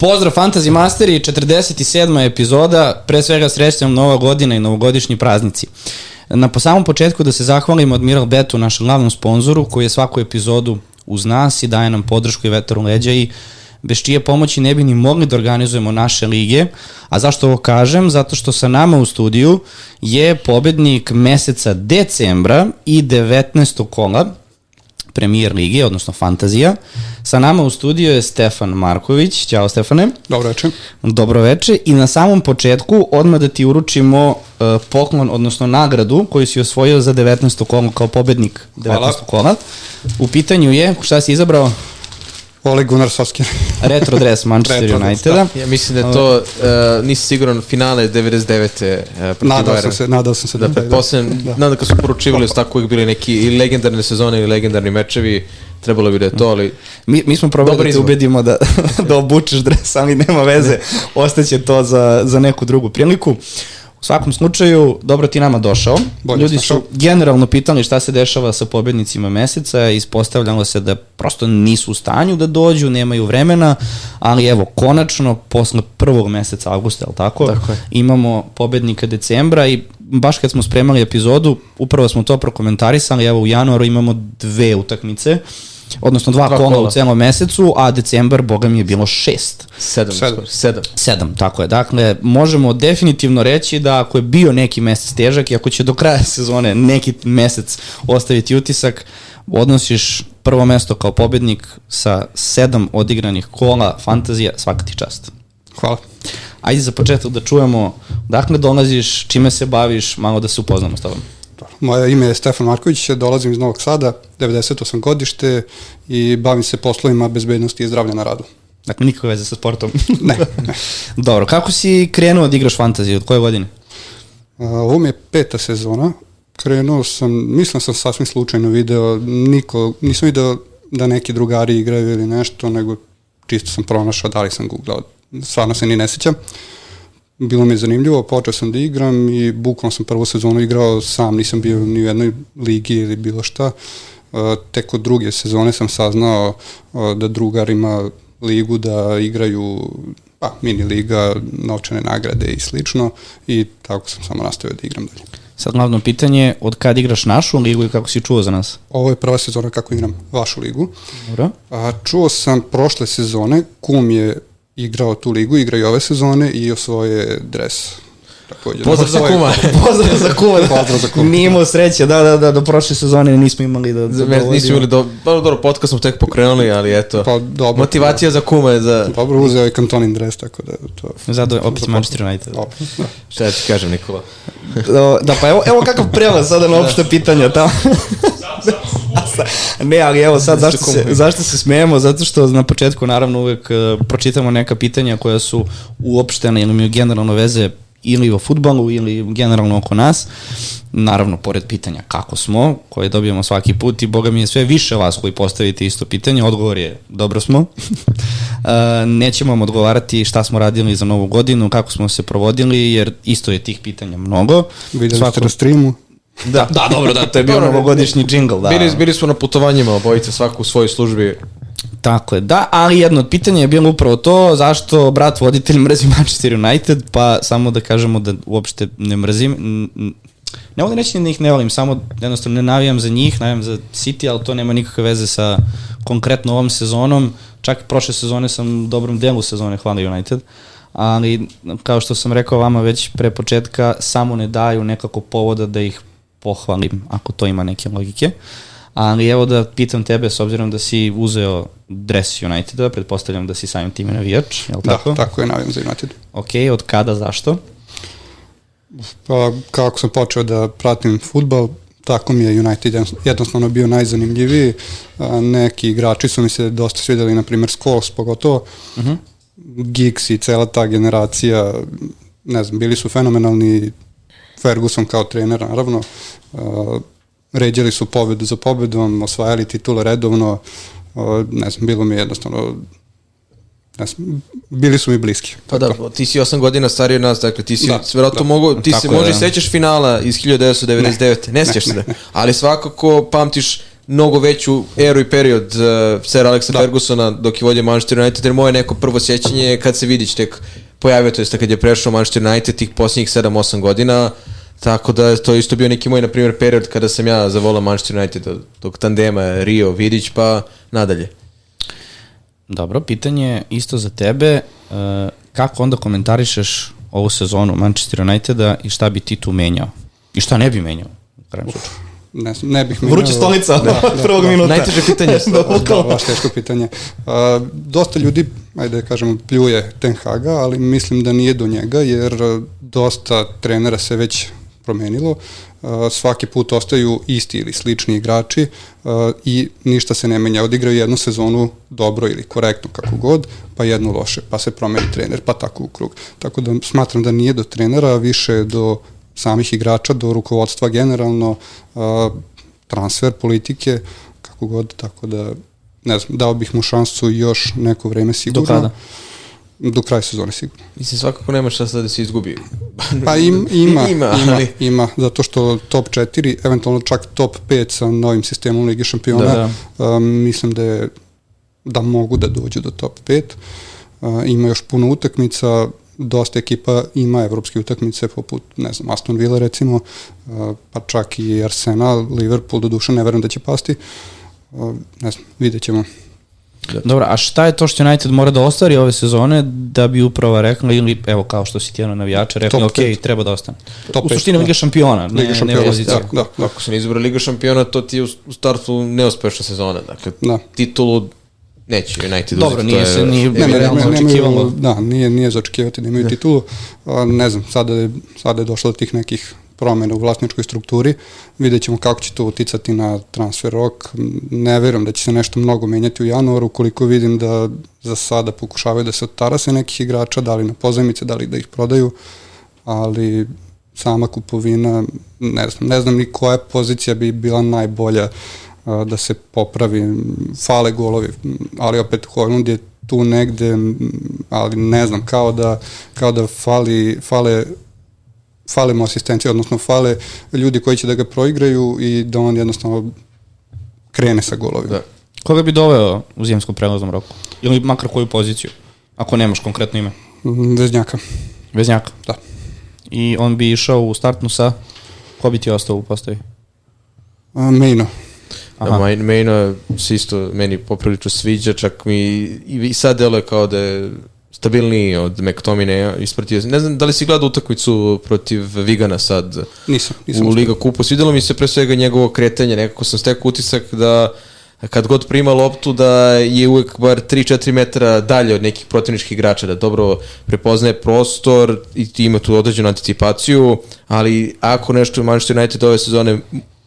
Pozdrav Fantasy Masteri, 47. epizoda, pre svega srećam nova godina i novogodišnji praznici. Na po samom početku da se zahvalimo Admiral Betu, našem glavnom sponzoru, koji je svaku epizodu uz nas i daje nam podršku i vetar u leđa i bez čije pomoći ne bi ni mogli da organizujemo naše lige. A zašto ovo kažem? Zato što sa nama u studiju je pobednik meseca decembra i 19. kola premijer lige, odnosno fantazija. Sa nama u studiju je Stefan Marković. Ćao Stefane. Dobro večer. Dobro večer i na samom početku odmah da ti uručimo uh, poklon, odnosno nagradu koju si osvojio za 19. kolo kao pobednik 19. Hvala. kola. U pitanju je, šta si izabrao? Ole Gunnar Solskjaer. Retro dress Manchester Retro Uniteda. Ja mislim da je to, uh, nisi siguran, finale 99. Uh, nadao sam se, nadao sam se da, da, da. Da. nadam kad su poručivali su tako uvijek bili neki i legendarne sezone ili legendarni mečevi, trebalo bi da je to, ali... Mi, mi smo probali da te ubedimo da, da obučeš dres, ali nema veze, ostaće to za, za neku drugu priliku. Uh, U svakom slučaju, dobro ti nama došao. Bolje Ljudi su generalno pitali šta se dešava sa pobednicima meseca, ispostavljalo se da prosto nisu u stanju da dođu, nemaju vremena, ali evo, konačno, posle prvog meseca avgusta, je tako? Tako je. Imamo pobednika decembra i baš kad smo spremali epizodu, upravo smo to prokomentarisali, evo u januaru imamo dve utakmice odnosno dva, dva kola, kola u celom mesecu, a decembar, boga mi je bilo šest. Sedam. Sedam. Sedam. Sedam, tako je. Dakle, možemo definitivno reći da ako je bio neki mesec težak i ako će do kraja sezone neki mesec ostaviti utisak, odnosiš prvo mesto kao pobednik sa sedam odigranih kola, fantazija, svaka ti čast. Hvala. Ajde za početak da čujemo dakle dolaziš, čime se baviš, malo da se upoznamo s tobom. Moje ime je Stefan Marković, dolazim iz Novog Sada, 98 godište i bavim se poslovima bezbednosti i zdravlja na radu. Dakle, nikakve veze sa sportom. ne. Dobro, kako si krenuo da igraš fantaziju, od koje godine? ovo mi je peta sezona. Krenuo sam, mislim sam sasvim slučajno video, niko, nisam video da neki drugari igraju ili nešto, nego čisto sam pronašao, da li sam googlao, stvarno se ni ne sećam. Uh, bilo mi je zanimljivo, počeo sam da igram i bukvalno sam prvu sezonu igrao sam, nisam bio ni u jednoj ligi ili bilo šta. Uh, tek od druge sezone sam saznao uh, da drugar ima ligu da igraju pa, mini liga, novčane nagrade i slično i tako sam samo nastavio da igram dalje. Sad glavno pitanje, od kad igraš našu ligu i kako si čuo za nas? Ovo je prva sezona kako igram vašu ligu. Dobro. A, čuo sam prošle sezone, kum je igrao tu ligu, igra i ove sezone i osvoje dres. Takođe. Pozdrav za kuma. Pozdrav za kuma. Pozdrav za kuma. Nije imao sreće, da, da, da, do prošle sezone nismo imali da... da nismo imali do... Dobro, dobro, podcast smo tek pokrenuli, ali eto. Pa, dobro. Motivacija da. za kuma je za... Dobro, uzeo je kantonin dres, tako da to... Zato opet Manchester United. Da. Šta ja ti kažem, Nikola? da, da, pa evo, evo kakav prelaz sada na opšte pitanja tamo. ne, ali evo sad, zašto se, zašto se smijemo? Zato što na početku naravno uvek uh, pročitamo neka pitanja koja su uopštene ili imaju generalno veze ili o futbalu ili generalno oko nas. Naravno, pored pitanja kako smo, koje dobijamo svaki put i boga mi je sve više vas koji postavite isto pitanje, odgovor je dobro smo. uh, nećemo vam odgovarati šta smo radili za novu godinu, kako smo se provodili, jer isto je tih pitanja mnogo. Videli Svako... ste na streamu. Da, da, dobro, da, to je bio novogodišnji džingl, da. Bili, bili smo na putovanjima obojice, svako u svojoj službi. Tako je, da, ali jedno od pitanja je bilo upravo to, zašto brat voditelj mrzi Manchester United, pa samo da kažemo da uopšte ne mrzim, ne volim reći da ih ne volim, samo jednostavno ne navijam za njih, navijam za City, ali to nema nikakve veze sa konkretno ovom sezonom, čak prošle sezone sam dobrom delu sezone hvala United, ali kao što sam rekao vama već pre početka, samo ne daju nekako povoda da ih pohvalim, ako to ima neke logike. Ali evo da pitam tebe, s obzirom da si uzeo dres Uniteda, pretpostavljam da si samim tim navijač, je li da, tako? Da, tako je, navijam za United. Ok, od kada, zašto? Pa, kako sam počeo da pratim futbal, tako mi je United jednostavno bio najzanimljiviji. Neki igrači su mi se dosta svideli, na primjer Scholes pogotovo. Uh mhm. -huh. Giggs i cela ta generacija, ne znam, bili su fenomenalni, Ferguson kao trener, naravno, ređali su pobedu za pobedom, osvajali titule redovno, uh, ne znam, bilo mi je jednostavno ne znam, bili su mi bliski. Pa da, ti si 8 godina stariji od nas, dakle ti si da, verovatno da, mogu, ti se možda da. sećaš finala iz 1999, ne, ne sećaš se, ali svakako pamtiš mnogo veću eru i period uh, Sir Alexa da. Fergusona dok je vodio Manchester United, jer moje neko prvo sjećanje je kad se vidić tek pojavio, to jest kad je prešao Manchester United tih posljednjih 7-8 godina, tako da to isto bio neki moj, na primjer, period kada sam ja zavolao Manchester United, tog tandema Rio, Vidić, pa nadalje. Dobro, pitanje isto za tebe, uh, kako onda komentarišeš ovu sezonu Manchester Uniteda i šta bi ti tu menjao? I šta ne bi menjao? ne, ne bih menjao. Vruća stolica da, da, prvog da, minuta. Najteže pitanje. da, da, baš teško pitanje. Uh, dosta ljudi, ajde da kažemo, pljuje Ten Haga, ali mislim da nije do njega, jer dosta trenera se već promenilo. Svaki put ostaju isti ili slični igrači i ništa se ne menja. Odigraju jednu sezonu dobro ili korektno kako god, pa jednu loše, pa se promeni trener, pa tako u krug. Tako da smatram da nije do trenera, više do samih igrača, do rukovodstva generalno, transfer politike, kako god, tako da ne znam, dao bih mu šansu još neko vreme sigurno. Do kada? Do kraja sezone sigurno. Mislim, svakako nema šta sad da se izgubi. pa im, ima, ima, ima, ali... ima, zato što top 4, eventualno čak top 5 sa novim sistemom Lige šampiona, da, da. Um, mislim da je da mogu da dođu do top 5. Uh, ima još puno utakmica, dosta ekipa ima evropske utakmice poput, ne znam, Aston Villa recimo, uh, pa čak i Arsenal, Liverpool, do duše ne verujem da će pasti. Uh, ne znam, vidjet ćemo. Da. Dobro, a šta je to što United mora da ostvari ove sezone da bi uprava rekla ili evo kao što si ti jedno navijača rekla ok, treba da ostane. Top u suštini da. Liga šampiona, ne, Liga šampiona, ne pozicija. Da, da, da. Ako se ne izbora Liga šampiona, to ti je u startu neuspešna sezona. Dakle, da. titulu neće United Dobro, nije se ni ne, ne, realno očekivalo. Da, nije, nije za očekivati da imaju da. titulu. A, ne znam, sada je, sada je došlo do tih nekih promene u vlasničkoj strukturi. Vidjet ćemo kako će to uticati na transfer rok. Ne verujem da će se nešto mnogo menjati u januaru, koliko vidim da za sada pokušavaju da se odtarase nekih igrača, da li na pozajmice, da li da ih prodaju, ali sama kupovina, ne znam, ne znam ni koja pozicija bi bila najbolja da se popravi, fale golovi, ali opet Hojlund je tu negde, ali ne znam, kao da, kao da fali, fale fale mu asistencije, odnosno fale ljudi koji će da ga proigraju i da on jednostavno krene sa golovima. Da. Koga bi doveo u zimskom prelaznom roku? Ili makar koju poziciju? Ako nemaš konkretno ime. Mm, Veznjaka. Veznjaka? Da. I on bi išao u startnu sa... Ko bi ti ostao u postavi? A, Mejno. Aha. Da, Mejno se isto meni poprilično sviđa, čak mi i sad deluje kao da je stabilniji od McTominaya ispratio. Ne znam da li si gledao utakmicu protiv Vigana sad nisam, nisam u Liga Kupu. Svidelo mi se pre svega njegovo kretanje, nekako sam stekao utisak da kad god prima loptu da je uvek bar 3-4 metara dalje od nekih protivničkih igrača, da dobro prepoznaje prostor i ima tu određenu anticipaciju, ali ako nešto Manchester United ove sezone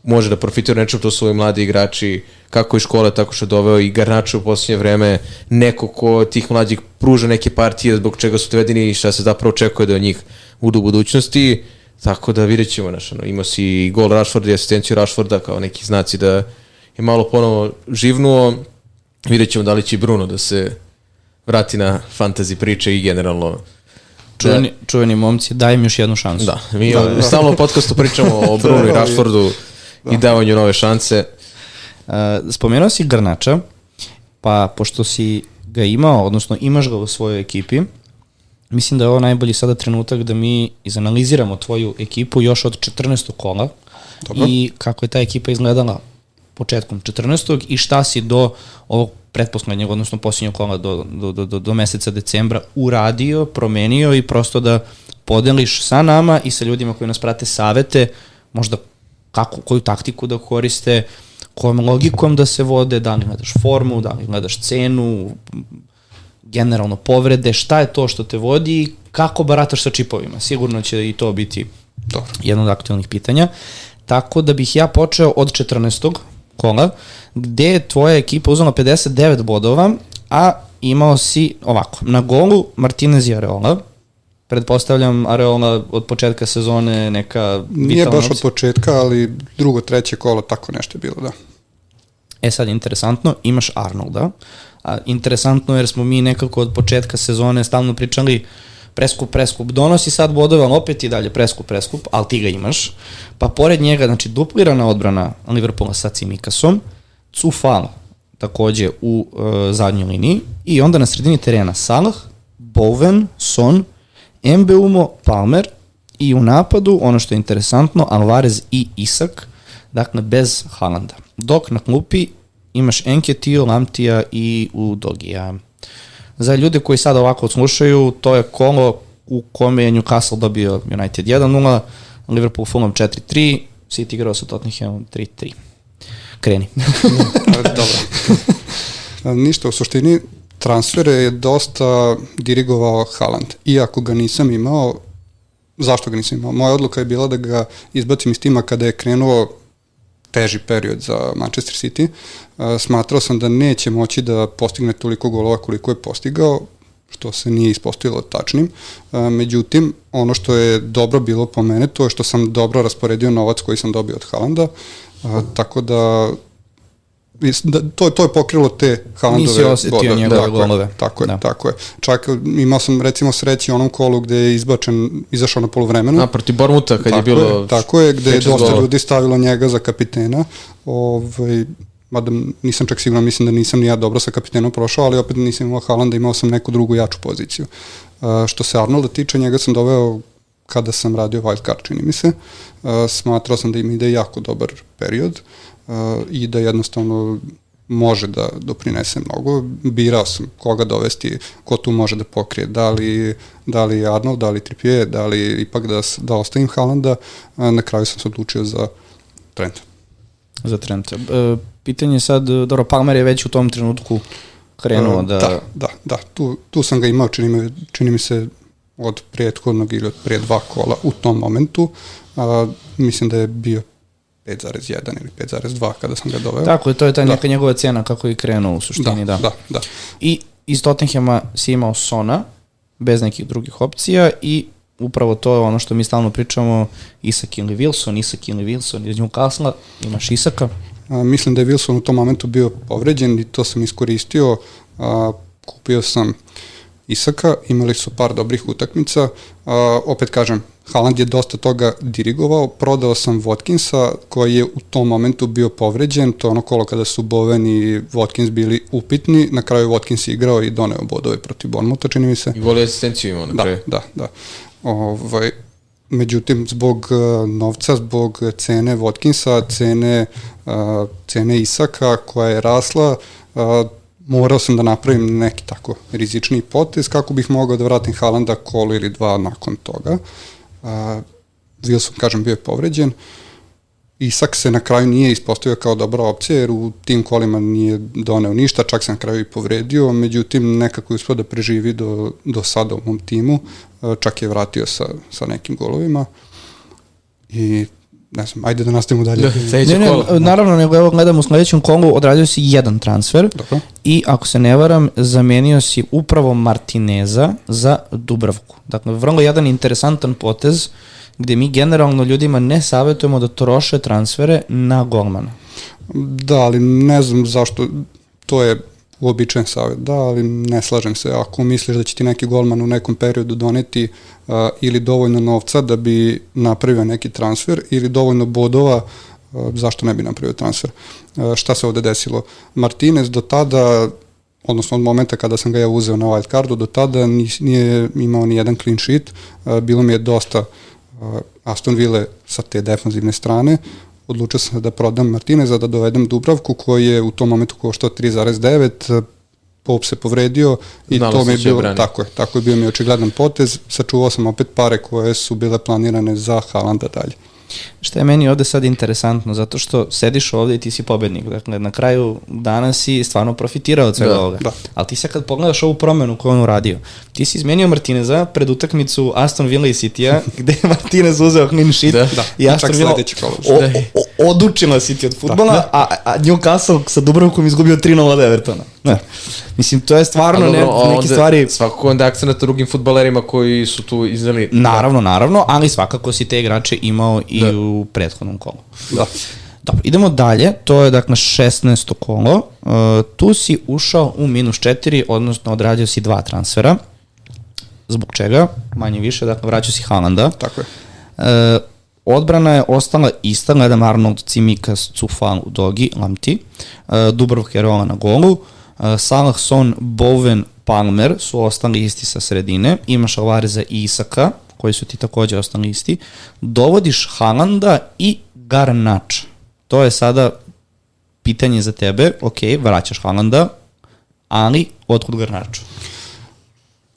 može da profitira nečem, to su ovi mladi igrači, kako iz škole, tako što je doveo i Garnačo u posljednje vreme, neko ko tih mlađih pruža neke partije zbog čega su dovedeni i šta se zapravo očekuje da od njih budu u budućnosti, tako da vidjet ćemo, naš, ono, imao si gol Rashforda i asistenciju Rashforda kao neki znaci da je malo ponovo živnuo, vidjet ćemo da li će Bruno da se vrati na fantasy priče i generalno Čuveni, da. čuveni momci, daj im još jednu šansu. Da, mi da, da. stalno u podcastu pričamo o Bruno i Rashfordu da. i davanju nove šanse. Uh, spomenuo si Grnača, pa pošto si ga imao, odnosno imaš ga u svojoj ekipi, mislim da je ovo najbolji sada trenutak da mi izanaliziramo tvoju ekipu još od 14. kola Dobro. i kako je ta ekipa izgledala početkom 14. i šta si do ovog pretposlednjeg, odnosno posljednjeg kola do, do, do, do, do meseca decembra uradio, promenio i prosto da podeliš sa nama i sa ljudima koji nas prate savete, možda kako, koju taktiku da koriste, kojom logikom da se vode, da li gledaš formu, da li gledaš cenu, generalno povrede, šta je to što te vodi i kako barataš sa čipovima. Sigurno će i to biti Dobro. jedno od aktualnih pitanja. Tako da bih ja počeo od 14. kola, gde je tvoja ekipa uzela 59 bodova, a imao si ovako, na golu Martinez i Areola, pretpostavljam Areola od početka sezone neka Nije baš od početka, ali drugo, treće kolo, tako nešto je bilo, da. E sad, interesantno, imaš Arnolda, a interesantno jer smo mi nekako od početka sezone stalno pričali preskup, preskup, donosi sad bodove, ali opet i dalje preskup, preskup, ali ti ga imaš. Pa pored njega, znači duplirana odbrana Liverpoola sa Cimikasom, Cufal takođe u uh, zadnjoj liniji i onda na sredini terena Salah, Bowen, Son, Mbeumo, Palmer i u napadu, ono što je interesantno, Alvarez i Isak, dakle bez Haalanda. Dok na klupi imaš Enketio, Lamtija i Udogija. Za ljude koji sad ovako odslušaju, to je kolo u kome je Newcastle dobio United 1-0, Liverpool Fulham 4-3, City igrao sa Tottenhamom 3-3. Kreni. Dobro. Ništa, u suštini transfere je dosta dirigovao Haaland. Iako ga nisam imao, zašto ga nisam imao? Moja odluka je bila da ga izbacim iz tima kada je krenuo teži period za Manchester City. Smatrao sam da neće moći da postigne toliko golova koliko je postigao, što se nije ispostavilo tačnim. Međutim, ono što je dobro bilo po mene, to je što sam dobro rasporedio novac koji sam dobio od Haalanda, tako da da, to, to je pokrilo te Haalandove Nisi osetio njegove golove. Tako je, da. tako je. Čak imao sam recimo sreći u onom kolu gde je izbačen, izašao na polovremenu. A, proti Bormuta kad tako je bilo... Je, tako je, gde je dosta gola. ljudi stavilo njega za kapitena. Ovaj, mada nisam čak sigurno, mislim da nisam ni ja dobro sa kapitenom prošao, ali opet nisam imao Haalanda, imao sam neku drugu jaču poziciju. Uh, što se Arnolda tiče, njega sam doveo kada sam radio wild card, čini mi se. Uh, smatrao sam da im ide jako dobar period. Uh, i da jednostavno može da doprinese mnogo. Birao sam koga dovesti, ko tu može da pokrije, da li, da li Arnold, da li Trippier, da li ipak da, da ostavim Haalanda, na kraju sam se odlučio za Trent. Za Trent. E, pitanje je sad, dobro, Palmer je već u tom trenutku krenuo e, da... Da, da, da, tu, tu sam ga imao, čini mi, čini mi se od prethodnog ili od pre dva kola u tom momentu. A, mislim da je bio 5,1 ili 5,2 kada sam ga doveo. Tako je, to je ta da. neka njegova cena kako je krenuo u suštini, da. Da, da. da. I iz Tottenhama si imao Sona, bez nekih drugih opcija i upravo to je ono što mi stalno pričamo, Isak ili Wilson, Isak ili Wilson iz Newcastle, imaš Isaka. A, mislim da je Wilson u tom momentu bio povređen i to sam iskoristio, a, kupio sam Isaka, imali su par dobrih utakmica, a, opet kažem, Haaland je dosta toga dirigovao, prodao sam Watkinsa koji je u tom momentu bio povređen, to je ono kolo kada su Bowen i Watkins bili upitni, na kraju Watkins igrao i doneo bodove protiv Bournemoutha, čini mi se. I voli asistenciju imao na da, kraju. Da, da, da. Ovaj, međutim, zbog uh, novca, zbog cene Watkinsa, cene, uh, cene Isaka koja je rasla, uh, morao sam da napravim neki tako rizični potez kako bih mogao da vratim Haalanda kolo ili dva nakon toga. Uh, A, Wilson, kažem, bio je povređen. Isak se na kraju nije ispostavio kao dobra opcija, jer u tim kolima nije doneo ništa, čak se na kraju i povredio, međutim nekako je uspio da preživi do, do sada u mom timu, čak je vratio sa, sa nekim golovima i ne znam, ajde da nastavimo dalje. Da, ne, ne, kola. naravno, nego evo gledam u sledećem kolu, odradio si jedan transfer Dobro. i ako se ne varam, zamenio si upravo Martineza za Dubravku. Dakle, vrlo jedan interesantan potez gde mi generalno ljudima ne savjetujemo da troše transfere na golmana. Da, ali ne znam zašto, to je uobičajen savjet, da, ali ne slažem se. Ako misliš da će ti neki golman u nekom periodu doneti uh, ili dovoljno novca da bi napravio neki transfer ili dovoljno bodova, uh, zašto ne bi napravio transfer? Uh, šta se ovde desilo? Martinez do tada odnosno od momenta kada sam ga ja uzeo na wild cardu, do tada nije imao ni jedan clean sheet, bilo mi je dosta Aston Ville sa te defanzivne strane, odlučio sam da prodam Martineza, da dovedem Dubravku koji je u tom momentu koštao 3,9, Pop se povredio i Znalo to mi je bilo, brani. tako je, tako je bio mi očigledan potez, sačuvao sam opet pare koje su bile planirane za Haalanda dalje. Šta je meni ovde sad interesantno, zato što sediš ovde i ti si pobednik. Dakle, na kraju dana si stvarno profitirao od svega da, ovoga. Da. Ali ti sad kad pogledaš ovu promenu koju on uradio, ti si izmenio Martineza pred utakmicu Aston Villa i City-a, gde je Martinez uzeo clean sheet da, da. i Aston Villa o, o, odučila City od futbola, da, da. a, a Newcastle sa Dubrovkom izgubio 3-0 od Evertona. Da. Mislim, to je stvarno dobro, ne, neke stvari... Svakako onda akcent na drugim futbalerima koji su tu iznali... Naravno, naravno, ali svakako si te igrače imao i da. u prethodnom kolu. Da. Dobro, idemo dalje, to je dakle 16. kolo, uh, tu si ušao u minus 4, odnosno odradio si dva transfera, zbog čega, manje više, dakle vraćao si Haalanda. Tako je. Uh, odbrana je ostala ista, gledam Arnold, Cimikas, Cufal, Dogi, Lamti, uh, Dubrovka je rola na golu, uh, Salah, Son, Bowen, Palmer su ostali isti sa sredine, imaš Alvareza i Isaka, koji su ti takođe ostali isti, dovodiš Halanda i Garnača. To je sada pitanje za tebe, ok, vraćaš Halanda, ali otkud Garnaču?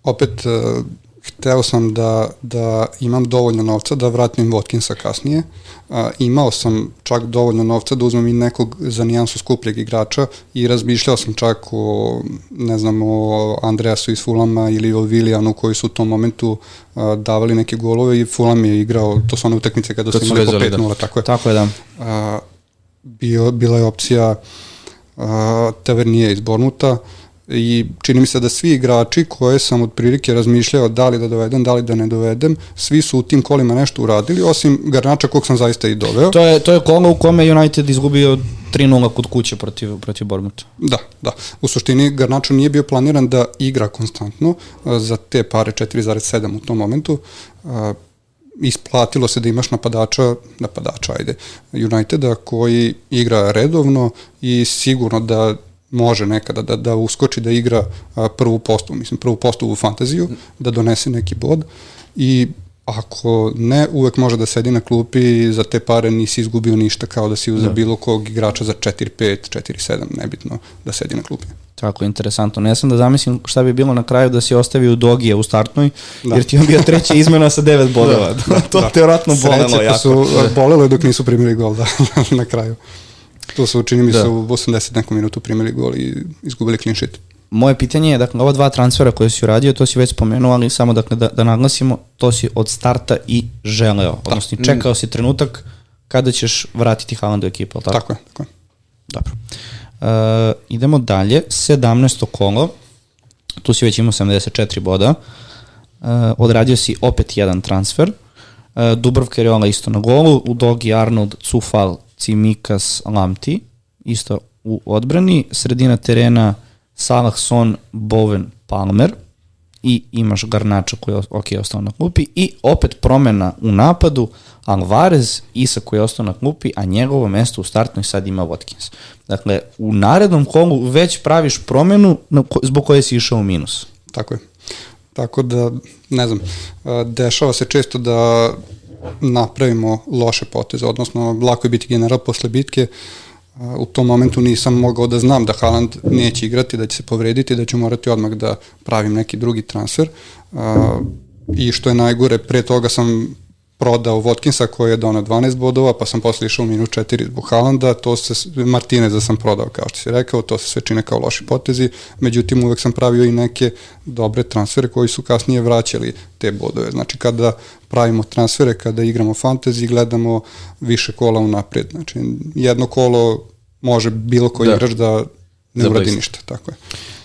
Opet, uh, hteo sam da, da imam dovoljno novca da vratim Watkinsa kasnije. Uh, imao sam čak dovoljno novca da uzmem i nekog za nijansu skupljeg igrača i razmišljao sam čak o, ne znam, o Andreasu iz Fulama ili o Vilijanu koji su u tom momentu uh, davali neke golove i Fulam je igrao, to su one utakmice kada su imali po 5-0, da. tako je. Tako je, da. Uh, bio, bila je opcija uh, Tavernije iz Bornuta, uh, i čini mi se da svi igrači koje sam od prilike razmišljao da li da dovedem, da li da ne dovedem, svi su u tim kolima nešto uradili, osim Garnača kog sam zaista i doveo. To je, to je kola u kome United izgubio 3-0 kod kuće protiv, protiv Bormuta. Da, da. U suštini Garnačo nije bio planiran da igra konstantno za te pare 4,7 u tom momentu. isplatilo se da imaš napadača, napadača, ajde, Uniteda koji igra redovno i sigurno da može nekada da, da uskoči da igra a, prvu postavu, mislim prvu postavu u fantaziju, da donese neki bod i ako ne, uvek može da sedi na klupi i za te pare nisi izgubio ništa kao da si uzeo da. bilo kog igrača za 4-5, 4-7, nebitno da sedi na klupi. Tako, interesantno. Ne sam da zamislim šta bi bilo na kraju da si ostavio Dogija u startnoj, da. jer ti on bio treća izmena sa 9 bodova. Da, da, to da. te vratno bolelo jako. su bolelo dok nisu primili gol da, na kraju. To su, čini mi da. se, u 80 nekom minutu primili gol i izgubili clean sheet. Moje pitanje je, dakle, ova dva transfera koje si uradio, to si već spomenuo, ali samo dakle, da, da naglasimo, to si od starta i želeo. Da. Odnosno, čekao si trenutak kada ćeš vratiti Haaland u ekipu, tako? Tako je, tako je. Dobro. Uh, idemo dalje, 17. kolo, tu si već imao 74 boda, uh, odradio si opet jedan transfer, uh, Dubrovka je isto na golu, u Dogi Arnold, Cufal, Cimikas Lamti, isto u odbrani, sredina terena Salah Son, Bowen, Palmer i imaš Garnača koji je ok, ostao na klupi i opet promena u napadu Alvarez, Isa koji je ostao na klupi, a njegovo mesto u startnoj sad ima Watkins. Dakle, u narednom kolu već praviš promenu zbog koje si išao u minus. Tako je. Tako da, ne znam, dešava se često da napravimo loše poteze, odnosno lako je biti general posle bitke, u tom momentu nisam mogao da znam da Haaland neće igrati, da će se povrediti, da ću morati odmah da pravim neki drugi transfer. I što je najgore, pre toga sam prodao Watkinsa koji je donao 12 bodova, pa sam posle išao u minus 4 zbog Haalanda, to se, Martineza sam prodao, kao što si rekao, to se sve čine kao loši potezi, međutim uvek sam pravio i neke dobre transfere koji su kasnije vraćali te bodove. Znači kada pravimo transfere, kada igramo fantasy, gledamo više kola unaprijed. Znači jedno kolo može bilo koji da. igrač da ne uradi ništa, tako je.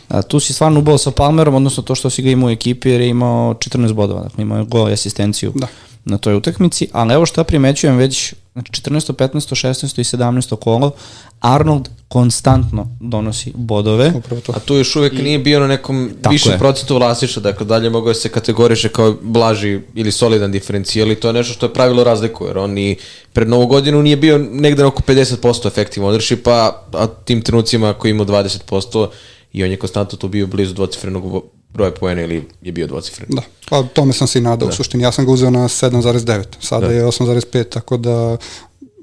A, tu si stvarno ubao sa Palmerom, odnosno to što si ga imao u ekipi jer je imao 14 bodova, dakle imao je gol i asistenciju. Da na toj utakmici, ali evo šta primećujem već znači 14. 15. 16. i 17. kolo Arnold konstantno donosi bodove. A tu još uvek I, nije bio na nekom višem procentu vlasništva, dakle dalje mogao se kategoriše kao blaži ili solidan diferencijal i to je nešto što je pravilo razliku, jer on ni pred novu godinu nije bio negde oko 50% efektivno ownershipa, a tim trenucima koji imao 20% i on je konstantno tu bio blizu dvocifrenog broja poena ili je bio dvocifren. Da, pa tome sam se i nadao da. u suštini. Ja sam ga uzeo na 7,9, sada da. je 8,5, tako da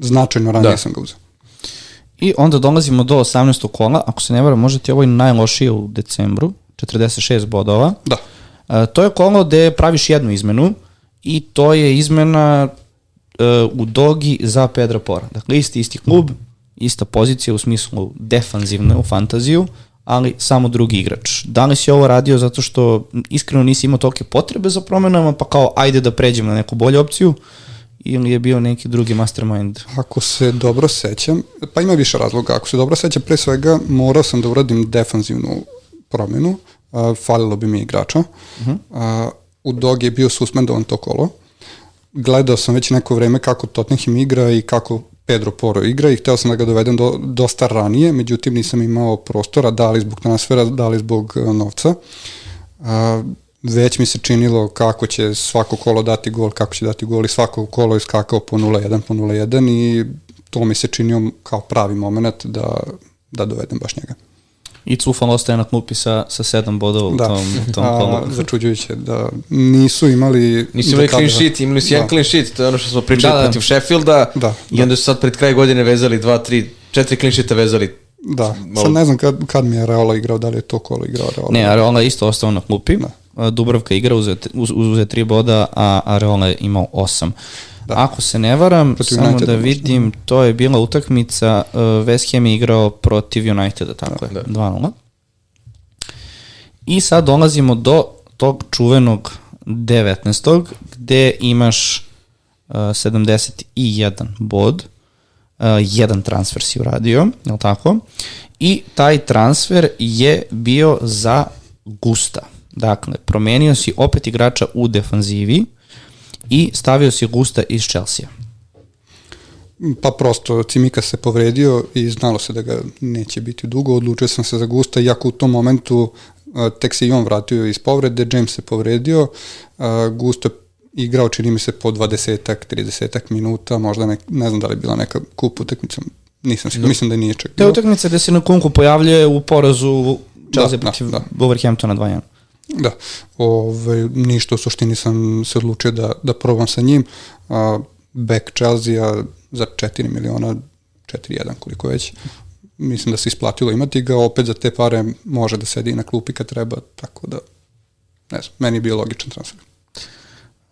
značajno ranije da. sam ga uzeo. I onda dolazimo do 18. kola, ako se ne varam, možete ovo i najlošije u decembru, 46 bodova. Da. E, to je kolo gde praviš jednu izmenu i to je izmena e, u dogi za Pedra Pora. Dakle, isti, isti klub, ista pozicija u smislu defanzivne u fantaziju, ali samo drugi igrač. Danas je ovo radio zato što iskreno nisi imao tolike potrebe za promenama, pa kao ajde da pređem na neku bolju opciju, ili je bio neki drugi mastermind? Ako se dobro sećam, pa ima više razloga. Ako se dobro sećam, pre svega morao sam da uradim defanzivnu promenu, uh, falilo bi mi igrača. Uh -huh. uh, u Dog je bio suspendovan to kolo. Gledao sam već neko vreme kako Tottenham igra i kako Pedro Poro igra i hteo sam da ga dovedem do, dosta ranije, međutim nisam imao prostora, da li zbog transfera, da li zbog uh, novca. Uh, već mi se činilo kako će svako kolo dati gol, kako će dati gol i svako kolo je skakao po 0-1, po 0-1 i to mi se činio kao pravi moment da, da dovedem baš njega. I Cufal ostaje na klupi sa, sa sedam bodova u Da, tom, u tom a, kolu. začuđujuće da nisu imali... Nisu imali do clean sheet, imali su jedan Da. clean sheet, to je ono što smo pričali Da, da. protiv Sheffielda Da, i onda su sad pred kraj godine vezali dva, tri, četiri clean sheeta vezali. Da, Malo- sad ne znam kad, kad mi je Reola igrao, da li je to kolo igrao Reola. Ne, Areola je isto ostao na klupi. Da. A, Dubravka igra, uze, uz, uze tri boda, a Areola je imao osam. Da. Ako se ne varam, Protiv samo Uniteda da možda. vidim, to je bila utakmica, uh, West Ham je igrao protiv Uniteda, tako je, Da. 2-0. I sad dolazimo do tog čuvenog 19. gde imaš uh, 71 bod, uh, jedan transfer si uradio, je li tako? I taj transfer je bio za Gusta. Dakle, promenio si opet igrača u defanzivi i stavio si Gusta iz Chelsea. Pa prosto, Cimika se povredio i znalo se da ga neće biti dugo, odlučio sam se za Gusta, iako u tom momentu a, tek se i on vratio iz povrede, James se povredio, a, Gusto igrao, čini mi se, po 20-ak, 30-ak minuta, možda ne, ne znam da li je bila neka kup utakmica, nisam siguran, mislim da nije čak. Te utakmice gde se na kunku pojavljuje u porazu Chelsea Da, protiv da, Wolverhamptona 2-1. Da, Ove, ništa u suštini sam se odlučio da, da probam sa njim. A, back Chelsea za 4 miliona, 4-1 koliko već. Mislim da se isplatilo imati ga, opet za te pare može da sedi na klupi kad treba, tako da, ne znam, meni je bio logičan transfer.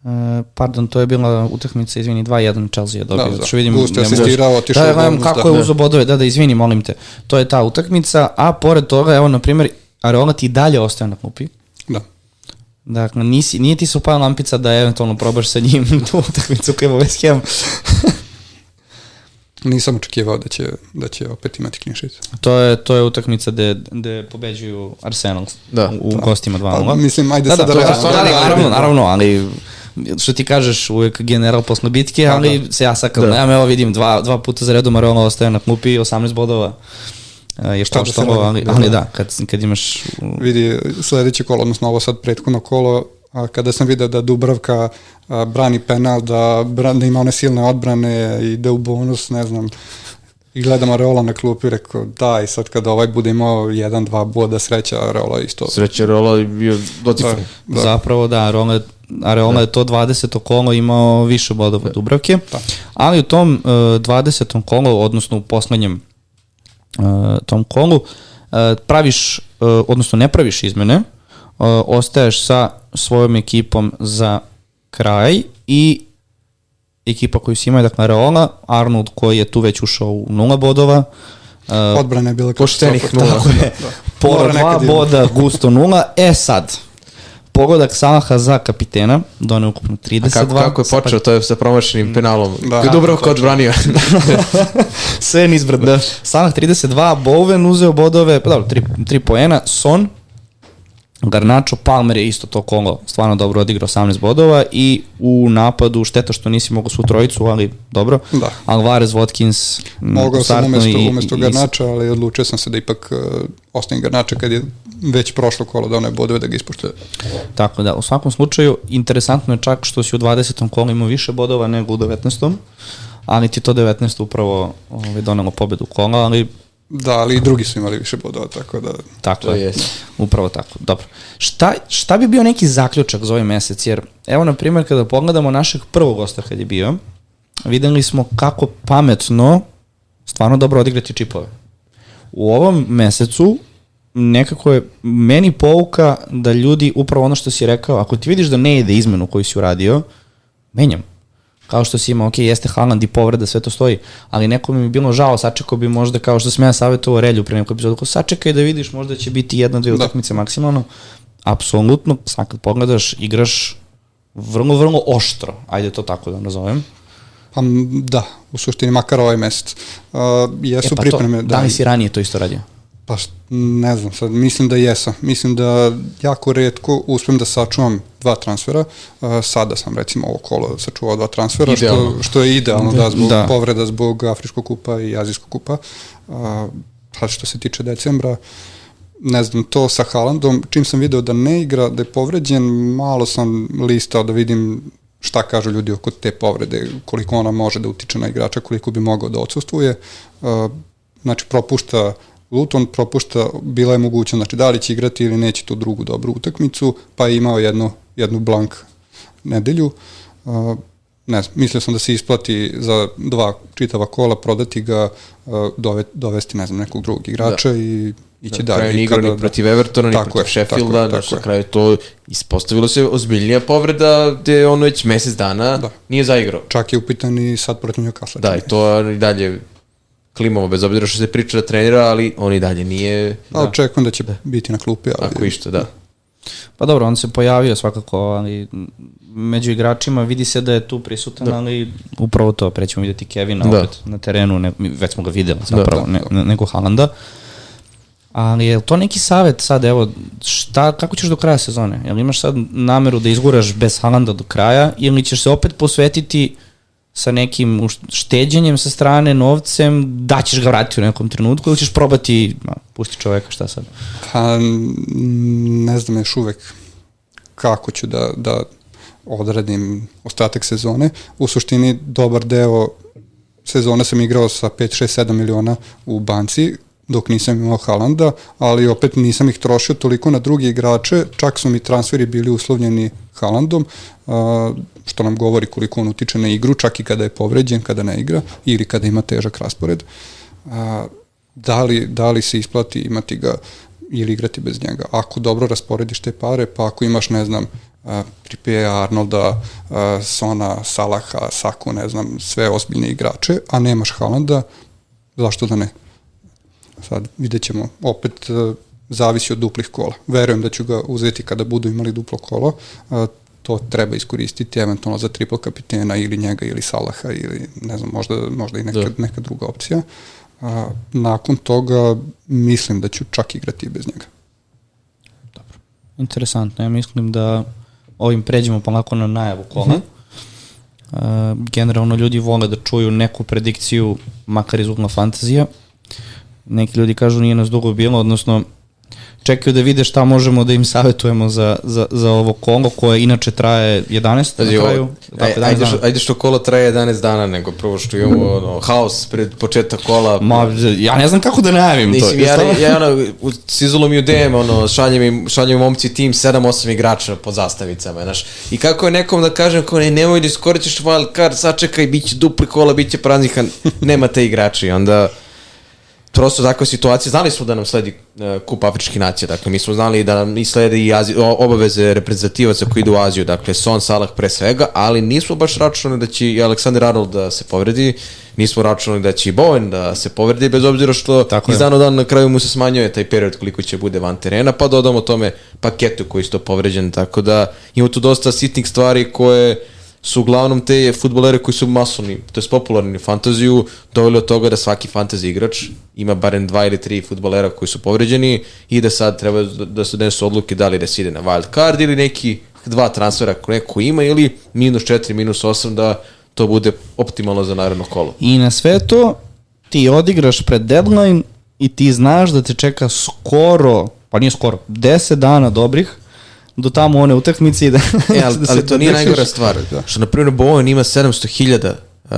E, pardon, to je bila utakmica, izvini, 2-1 Chelsea je dobio. Da, Da, da. vidim, Gust je možeš- asistirao, otišao Da, da, gledam kako da. je uzo bodove, da, da, izvini, molim te. To je ta utakmica, a pored toga, evo, na primjer, Areola ti dalje ostaje na klupi. Da. Dakle, nisi, nije ti se upala lampica da eventualno probaš sa njim tu utakmicu koja ima West Ham. Nisam očekivao da će, da će opet imati clean sheet. To je, to je utakmica gde, gde pobeđuju Arsenal Da. u, u gostima 2-0. Pa, mislim, ajde da, sad da, da je stvarno, da, da, naravno, da. naravno, ali što ti kažeš, uvek general posle bitke, ali se ja sad kad Da. gledam, evo vidim, dva, dva puta za redom Areola ostaje na klupi, 18 bodova je Šta da što što, radi? ali, Da, ali da. da, kad, kad imaš... vidi sledeće kolo, odnosno ovo sad prethodno kolo, a, kada sam vidio da Dubravka a, brani penal, da, bra, da ima one silne odbrane i ide u bonus, ne znam, i gledam Areola na klupi, rekao da, i sad kada ovaj bude imao jedan, dva boda sreća, Areola isto. Sreće Rola je bio docifren. Da. Zapravo da, Areola, je- Areola je to 20. kolo imao više bodova od Dubravke, Da. ali u tom uh, 20. kolu, odnosno u poslednjem tom kolu, uh, praviš, uh, odnosno ne praviš izmene, ostaješ sa svojom ekipom za kraj i ekipa koju si imao je dakle Areola, Arnold koji je tu već ušao u nula bodova, uh, Odbrana je bila Poštenih nula. Tako je. Poro Mora dva boda, Gusto nula. E sad, pogodak Salaha za kapitena, doneo ukupno 32. A kako, kako je počeo, to je sa promašenim penalom. Da. Da, Dubrovka odbranio. Sve nizbrdno. Da. Salah 32, Bowen uzeo bodove, pa dobro, 3, 3 poena, Son, Garnacho, Palmer je isto to kolo stvarno dobro odigrao 18 bodova i u napadu šteta što nisi mogao svu trojicu, ali dobro. Da. Alvarez, Watkins, m, Mogao sam umesto, i- umesto Garnača, ali odlučio sam se da ipak uh, ostavim Garnača kad je već prošlo kolo da one bodove da ga ispoštuje. Tako da, u svakom slučaju, interesantno je čak što si u 20. kolu imao više bodova nego u 19. Ali ti to 19. upravo ovaj, donelo pobedu kola, ali Da, ali i drugi su imali više bodova, tako da... tako To je. jest. Upravo tako. Dobro. Šta, šta bi bio neki zaključak za ovaj mesec? Jer, evo, na primjer, kada pogledamo našeg prvog gosta kad je bio, videli smo kako pametno stvarno dobro odigrati čipove. U ovom mesecu nekako je meni pouka da ljudi, upravo ono što si rekao, ako ti vidiš da ne ide izmenu koju si uradio, menjam. Kao što si imao, ok, jeste Haaland i povreda, sve to stoji, ali neko mi je bilo žao, sačekao bi možda, kao što sam ja savjetovao Relju pre nekog epizodu, kao sačekaj da vidiš, možda će biti jedna, dvije Da. utakmice maksimalno. Apsolutno, sad kad pogledaš, igraš vrlo, vrlo oštro, ajde to tako da nazovem. Pa da, u suštini makar ovaj mesec. Uh, jesu e, pa pripreme. to, da li si ranije to isto radio? Pa št- ne znam, sad mislim da jesam. Mislim da jako redko uspem da sačuvam dva transfera. Uh, sada sam recimo ovo kolo sačuvao dva transfera, Idealno. što, što je idealno da, zbog Da. povreda zbog Afriškog kupa i Azijskog kupa. Uh, pa što se tiče decembra, ne znam, to sa Haalandom, čim sam video da ne igra, da je povređen, malo sam listao da vidim šta kažu ljudi oko te povrede, koliko ona može da utiče na igrača, koliko bi mogao da odsustuje. Uh, znači, propušta Luton, propušta, bila je moguća, znači da li će igrati ili neće tu drugu dobru utakmicu, pa je imao jednu, jednu blank nedelju. Uh, ne znam, mislio sam da se isplati za dva čitava kola, prodati ga, dove, dovesti, ne znam, nekog drugog igrača da. i ići da, dalje. Ni igra ni protiv Evertona, ni protiv Sheffielda, tako, tako na kraju to ispostavilo se ozbiljnija povreda gde on već mesec dana da. nije zaigrao. Čak je upitan i sad protiv Newcastle. Da, i to i dalje klimamo, bez obzira što se priča da trenira, ali on i dalje nije... Da. A očekujem da će da. biti na klupi. Ali... Ako išto, da. Pa dobro, on se pojavio svakako, ali među igračima vidi se da je tu prisutan, da. ali upravo to, prećemo vidjeti Kevina da. opet na terenu, ne, već smo ga videli zapravo, da, da. Ne, nego Halanda. Ali je to neki savet sad, evo, šta, kako ćeš do kraja sezone? Jel imaš sad nameru da izguraš bez Halanda do kraja ili ćeš se opet posvetiti sa nekim šteđenjem sa strane, novcem, da ćeš ga vratiti u nekom trenutku ili ćeš probati, ma, pusti čoveka, šta sad? Pa, ne znam još uvek kako ću da, da odradim ostatak sezone. U suštini, dobar deo sezone sam igrao sa 5, 6, 7 miliona u banci, dok nisam imao Halanda, ali opet nisam ih trošio toliko na drugi igrače, čak su mi transferi bili uslovljeni Halandom, što nam govori koliko on utiče na igru, čak i kada je povređen, kada ne igra, ili kada ima težak raspored. Da li, da li se isplati imati ga ili igrati bez njega? Ako dobro rasporediš te pare, pa ako imaš, ne znam, Trippier, Arnolda, Sona, Salaha, Saku, ne znam, sve ozbiljne igrače, a nemaš Halanda, zašto da ne? Sad vidjet ćemo, opet zavisi od duplih kola. Verujem da ću ga uzeti kada budu imali duplo kolo, to treba iskoristiti eventualno za triple kapitena ili njega ili Salaha ili ne znam, možda, možda i neka, da. neka druga opcija. A, nakon toga mislim da ću čak igrati bez njega. Dobro. Interesantno. Ja mislim da ovim pređemo polako na najavu kola. Uh -huh. Uh, generalno ljudi vole da čuju neku predikciju, makar iz ugla fantazija neki ljudi kažu nije nas dugo bilo, odnosno čekaju da vide šta možemo da im savetujemo za, za, za ovo kolo koje inače traje 11 Pazi, na kraju. Aj, ajde, što, ajde što kolo traje 11 dana, nego prvo što imamo ono, haos pred početak kola. Ma, ja ne znam kako da najavim Nisim, to. Ja, ja, ja ono, sizalo mi u DM, ono, šaljem im, šaljem momci tim 7-8 igrača po zastavicama, znaš. I kako je nekom da kažem, kao ne, nemoj da iskoristiš wild card, sačekaj, bit će dupli kola, bit će praznikan, nema te igrači, onda prosto takva situacija, znali smo da nam sledi uh, kup afričkih nacija, dakle mi smo znali da nam i sledi i Aziju, obaveze reprezentativaca koji idu u Aziju, dakle Son, Salah pre svega, ali nismo baš računali da će i Aleksandar Arnold da se povredi, nismo računali da će i Bowen da se povredi, bez obzira što Tako iz dana dan na kraju mu se smanjuje taj period koliko će bude van terena, pa dodamo tome paketu koji je to povređen, tako da ima tu dosta sitnih stvari koje su uglavnom te futbolere koji su masovni, to je popularni fantaziju, doveli od toga da svaki fantasy igrač ima barem dva ili tri futbolera koji su povređeni i da sad treba da se donesu odluke da li da se ide na wild card ili neki dva transfera ako neko ima ili minus 4, minus 8 da to bude optimalno za naredno kolo. I na sve to ti odigraš pred deadline i ti znaš da te čeka skoro, pa nije skoro, 10 dana dobrih do tamo one utakmice i da... E, ali, da ali to nije najgora stvar. Da. Što, na primjer, Bowen ima 700.000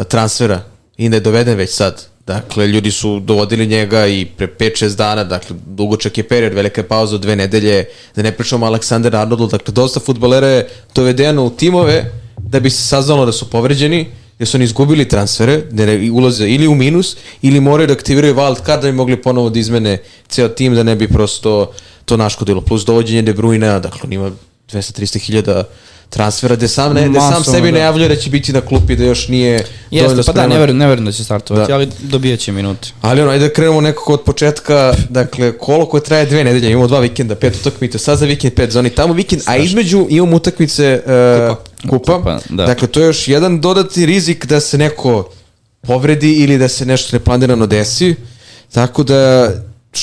transfera i da je doveden već sad. Dakle, ljudi su dovodili njega i pre 5-6 dana, dakle, dugočak je period, velika je pauza od dve nedelje, da ne pričamo Aleksandar Arnoldu, dakle, dosta futbolera je dovedeno u timove da bi se saznalo da su povređeni, jer su oni izgubili transfere, da ne ulaze ili u minus, ili moraju da aktiviraju wild card da bi mogli ponovo da izmene ceo tim, da ne bi prosto to naškodilo. Plus dovođenje De Bruyne, dakle, on ima 200-300 hiljada transfera, gde sam, ne, gde sam sebi da. najavljuje da će biti na klupi, da još nije Jeste, pa da, ne verujem, ne verujem da će startovati, da. ali dobijat će minute. Ali ono, ajde da krenemo nekako od početka, dakle, kolo koje traje dve nedelje, imamo dva vikenda, pet utakmice, sad za vikend pet zoni, tamo vikend, a između imamo utakmice uh, kupa, kupa da. dakle, to je još jedan dodatni rizik da se neko povredi ili da se nešto neplanirano desi, tako da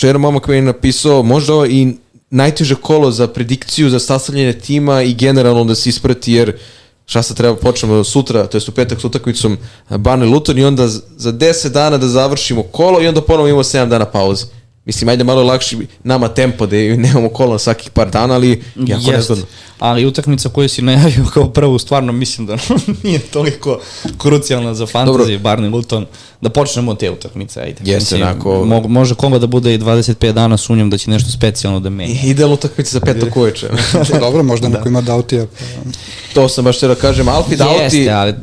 jedan momak je napisao, možda ovo i najteže kolo za predikciju, za sastavljanje tima i generalno da se isprati, jer šta se treba počnemo sutra, to je u petak s utakmicom Barney Luton i onda za 10 dana da završimo kolo i onda ponovo imamo 7 dana pauze. Mislim, ajde malo lakši nama tempo da nemamo kola svakih par dana, ali jako Jest. nezgodno. Ali utakmica koju si najavio kao prvu, stvarno mislim da nije toliko krucijalna za fantasy, Barney Luton, da počnemo od te utakmice, ajde. Jeste, Mislim, onako- Mo, može Kongo da bude i 25 dana, sumnjam da će nešto specijalno da menja. Idealna utakmica za petog uveče. Pa dobro, možda neko ima Dautija. Pa, to sam baš teo da kažem. Alfi Dauti, Jeste, ali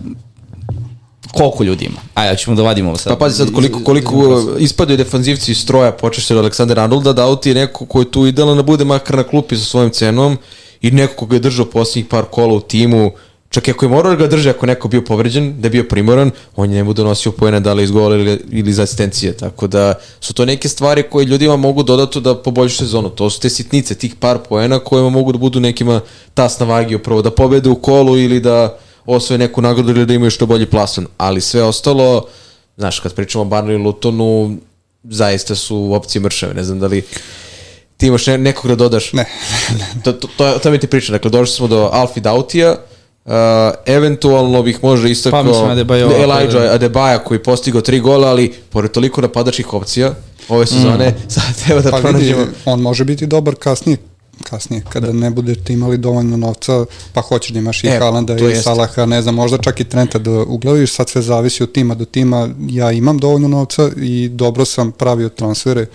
koliko ljudi ima? Ajde, ćemo da vadimo ovo sad. Pa pazi sad koliko, koliko ispadaju defanzivci iz stroja, počeš od Aleksandra Arnolda, Dauti je neko ko je tu idealan da bude makar na klupi sa svojim cenom i neko ko ga je držao posljednjih par kola u timu, čak i ako je morao da ga drže, ako neko bio povređen, da je bio primoran, on je njemu donosio pojene da li iz gola ili, ili iz asistencije, tako da su to neke stvari koje ljudima mogu dodato da poboljšu sezonu, to su te sitnice, tih par poena kojima mogu da budu nekima tas na vagi upravo da pobede u kolu ili da osvoje neku nagradu ili da imaju što bolji plasan, ali sve ostalo, znaš, kad pričamo o Barnu i Lutonu, zaista su opcije mršave, ne znam da li ti imaš ne, nekog da dodaš? Ne. to, to, to, to mi ti pričam, dakle, došli smo do Alfi Dautija, Uh, eventualno bih možda istakao Pa, Adebayo- Elijah Adebaja koji je postigao tri gola, ali pored toliko napadačkih opcija ove sezone, sad treba da pa vidi, pronađemo on može biti dobar kasnije kasnije, kada ne budete imali dovoljno novca, pa hoćeš da imaš i E, Haalanda to i jeste. Salaha, ne znam, možda čak i Trenta da uglaviš, sad sve zavisi od tima do tima, ja imam dovoljno novca i dobro sam pravio transfere,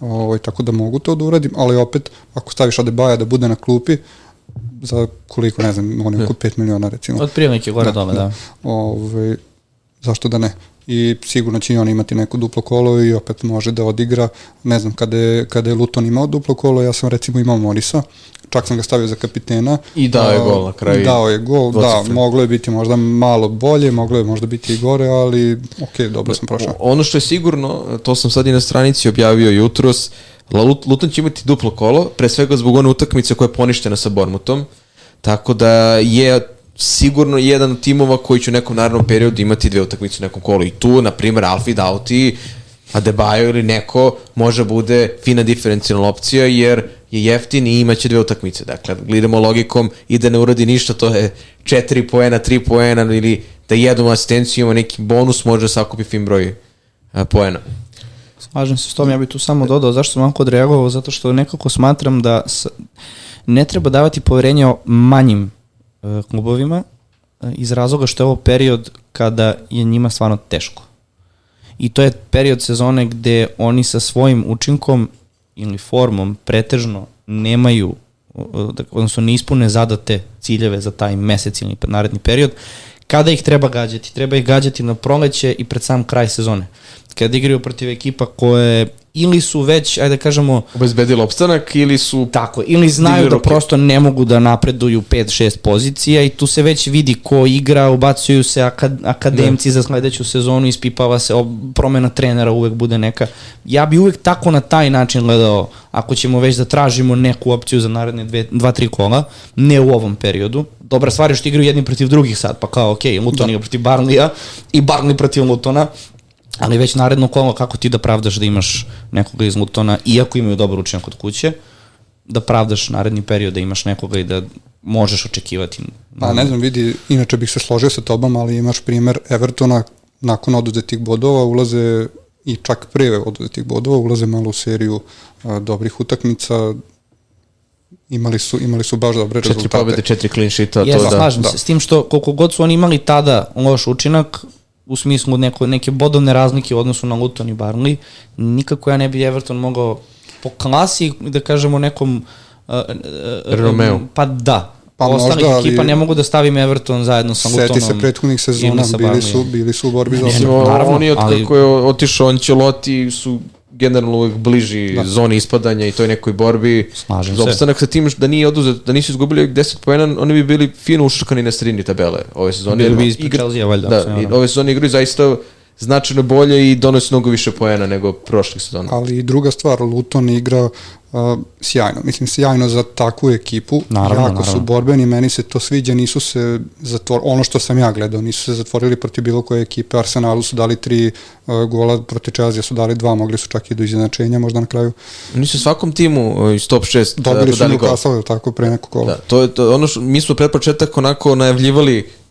ovaj, tako da mogu to da uradim, ali opet, ako staviš Adebaja da bude na klupi, za koliko, ne znam, on je oko 5 miliona recimo. Od prilike gore dole, da. Ove, zašto da ne? I sigurno će i on imati neko duplo kolo i opet može da odigra. Ne znam, kada je, kada je Luton imao duplo kolo, ja sam recimo imao Morisa, čak sam ga stavio za kapitena. I dao je gol na kraju. Dao je gol, da, moglo je biti možda malo bolje, moglo je možda biti i gore, ali ok, dobro sam prošao. Ono što je sigurno, to sam sad i na stranici objavio jutros, Luton će imati duplo kolo, pre svega zbog one utakmice koja je poništena sa Bormutom, tako da je sigurno jedan od timova koji će u nekom narednom periodu imati dve utakmice u nekom kolu. I tu, na primjer, Alfi Dauti, Adebayo ili neko može bude fina diferencijalna opcija jer je jeftin i imaće dve utakmice. Dakle, gledamo logikom i da ne uradi ništa, to je 4 poena, 3 poena ili da jednom asistenciju ima neki bonus, može da sakupi fin broj poena. Slažem se s tom, ja bih tu samo dodao zašto sam ovako odreagovao, zato što nekako smatram da ne treba davati poverenje o manjim klubovima e, iz razloga što je ovo period kada je njima stvarno teško. I to je period sezone gde oni sa svojim učinkom ili formom pretežno nemaju odnosno ne ispune zadate ciljeve za taj mesec ili naredni period, kada ih treba gađati? Treba ih gađati na proleće i pred sam kraj sezone. Kada igraju protiv ekipa koje ili su već, ajde da kažemo, Obezbedili opstanak ili su... Tako, ili znaju da prosto ne mogu da napreduju 5-6 pozicija i tu se već vidi ko igra, ubacuju se akad, akademci za sledeću sezonu, ispipava se, ob- promena trenera uvek bude neka. Ja bi uvek tako na taj način gledao, ako ćemo već da tražimo neku opciju za naredne 2-3 kola, ne u ovom periodu. Dobra stvar je što igraju jedni protiv drugih sad, pa kao, ok, Luton igra protiv Barnlija i Barnley protiv Lutona, ali već naredno kolo kako ti da pravdaš da imaš nekoga iz Lutona, iako imaju dobar učinak kod kuće, da pravdaš naredni period da imaš nekoga i da možeš očekivati. Pa ne znam, vidi, inače bih se složio sa tobom, ali imaš primer Evertona, nakon oduzetih bodova ulaze i čak pre oduzetih bodova ulaze malo u seriju a, dobrih utakmica, imali su, imali su baš dobre Četiri rezultate. pobjede, četiri clean sheeta, to da... slažem da. se s tim što koliko god su oni imali tada loš učinak, u smislu neko, neke bodovne razlike u odnosu na Luton i Barnley, nikako ja ne bi Everton mogao po klasi, da kažemo nekom uh, uh, Renomeu. Pa da. Pa Ostalih možda, ali- ekipa ne mogu da stavim Everton zajedno sa Lutonom. Seti se prethodnih sezona, bili su, bili su u borbi za osam. naravno, oni od ali- kako je otišao Ancelotti su generalno uvek bliži da. zoni ispadanja i toj nekoj borbi. Slažem za se. opstanak sa tim da nije oduzet, da nisu izgubili 10 poena, oni bi bili fino ušrkani na sredini tabele ove sezone. Bili bi ispred Chelsea, valjda, Da, i ove sezone igraju zaista značajno bolje i donose mnogo više poena nego prošlih sezona. Ali druga stvar, Luton igra uh, sjajno. Mislim, sjajno za takvu ekipu. Naravno, jako naravno. su borbeni, meni se to sviđa, nisu se zatvorili, ono što sam ja gledao, nisu se zatvorili protiv bilo koje ekipe. Arsenalu su dali tri uh, gola, protiv Chelsea su dali dva, mogli su čak i do izjednačenja možda na kraju. Oni su svakom timu uh, iz top 6 Dobili su dali gol. Newcastle, tako, pre neko kola. Da, to je to, ono što, mi smo pred početak onako najavljivali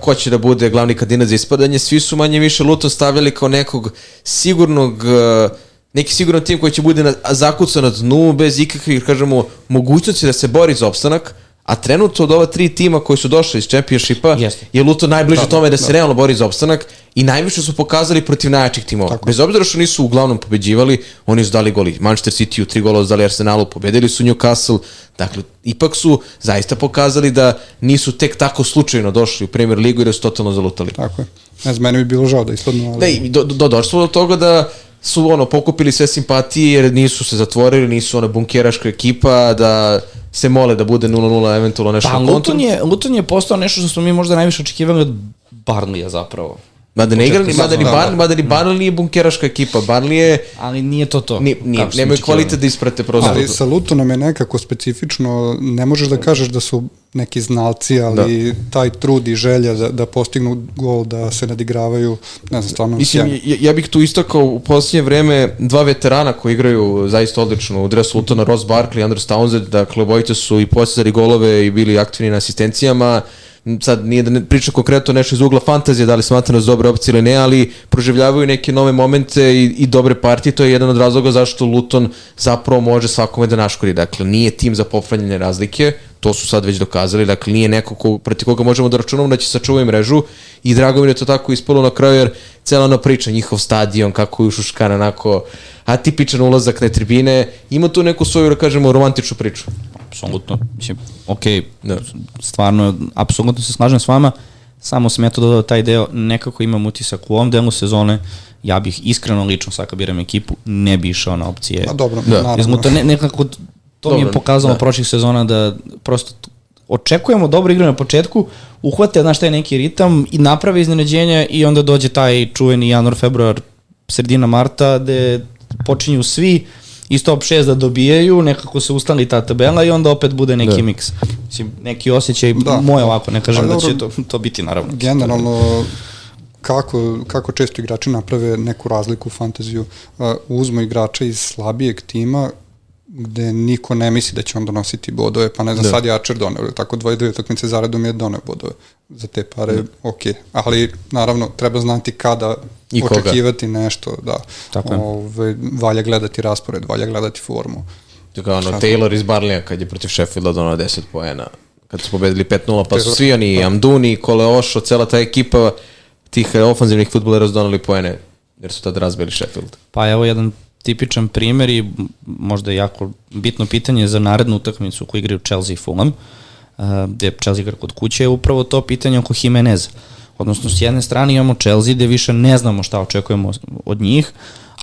ko će da bude glavni kandidat za ispadanje, svi su manje više Luton stavljali kao nekog sigurnog uh, neki siguran tim koji će bude na, zakucan na dnu bez ikakvih, kažemo, mogućnosti da se bori za opstanak, a trenutno od ova tri tima koji su došli iz Championshipa Jeste. je Luton najbliže tome da se realno bori za opstanak i najviše su pokazali protiv najjačih timova. Tako. Bez obzira što nisu uglavnom pobeđivali, oni su dali goli Manchester City u tri gola dali Arsenalu, pobedili su Newcastle, dakle, ipak su zaista pokazali da nisu tek tako slučajno došli u Premier ligu i da su totalno zalutali. Tako je. Ne znam, meni bi bilo žao da ispadnu, ali... Da, i do, do, smo do toga da su ono pokupili sve simpatije jer nisu se zatvorili, nisu ona bunkeraška ekipa da se mole da bude 0-0 eventualno nešto Pa na kontu. Luton je, Luton je postao nešto što smo mi možda najviše očekivali od Barnlija zapravo. Mada ne igra, ni- mada ni Da, Barnley, da. mada ni Barnley nije bunkeraška ekipa. Barnley je, Ali nije to to. ni, nije, smo nemaju kvalitet da isprate prosto. Ali sa Lutonom je nekako specifično, ne možeš da kažeš da su neki znalci, ali taj trud i želja da, da postignu gol, da se nadigravaju, ne znam, stvarno Mislim, sjajno. ja, ja bih tu istakao u posljednje vreme dva veterana koji igraju zaista odlično u dresu Lutona, Ross Barkley i Andrew Townsend, dakle obojice su i postizali golove i bili aktivni na asistencijama, sad nije da ne pričam konkretno nešto iz ugla fantazije, da li smatram da su dobre opcije ili ne, ali proživljavaju neke nove momente i, i dobre partije, to je jedan od razloga zašto Luton zapravo može svakome da naškori. Dakle, nije tim za popravljanje razlike, to su sad već dokazali, dakle nije neko ko, proti koga možemo da računamo da će sačuvati mrežu i drago mi da je to tako ispalo na kraju jer cela ona priča, njihov stadion, kako je ušuškan onako atipičan ulazak na tribine, ima tu neku svoju, da kažemo, romantičnu priču. Apsolutno. Mislim, ok, Da. stvarno, apsolutno se slažem s vama, samo sam eto dodao taj deo, nekako imam utisak u ovom delu sezone, ja bih iskreno lično sad kad biram ekipu, ne bi išao na opcije. A dobro, Da. naravno. To ne, nekako, to mi je Dobro, pokazalo da. prošlih sezona da prosto očekujemo dobro igru na početku, uhvate, znaš, taj neki ritam i naprave iznenađenja i onda dođe taj čuveni januar, februar, sredina marta, gde počinju svi iz top 6 da dobijaju, nekako se ustali ta tabela i onda opet bude neki Da. miks. Mislim, neki osjećaj, Da. moje ovako, ne kažem Ali da će to, to biti naravno. Generalno, kako, kako često igrači naprave neku razliku u fantaziju, uh, uzmu igrača iz slabijeg tima gde niko ne misli da će on donositi bodove, pa ne znam, Da. sad je Archer doneo, ili tako dvoje dve utakmice zaredom je doneo bodove. Za te pare, Da. ok. Ali, naravno, treba znati kada I koga. očekivati nešto, da. Tako je. Ove, valja gledati raspored, valja gledati formu. Tako ono, Taylor iz Barleya kad je protiv Sheffielda donao 10 poena, kad su pobedili 5-0, pa su svi oni, Amduni, Koleošo, cela ta ekipa tih eh, ofanzivnih futbolera su donali poene, jer su tad razbili Sheffield. Pa evo jedan tipičan primer i možda jako bitno pitanje za narednu utakmicu koju igraju Chelsea i Fulham, uh, gde Chelsea igra kod kuće, je upravo to pitanje oko Jimeneza. Odnosno, s jedne strane imamo Chelsea gde više ne znamo šta očekujemo od njih,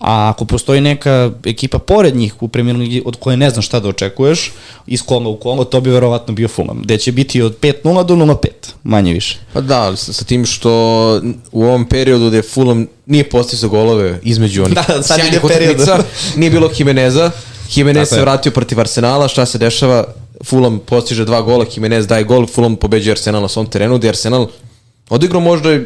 a ako postoji neka ekipa pored njih u Premier Ligi od koje ne znaš šta da očekuješ, iz kola u kolo, to bi verovatno bio Fulham, gde će biti od 5-0 do 0-5, manje više. Pa da, ali sa, sa tim što u ovom periodu gde Fulham nije postizao golove između onih Da, sjajnih utakmica, nije bilo Jimeneza, Jimenez se vratio protiv Arsenala, šta se dešava? Fulham postiže dva gola, Jimenez daje gol, Fulham pobeđuje Arsenal na svom terenu, gde Arsenal odigrao možda,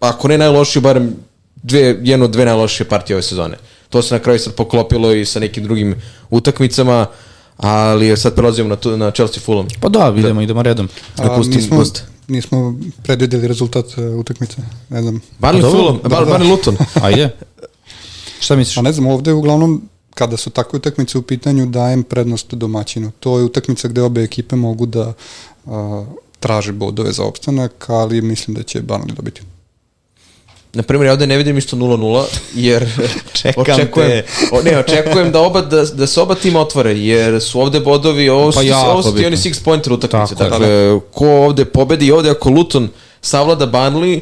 ako ne najlošiju, barem dve, jednu od dve najlošije partije ove sezone. To se na kraju sad poklopilo i sa nekim drugim utakmicama, ali sad prelazimo na, tu, na Chelsea Fulham. Pa da, idemo, idemo redom. Da pustim nismo, nismo predvideli rezultat uh, utakmice, ne znam. Barney dobro, Fulham, da, Bar, da. Barney Luton. Ajde. Šta misliš? Pa ne znam, ovde uglavnom kada su takve utakmice u pitanju dajem prednost domaćinu. To je utakmica gde obe ekipe mogu da a, traže bodove za opstanak, ali mislim da će Barnley dobiti. Na primjer, ja ovde ne vidim isto 0-0, jer Čekam očekujem, te. o, ne, očekujem da, oba, da, da se oba tima otvore, jer su ovde bodovi, ovo su, Pa jako ovo su ti oni six pointer utakmice. Tako dakle, ko ovde pobedi i ovde ako Luton savlada Burnley,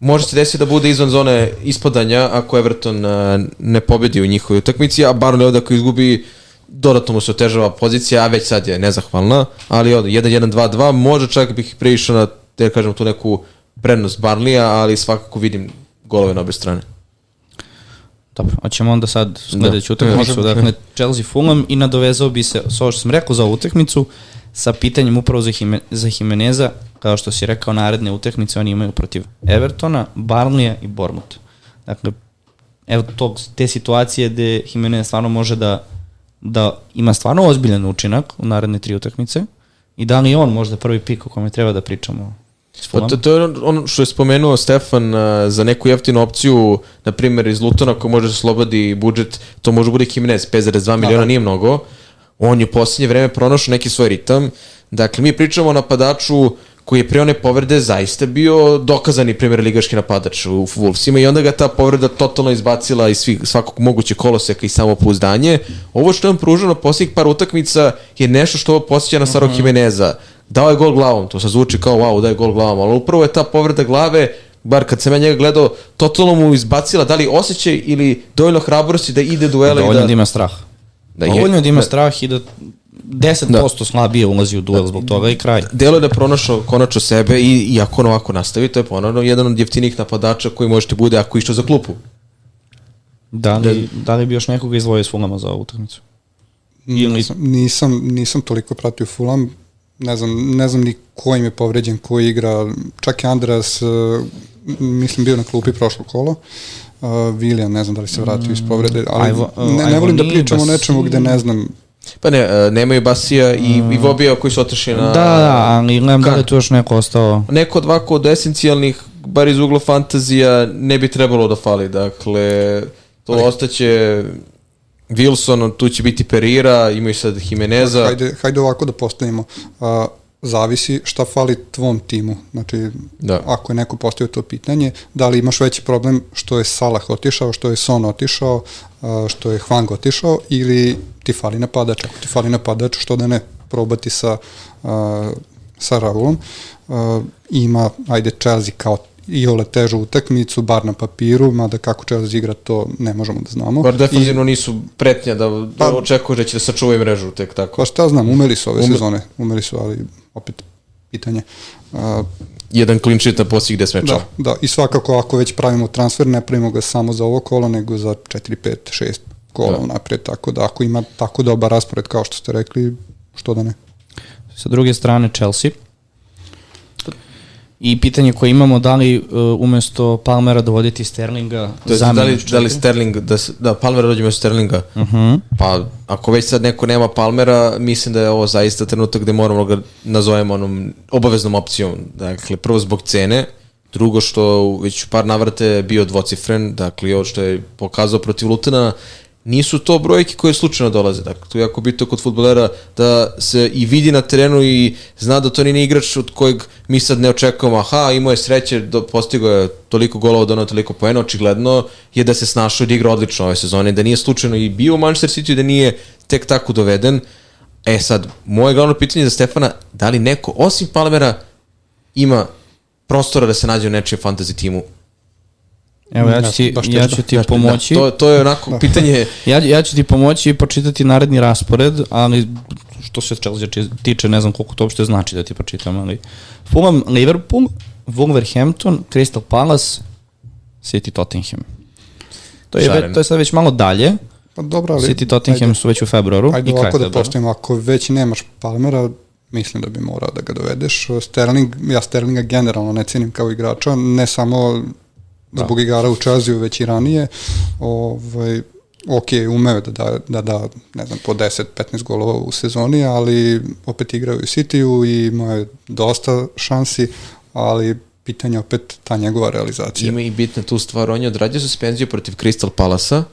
može se desiti da bude izvan zone ispadanja ako Everton a, ne pobedi u njihovoj utakmici, a Burnley ovde ako izgubi dodatno mu se otežava pozicija, a već sad je nezahvalna, ali ovde 1-1-2-2, može čak bih preišao na, da kažem, tu neku prednost Barnlija, ali svakako vidim golove na obe strane. Dobro, hoćemo onda sad sledeću Da. utakmicu, dakle Chelsea Fulham i nadovezao bi se s ovo što sam rekao za ovu utakmicu sa pitanjem upravo za, Hime, za Jimeneza, kao što si rekao naredne utakmice oni imaju protiv Evertona, Barnlija i Bournemouth. Dakle, evo tog, te situacije gde Jimenez stvarno može da, da ima stvarno ozbiljan učinak u naredne tri utakmice i da li je on možda prvi pik o kome treba da pričamo Pa to, to je ono što je spomenuo Stefan uh, za neku jeftinu opciju, na primjer iz Lutona ko može da slobodi budžet, to može bude Jimenez, 5,2 miliona nije mnogo. On je u posljednje vreme pronašao neki svoj ritam. Dakle, mi pričamo o napadaču koji je pre one povrede zaista bio dokazani primjer ligaški napadač u Wolvesima i onda ga ta povreda totalno izbacila iz svih, svakog moguće koloseka i samopouzdanje. Ovo što je on pružao na posljednjih par utakmica je nešto što ovo posjeća na Saro -huh. Jimeneza. Dao je gol glavom, to se zvuči kao wow, da je gol glavom, ali upravo je ta povreda glave bar kad sam ja njega gledao, totalno mu izbacila da li osjećaj ili dovoljno hrabrosti da ide duela Dovoljno i da... da ima strah. Da je- Dovoljno da ima da- strah i da 10% slabije ulazi u duel zbog toga i kraj. Delo je da je pronašao konačno sebe i, i ako on ovako nastavi, to je ponovno jedan od jeftinih napadača koji možete bude ako išao za klupu. Da li, da li bi još nekoga izdvojio s Fulama za ovu utakmicu? Ili- Nisam, nisam, nisam toliko pratio Fulham, ne znam, ne znam ni ko im je povređen, ko igra, čak i Andreas, uh, mislim bio na klupi prošlo kolo, uh, William, ne znam da li se vratio iz povrede, ali Ajvo- ne, ne Ajvo volim da nije, pričam o nečemu gde ne znam, Pa ne, e, nemaju Basija i, i Vobija koji su otišli na... Da, da, ali gledam da li tu još neko ostao. Neko od ovako od esencijalnih, bar iz ugla fantazija, ne bi trebalo da fali. Dakle, to Ali- ostaće Wilson, tu će biti Perira, imaju sad Jimeneza. hajde, hajde ovako da postavimo, uh, zavisi šta fali tvom timu, znači Da. ako je neko postavio to pitanje, da li imaš veći problem što je Salah otišao, što je Son otišao, što je Hwang otišao ili ti fali napadač, ako ti fali napadač, što da ne probati sa, sa Raulom. Ima, ajde, Chelsea kao i ole težu utakmicu, bar na papiru, mada kako Chelsea igra to ne možemo da znamo. Bar defanzivno nisu pretnja da, da Pa- očekuješ da će da sačuvaju mrežu tek tako. Pa šta znam, umeli su ove Ume- sezone, umeli su, ali opet pitanje. A, Jedan clean sheet na posljednjih 10 mečeva. Da, da, i svakako ako već pravimo transfer, ne pravimo ga samo za ovo kolo, nego za 4, 5, 6 kola Da. da. napred, tako da ako ima tako dobar raspored kao što ste rekli, što da ne. Sa druge strane Chelsea. I pitanje koje imamo, da li uh, umesto Palmera dovoditi Sterlinga To je, da, li, da li Sterling, da, da Palmera dođe mesto Sterlinga? Uh -huh. Pa, ako već sad neko nema Palmera, mislim da je ovo zaista trenutak gde moramo ga nazovemo onom obaveznom opcijom. Dakle, prvo zbog cene, drugo što već par navrate bio dvocifren, dakle, ovo što je pokazao protiv Lutena, nisu to brojke koje slučajno dolaze. Dakle, tu je jako bitno kod futbolera da se i vidi na terenu i zna da to nije igrač od kojeg mi sad ne očekujemo, aha, imao je sreće, do, postigo je toliko golova, donao toliko poena, očigledno je da se snašao i da igra odlično ove sezone, da nije slučajno i bio u Manchester City, da nije tek tako doveden. E sad, moje glavno pitanje za Stefana, da li neko, osim Palmera, ima prostora da se nađe u nečijem fantasy timu? Evo, ja ću Ja, ti, ja ću ti Znaš, pomoći. Da, to, to je onako pitanje Ja, ja ću ti pomoći i pročitati naredni raspored, ali što se Chelsea tiče, ne znam koliko to uopšte znači da ti pročitam, ali Fulham, Liverpool, Wolverhampton, Crystal Palace, City Tottenham. To je, Šareno. ve, to je sad već malo dalje. Pa dobro, ali... City Tottenham ajde, su već u februaru. Ajde ovako da postavimo, ako već nemaš Palmera, mislim da bi morao da ga dovedeš. Sterling, ja Sterlinga generalno ne cijenim kao igrača, ne samo zbog igara u Chelsea, već i ranije. Ovaj, ok, umeo da da, da, da ne znam, po 10-15 golova u sezoni, ali opet igrao i u City-u i imao je dosta šansi, ali pitanje je opet ta njegova realizacija. Ima i bitna tu stvar, on je odradio suspenziju protiv Crystal Palasa,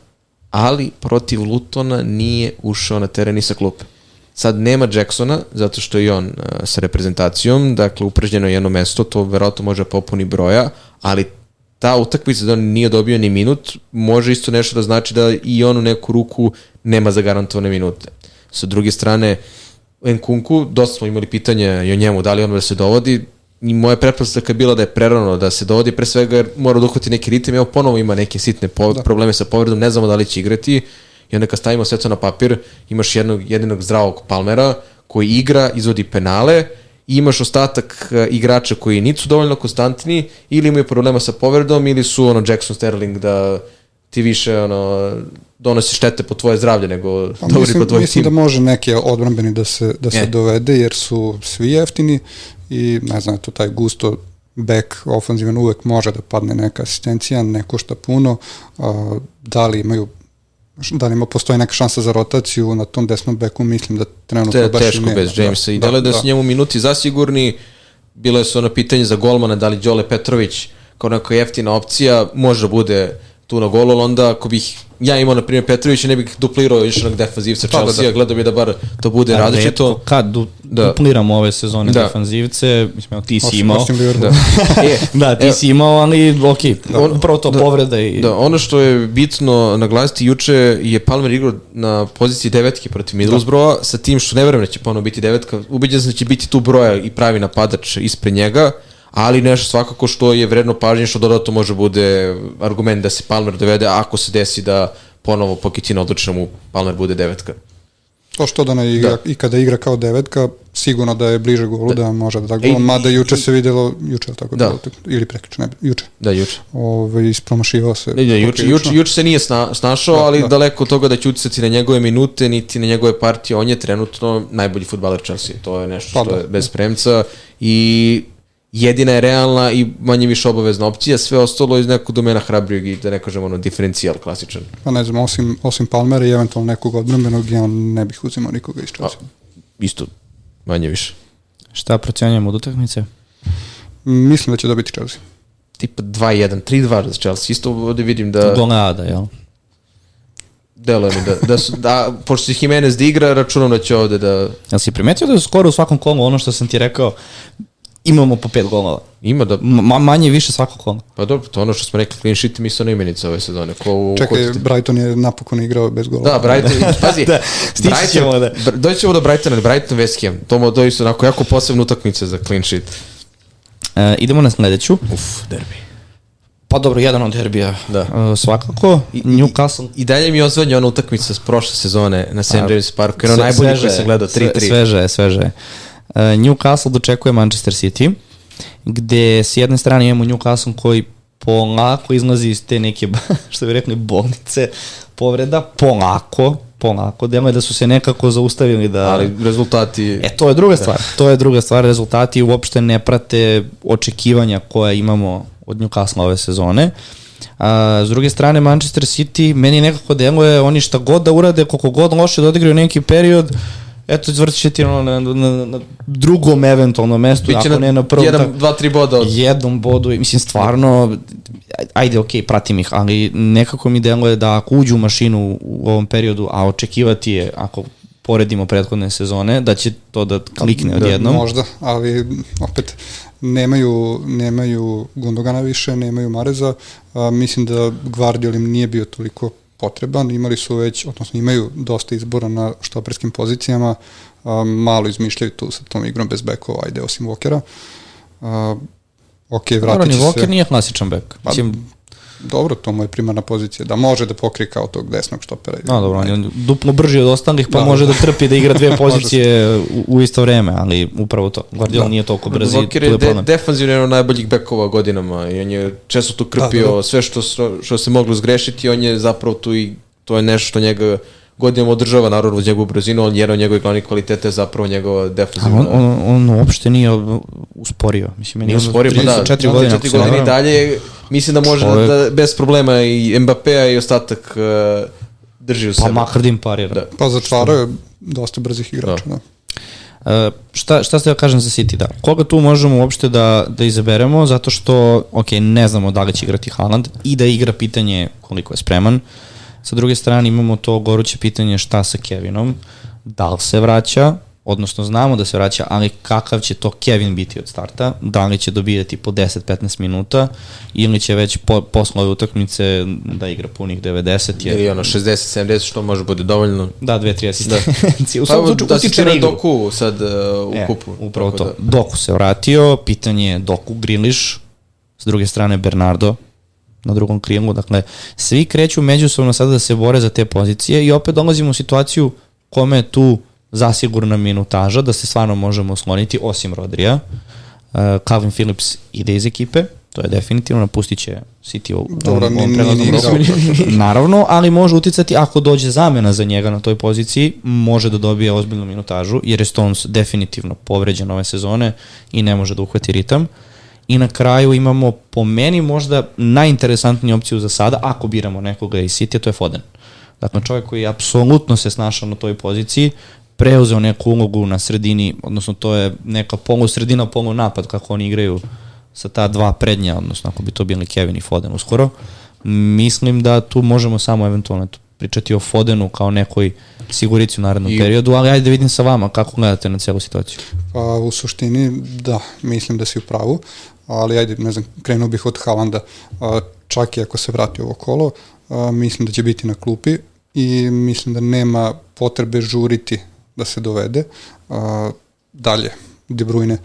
ali protiv Lutona nije ušao na teren ni sa klupe. Sad nema Jacksona, zato što je i on uh, sa reprezentacijom, dakle upražnjeno je jedno mesto, to verovatno može da popuni broja, ali ta utakmica da on nije dobio ni minut, može isto nešto da znači da i on u neku ruku nema zagarantovane minute. Sa druge strane, Nkunku, dosta smo imali pitanje i o njemu, da li on da se dovodi, i moja pretpostavka je bila da je prerano da se dovodi, pre svega jer mora da uhvati neki ritem, evo ponovo ima neke sitne po da. probleme sa povredom, ne znamo da li će igrati, i onda kad stavimo sve to na papir, imaš jednog, jedinog zdravog Palmera koji igra, izvodi penale, i imaš ostatak uh, igrača koji nisu dovoljno konstantni ili imaju problema sa povredom ili su ono Jackson Sterling da ti više ono donosi štete po tvoje zdravlje nego Pa dobri mislim, po tvoj mislim tim. da može neki odbrambeni da se, da se Je. dovede jer su svi jeftini i ne znam, to taj gusto back ofanzivan uvek može da padne neka asistencija, ne košta puno, a, da li imaju da li postoji neka šansa za rotaciju na tom desnom beku, mislim da trenutno To je baš teško nema. bez Jamesa i da, da, da su njemu minuti zasigurni bilo je su ono pitanje za golmana, da li Đole Petrović kao neka jeftina opcija može da bude tu na golu, ali onda ako bih ja imao, na primjer, Petrovića, ne bih duplirao još onog defanzivca Pa da, Chelsea, da. gledao bi da bar to bude A različito. retko Kad du, Da. dupliramo ove sezone Da. defanzivce, mislim, ti si Osim, imao. osim Liverpool. Da. E, Da, ti evo, si imao, ali ok, upravo to Da. povreda i... Da, ono što je bitno naglasiti juče je Palmer igrao na poziciji devetke protiv Middlesbrougha sa tim što ne verujem da će ponovo biti devetka. Ubeđen sam da će biti tu broja i pravi napadač ispred njega, ali nešto svakako što je vredno pažnje što dodatno može bude argument da se Palmer dovede ako se desi da ponovo Pochettino odluči da mu Palmer bude devetka. To što da ne igra, i kada igra kao devetka, sigurno da je bliže golu, da, može da da gol, mada i- juče se videlo, juče tako Da. bilo, ili prekiče, ne, juče. Da, juče. Ove, ispromašivao se. Ne, ne, juče, juče, juče se nije sna, snašao, Da, ali da. daleko od toga da će uticati na njegove minute, niti na njegove partije. On je trenutno najbolji futbaler Chelsea. To je nešto Pa što da. je bez premca i jedina je realna i manje više obavezna opcija, sve ostalo iz nekog domena hrabrijeg i da ne kažemo ono diferencijal klasičan. Pa ne znam, osim, osim Palmera i eventualno nekog odbranbenog, ja ne bih uzimao nikoga iz Chelsea. Isto, manje više. Šta procenjujemo od utakmice? Mislim da će dobiti Chelsea. Tipa 2-1, 3-2 za Chelsea. Isto ovde vidim da Gol nada, jel? deluje mi da, da, su, da pošto se Jimenez da igra, računam da će ovde da Jel si primetio da je skoro u svakom kolu ono što sam ti rekao, imamo po pet golova. ima da Ma, manje više svakog kola. Pa dobro, to je ono što smo rekli, clean sheet mi su ono imenica ove sezone. Ko, u- Čekaj, ko- Brighton je napokon igrao bez gola. Da, Brighton, pazi, Da, stići Brighton, ćemo da- doći ćemo do Brightona, Brighton West Ham, to mu doći su onako jako posebne utakmice za clean sheet. E, idemo na sledeću. Uf, derbi. Pa dobro, jedan od derbija. Da. E, svakako. Newcastle. I dalje mi je ozvanja ona utakmica s prošle sezone na St. James Park, jer ono sve- najbolji sveže koji je, sam gledao, sve- 3-3. Sveže je, sveže je. E, Newcastle dočekuje Manchester City, gde s jedne strane imamo Newcastle koji polako izlazi iz te neke, što bi rekli, bolnice povreda, polako, polako, deluje da su se nekako zaustavili da... Ali rezultati... E, to je druga stvar. To je druga stvar. Rezultati uopšte ne prate očekivanja koja imamo od Newcastle ove sezone. A, s druge strane, Manchester City, meni nekako deluje, oni šta god da urade, koliko god loše da odigraju neki period, eto, izvrtit će ti ono na, na, na drugom eventualnom mestu, Biće ako na ne na prvom. jedan, dva, tri boda od... jednom bodu, i mislim stvarno, ajde ok, pratim ih, ali nekako mi deluje da ako uđu u mašinu u ovom periodu, a očekivati je, ako poredimo prethodne sezone, da će to da klikne odjednom. Možda, ali opet nemaju, nemaju Gundogana više, nemaju Mareza. A, mislim da Guardiol im nije bio toliko potreban, imali su već, odnosno imaju dosta izbora na štoperskim pozicijama, a, malo izmišljaju tu sa tom igrom bez bekova, ajde, osim Walkera. A, ok, vratit će Walker se... nije klasičan bek. Pa, Mislim, Dobro, to mu je primarna pozicija, da može da pokrije kao tog desnog štopera. no, dobro, on je duplo brži od ostalih, pa Da, može da. da trpi da igra dve pozicije u, u isto vreme, ali upravo to. Guardiola Da. nije toliko brz i Walker tu je de, defanzivno jedan od najboljih bekova godinama i on je često tu krpio Da, da, da. sve što, što se moglo zgrešiti, on je zapravo tu i to je nešto što njega godinama održava naravno uz njegovu brzinu, on jedan od njegovih glavnih kvaliteta je zapravo njegova A defanzivna. on, on, on uopšte nije usporio. Mislim, meni Nije usporio, pa da, 34 godine. ako četiri se ne godine i dalje, mislim da može da, bez problema i Mbappéa i ostatak uh, drži u Pa sebi. makar da im parira. Da. Pa zatvarao je dosta brzih igrača, da. Uh, šta, šta ste da kažem za City, da. Koga tu možemo uopšte da, da izaberemo, zato što, ok, ne znamo da li će igrati Haaland i da igra pitanje koliko je spreman. Sa druge strane imamo to goruće pitanje šta sa Kevinom, da li se vraća, odnosno znamo da se vraća, ali kakav će to Kevin biti od starta, da li će dobijati po 10-15 minuta ili će već po, posle ove utakmice da igra punih 90, jer Ili ono 60-70 što može bude dovoljno. da, dve, tri asistencije. U svakom Pa, slučaju da utiče se na igru. Doku sad uh, u E, kupu. Upravo to. Da. Doku se vratio, pitanje je Doku Griliš, s druge strane Bernardo na drugom krilu, dakle svi kreću međusobno sada da se bore za te pozicije i opet dolazimo u situaciju kome je tu zasigurna minutaža da se stvarno možemo osloniti osim Rodrija. Uh, Calvin Phillips ide iz ekipe, to je definitivno, napustit će City u, Dobro, ovom prelaznom roku. Naravno, ali može uticati ako dođe zamena za njega na toj poziciji, može da dobije ozbiljnu minutažu, jer je Stones definitivno povređen ove sezone i ne može da uhvati ritam. I na kraju imamo po meni možda najinteresantniju opciju za sada, ako biramo nekoga iz City, to je Foden. Dakle, čovjek koji apsolutno se snašao na toj poziciji, preuzeo neku ulogu na sredini, odnosno to je neka polu sredina, polu napad kako oni igraju sa ta dva prednja, odnosno ako bi to bili Kevin i Foden uskoro. Mislim da tu možemo samo eventualno pričati o Fodenu kao nekoj sigurici u narednom I... periodu, ali ajde da vidim sa vama kako gledate na celu situaciju. Pa u suštini da, mislim da si u pravu, ali ajde, ne znam, krenuo bih od Halanda. Čak i ako se vrati ovo kolo, mislim da će biti na klupi i mislim da nema potrebe žuriti da se dovede. Dalje, De Bruyne,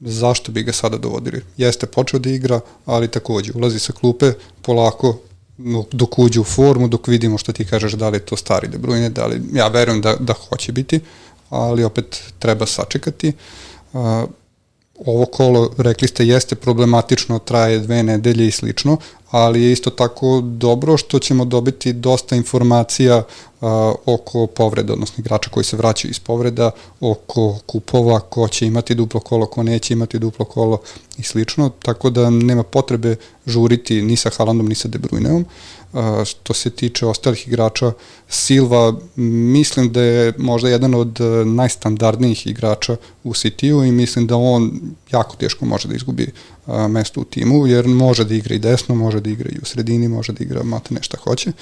zašto bi ga sada dovodili? Jeste počeo da igra, ali takođe ulazi sa klupe polako dok uđe u formu, dok vidimo što ti kažeš da li je to stari De Bruyne, da li, ja verujem da, da hoće biti, ali opet treba sačekati. Uh, ovo kolo, rekli ste, jeste problematično, traje dve nedelje i slično, ali je isto tako dobro što ćemo dobiti dosta informacija uh, oko povreda, odnosno igrača koji se vraćaju iz povreda, oko kupova, ko će imati duplo kolo, ko neće imati duplo kolo i slično, tako da nema potrebe žuriti ni sa Haalandom ni sa De Bruyneom. Što se tiče ostalih igrača, Silva mislim da je možda jedan od najstandardnijih igrača u City-u i mislim da on jako teško može da izgubi mesto u timu, jer može da igra i desno, može da igra i u sredini, može da igra mate nešto hoće,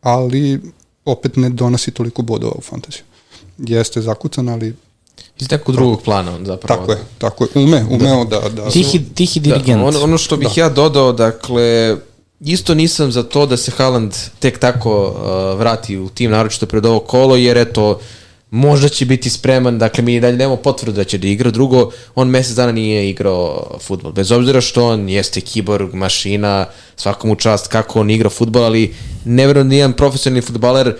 ali opet ne donosi toliko bodova u fantaziju. Jeste zakucan, ali iz nekog drugog plana on zapravo. Tako je, tako je. Ume, umeo da... da, da tihi, tihi dirigent. Da, ono, ono što bih da. ja dodao, dakle, isto nisam za to da se Haaland tek tako uh, vrati u tim, naročito pred ovo kolo, jer eto, možda će biti spreman, dakle mi dalje nemamo potvrdu da će da igra, drugo, on mesec dana nije igrao futbol, bez obzira što on jeste kiborg, mašina, svakomu čast kako on igra futbol, ali ne verujem da nijedan profesionalni futbaler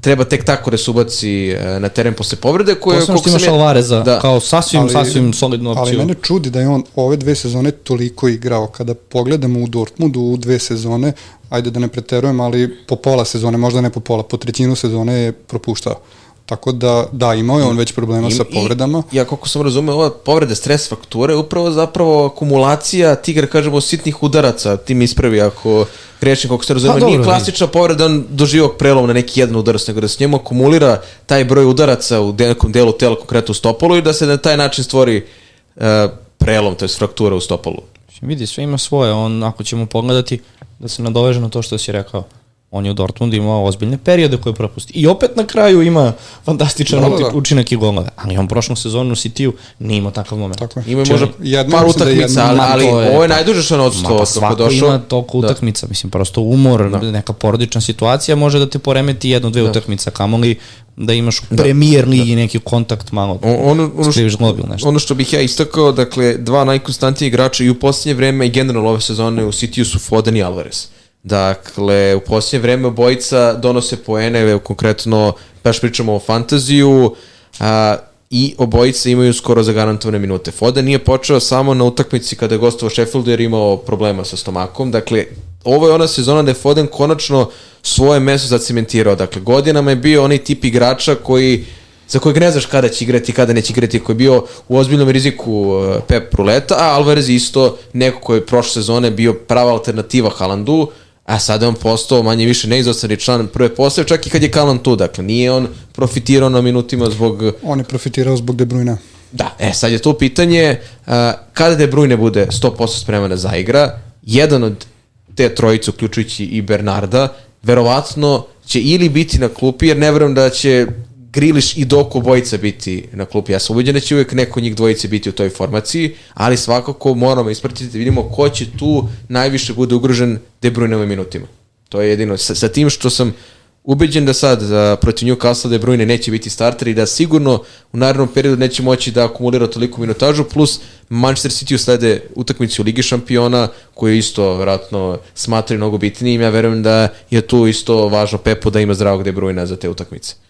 treba tek tako da se ubaci e, na teren posle povrede koje Posledno što imaš je... Alvareza da. kao sasvim, ali, sasvim solidnu opciju. Ali mene čudi da je on ove dve sezone toliko igrao. Kada pogledamo u Dortmundu u dve sezone, ajde da ne preterujem, ali po pola sezone, možda ne po pola, po trećinu sezone je propuštao. Tako da, da, imao je on već problema I, sa povredama. I, ja koliko sam razumeo, ova povreda stres fakture je upravo zapravo akumulacija tigra, kažemo, sitnih udaraca, ti mi ispravi ako grešim, koliko se razumeo, pa, nije klasična povreda on doživog prelom na neki jedan udarac, nego da se njemu akumulira taj broj udaraca u nekom delu tela, konkretno u stopolu i da se na taj način stvori uh, prelom, to je fraktura u stopolu. Vidi, sve ima svoje, on, ako ćemo pogledati, da se nadoveže na to što si rekao, On je u Dortmundu imao ozbiljne periode koje propusti. I opet na kraju ima fantastičan da, da, da. učinak i golove. Ali on prošlu sezonu u City-u nije imao takav moment. Tako je. Ima možda par da utakmica, ali, ali je, ovo je najduže što on odsto. Svako došao. ima toliko da. utakmica. Mislim, prosto umor, da. neka porodična situacija može da te poremeti jednu, dve da. utakmice, kamoli da imaš u da. premier ligi da. neki kontakt malo, ono, ono, što, mobil nešto. Ono što bih ja istakao, dakle, dva najkonstantnije igrača i u posljednje vreme i generalno ove sezone u City-u su Foden i Alvarez. Dakle, u posljednje vreme obojica donose poene, konkretno, baš pričamo o fantaziju, a, i obojica imaju skoro zagarantovane minute. Foden nije počeo samo na utakmici kada je gostovao Sheffieldu jer imao problema sa stomakom. Dakle, ovo je ona sezona da je Foden konačno svoje mesto zacementirao. Dakle, godinama je bio onaj tip igrača koji za kojeg ne znaš kada će igrati, kada neće igrati, koji je bio u ozbiljnom riziku Pep Ruleta, a Alvarez isto neko koji je prošle sezone bio prava alternativa Haalandu, a sada on postao manje više neizostani član prve postave, čak i kad je Kalan tu, dakle nije on profitirao na minutima zbog... On je profitirao zbog De Bruyne. Da, e sad je to pitanje, uh, kada De Bruyne bude 100% spreman da zaigra, jedan od te trojice, uključujući i Bernarda, verovatno će ili biti na klupi, jer ne verujem da će Griliš i Doku bojica biti na klupi. Ja sam ubeđen da će uvek neko njih dvojice biti u toj formaciji, ali svakako moramo ispratiti da vidimo ko će tu najviše bude ugrožen De Bruyne minutima. To je jedino. Sa, sa tim što sam ubeđen da sad za, protiv Newcastle De Bruyne neće biti starter i da sigurno u narednom periodu neće moći da akumulira toliko minutažu, plus Manchester City uslede utakmicu u Ligi šampiona, koju isto vratno smatraju mnogo bitnijim. Ja verujem da je tu isto važno Pepo da ima zdravog De Bruyne za te utakmice.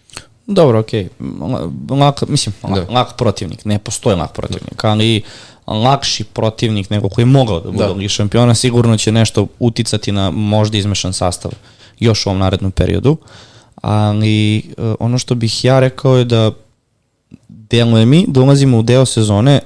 Dobro, okej. Okay. Lak, mislim, da. lak protivnik. Ne postoji lak protivnik, ali lakši protivnik nego koji je mogao da bude da. Ligi šampiona, sigurno će nešto uticati na možda izmešan sastav još u ovom narednom periodu. Ali uh, ono što bih ja rekao je da deluje mi, dolazimo u deo sezone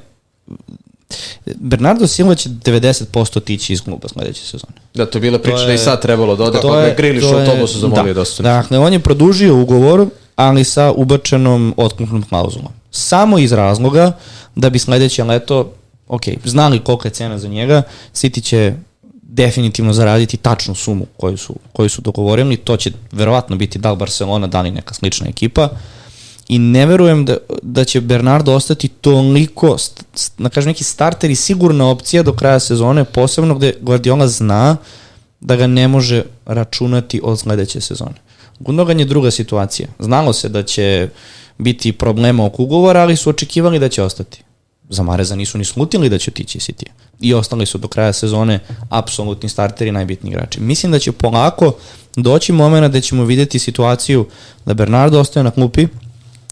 Bernardo Silva će 90% tići iz kluba sledeće sezone. Da, to je bila priča da i sad trebalo da ode, pa je Griliš u autobusu zamolio da, dosta. Dakle, on je produžio ugovor ali sa ubačenom otkupnom klauzulom. Samo iz razloga da bi sledeće leto, ok, znali kolika je cena za njega, City će definitivno zaraditi tačnu sumu koju su, koju su dogovorili, to će verovatno biti da li Barcelona, da li neka slična ekipa, i ne verujem da, da će Bernardo ostati toliko, na kažem neki starter i sigurna opcija do kraja sezone, posebno gde Guardiola zna da ga ne može računati od sledeće sezone. Gundogan je druga situacija. Znalo se da će biti problema oko ugovora, ali su očekivali da će ostati. Za Mareza nisu ni slutili da će otići City. I ostali su do kraja sezone apsolutni starteri, najbitni igrači. Mislim da će polako doći momena da ćemo videti situaciju da Bernardo ostaje na klupi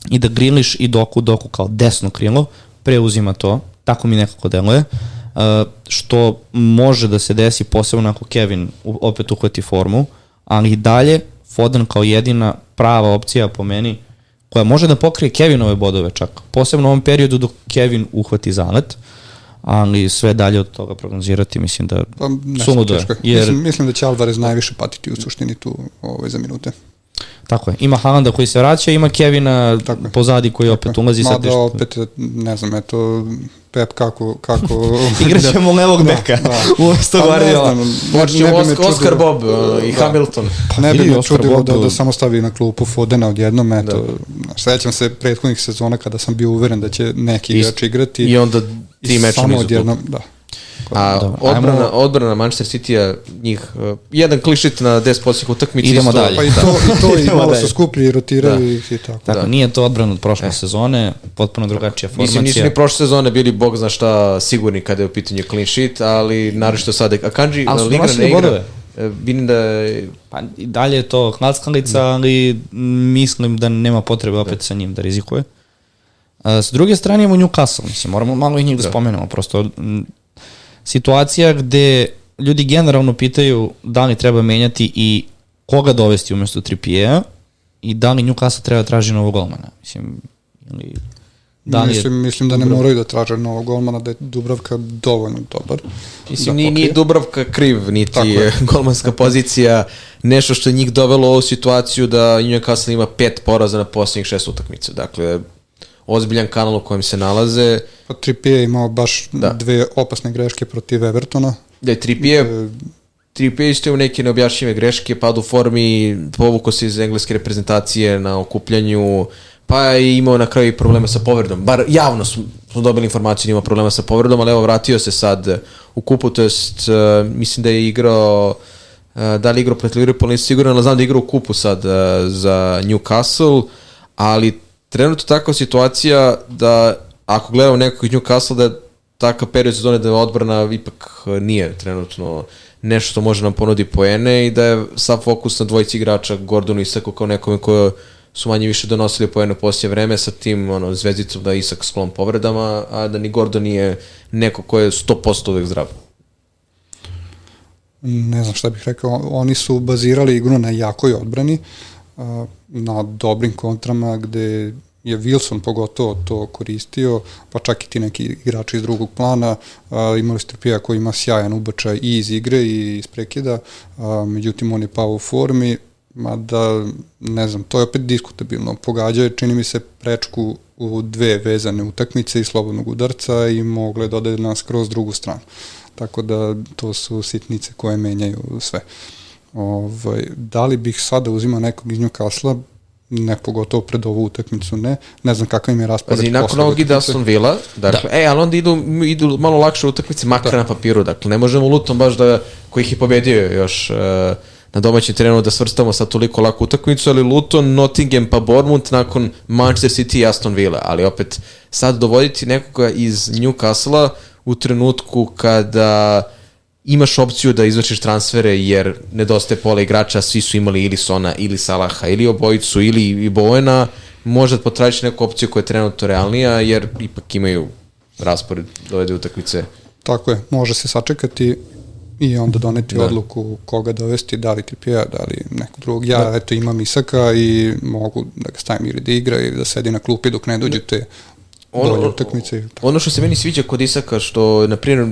i da Griliš i Doku, Doku kao desno krilo, preuzima to, tako mi nekako deluje, uh, što može da se desi posebno ako Kevin opet uhvati formu, ali i dalje Foden kao jedina prava opcija po meni koja može da pokrije Kevinove bodove čak. Posebno u ovom periodu dok Kevin uhvati zalet, ali sve dalje od toga prognozirati mislim da Pa, suludo je. Jer, Mislim, mislim da će Alvarez najviše patiti u suštini tu ovaj, za minute. Tako je, ima Haalanda koji se vraća, ima Kevina Tako pozadi koji opet ulazi sad. Mada opet, ne znam, eto, Pep kako... kako Igraćemo levog beka, da. umesto Pa ne Guardiola. znam, Počne ne bi me Oscar, Bob uh, i Da. Hamilton. Ne bi me Oscar čudilo da, Bob- da samo stavi na klupu Fodena odjednom, eto, da. sećam se prethodnih sezona kada sam bio uveren da će neki igrač igrati I onda tri meča samo nizu odjednom, da. A Dobro, odbrana, ajmo- odbrana Manchester City-a, njih, uh, jedan klišit na 10 posljednjih utakmica. Idemo isto, dalje. Pa i to, i, to i malo dalje. su skuplji i rotiraju ih i tako. Tako, Da. nije to odbran od prošle e. sezone, potpuno drugačija formacija. Mislim, nisu ni prošle sezone bili bog zna šta sigurni kada je u pitanju clean sheet, ali naravno sada... A Kanji, Ligra donosili ne igra. bodove. E, Vidim da je... Pa i dalje je to klackalica, ali mislim da nema potrebe opet sa njim da rizikuje. A, s druge strane imamo Newcastle, mislim, moramo malo i njih da, Da. spomenemo, prosto situacija gde ljudi generalno pitaju da li treba menjati i koga dovesti umesto Trippier i da li Newcastle treba traži novog golmana. Mislim, ili da li je mislim, mislim da ne moraju da traže novog golmana, da je Dubravka dovoljno dobar. Mislim, da nije, nije. Dubravka kriv, niti Tako je. je golmanska pozicija nešto što je njih dovelo u ovu situaciju da Newcastle ima pet poraza na posljednjih šest utakmica. Dakle, ozbiljan kanal u kojem se nalaze. Pa Trippier je imao baš Da. dve opasne greške protiv Evertona. Da je Trippier, E, Trippier isto ima neke neobjašnjive greške, pad u formi, povuko se iz engleske reprezentacije na okupljanju, pa je imao na kraju i problema sa povredom. Bar javno smo, smo dobili informaciju da ima problema sa povredom, ali evo vratio se sad u kupu, to jest uh, mislim da je igrao uh, da li je igrao protiv Liverpoola, nisam siguran, ali znam da je igrao u kupu sad uh, za Newcastle, ali trenutno takva situacija da ako gledamo nekog iz Newcastle da je takav period sezone da odbrana ipak uh, nije trenutno nešto što može nam ponudi poene i da je sav fokus na dvojici igrača Gordonu Isaku kao nekome koje su manje više donosili poene u vreme sa tim ono, zvezdicom da je Isak sklon povredama, a da ni Gordon nije neko ko je 100% uvek zdrav. ne znam šta bih rekao, oni su bazirali igru na jakoj odbrani, a, na dobrim kontrama gde je Wilson pogotovo to koristio, pa čak i ti neki igrači iz drugog plana, a, imali ste Pija koji ima sjajan ubačaj i iz igre i iz prekida, a, međutim on je pao u formi, mada ne znam, to je opet diskutabilno. Pogađao je, čini mi se, prečku u dve vezane utakmice i slobodnog udarca i mogle da ode na skroz drugu stranu. Tako da to su sitnice koje menjaju sve. Ovaj, da li bih sada uzimao nekog iz Newcastle ne pogotovo pred ovu utakmicu, ne. Ne znam kakav im je raspored. Pazi, nakon ovog ide. Aston Villa, dakle, da. e, ali onda idu, idu malo lakše utakmice, makar da. na papiru, dakle, ne možemo Luton baš da, koji ih je pobedio još uh, na domaćem terenu da svrstamo sa toliko laku utakmicu, ali Luton, Nottingham pa Bournemouth nakon Manchester City i Aston Villa, ali opet sad dovoditi nekoga iz Newcastle-a u trenutku kada imaš opciju da izvršiš transfere jer nedostaje pola igrača, svi su imali ili Sona, ili Salaha, ili obojicu, ili i Bowena, možda potražiš neku opciju koja je trenutno realnija, jer ipak imaju raspored dovede utakmice. Tako je, može se sačekati i onda doneti Da. da. odluku koga dovesti, da li Trippier, da li nekog drugog. Ja da. eto imam Isaka i mogu da ga stavim ili da igra ili da sedi na klupi dok ne dođu te bolje utakmice. tako. Ono što se meni sviđa kod Isaka, što, na primjer,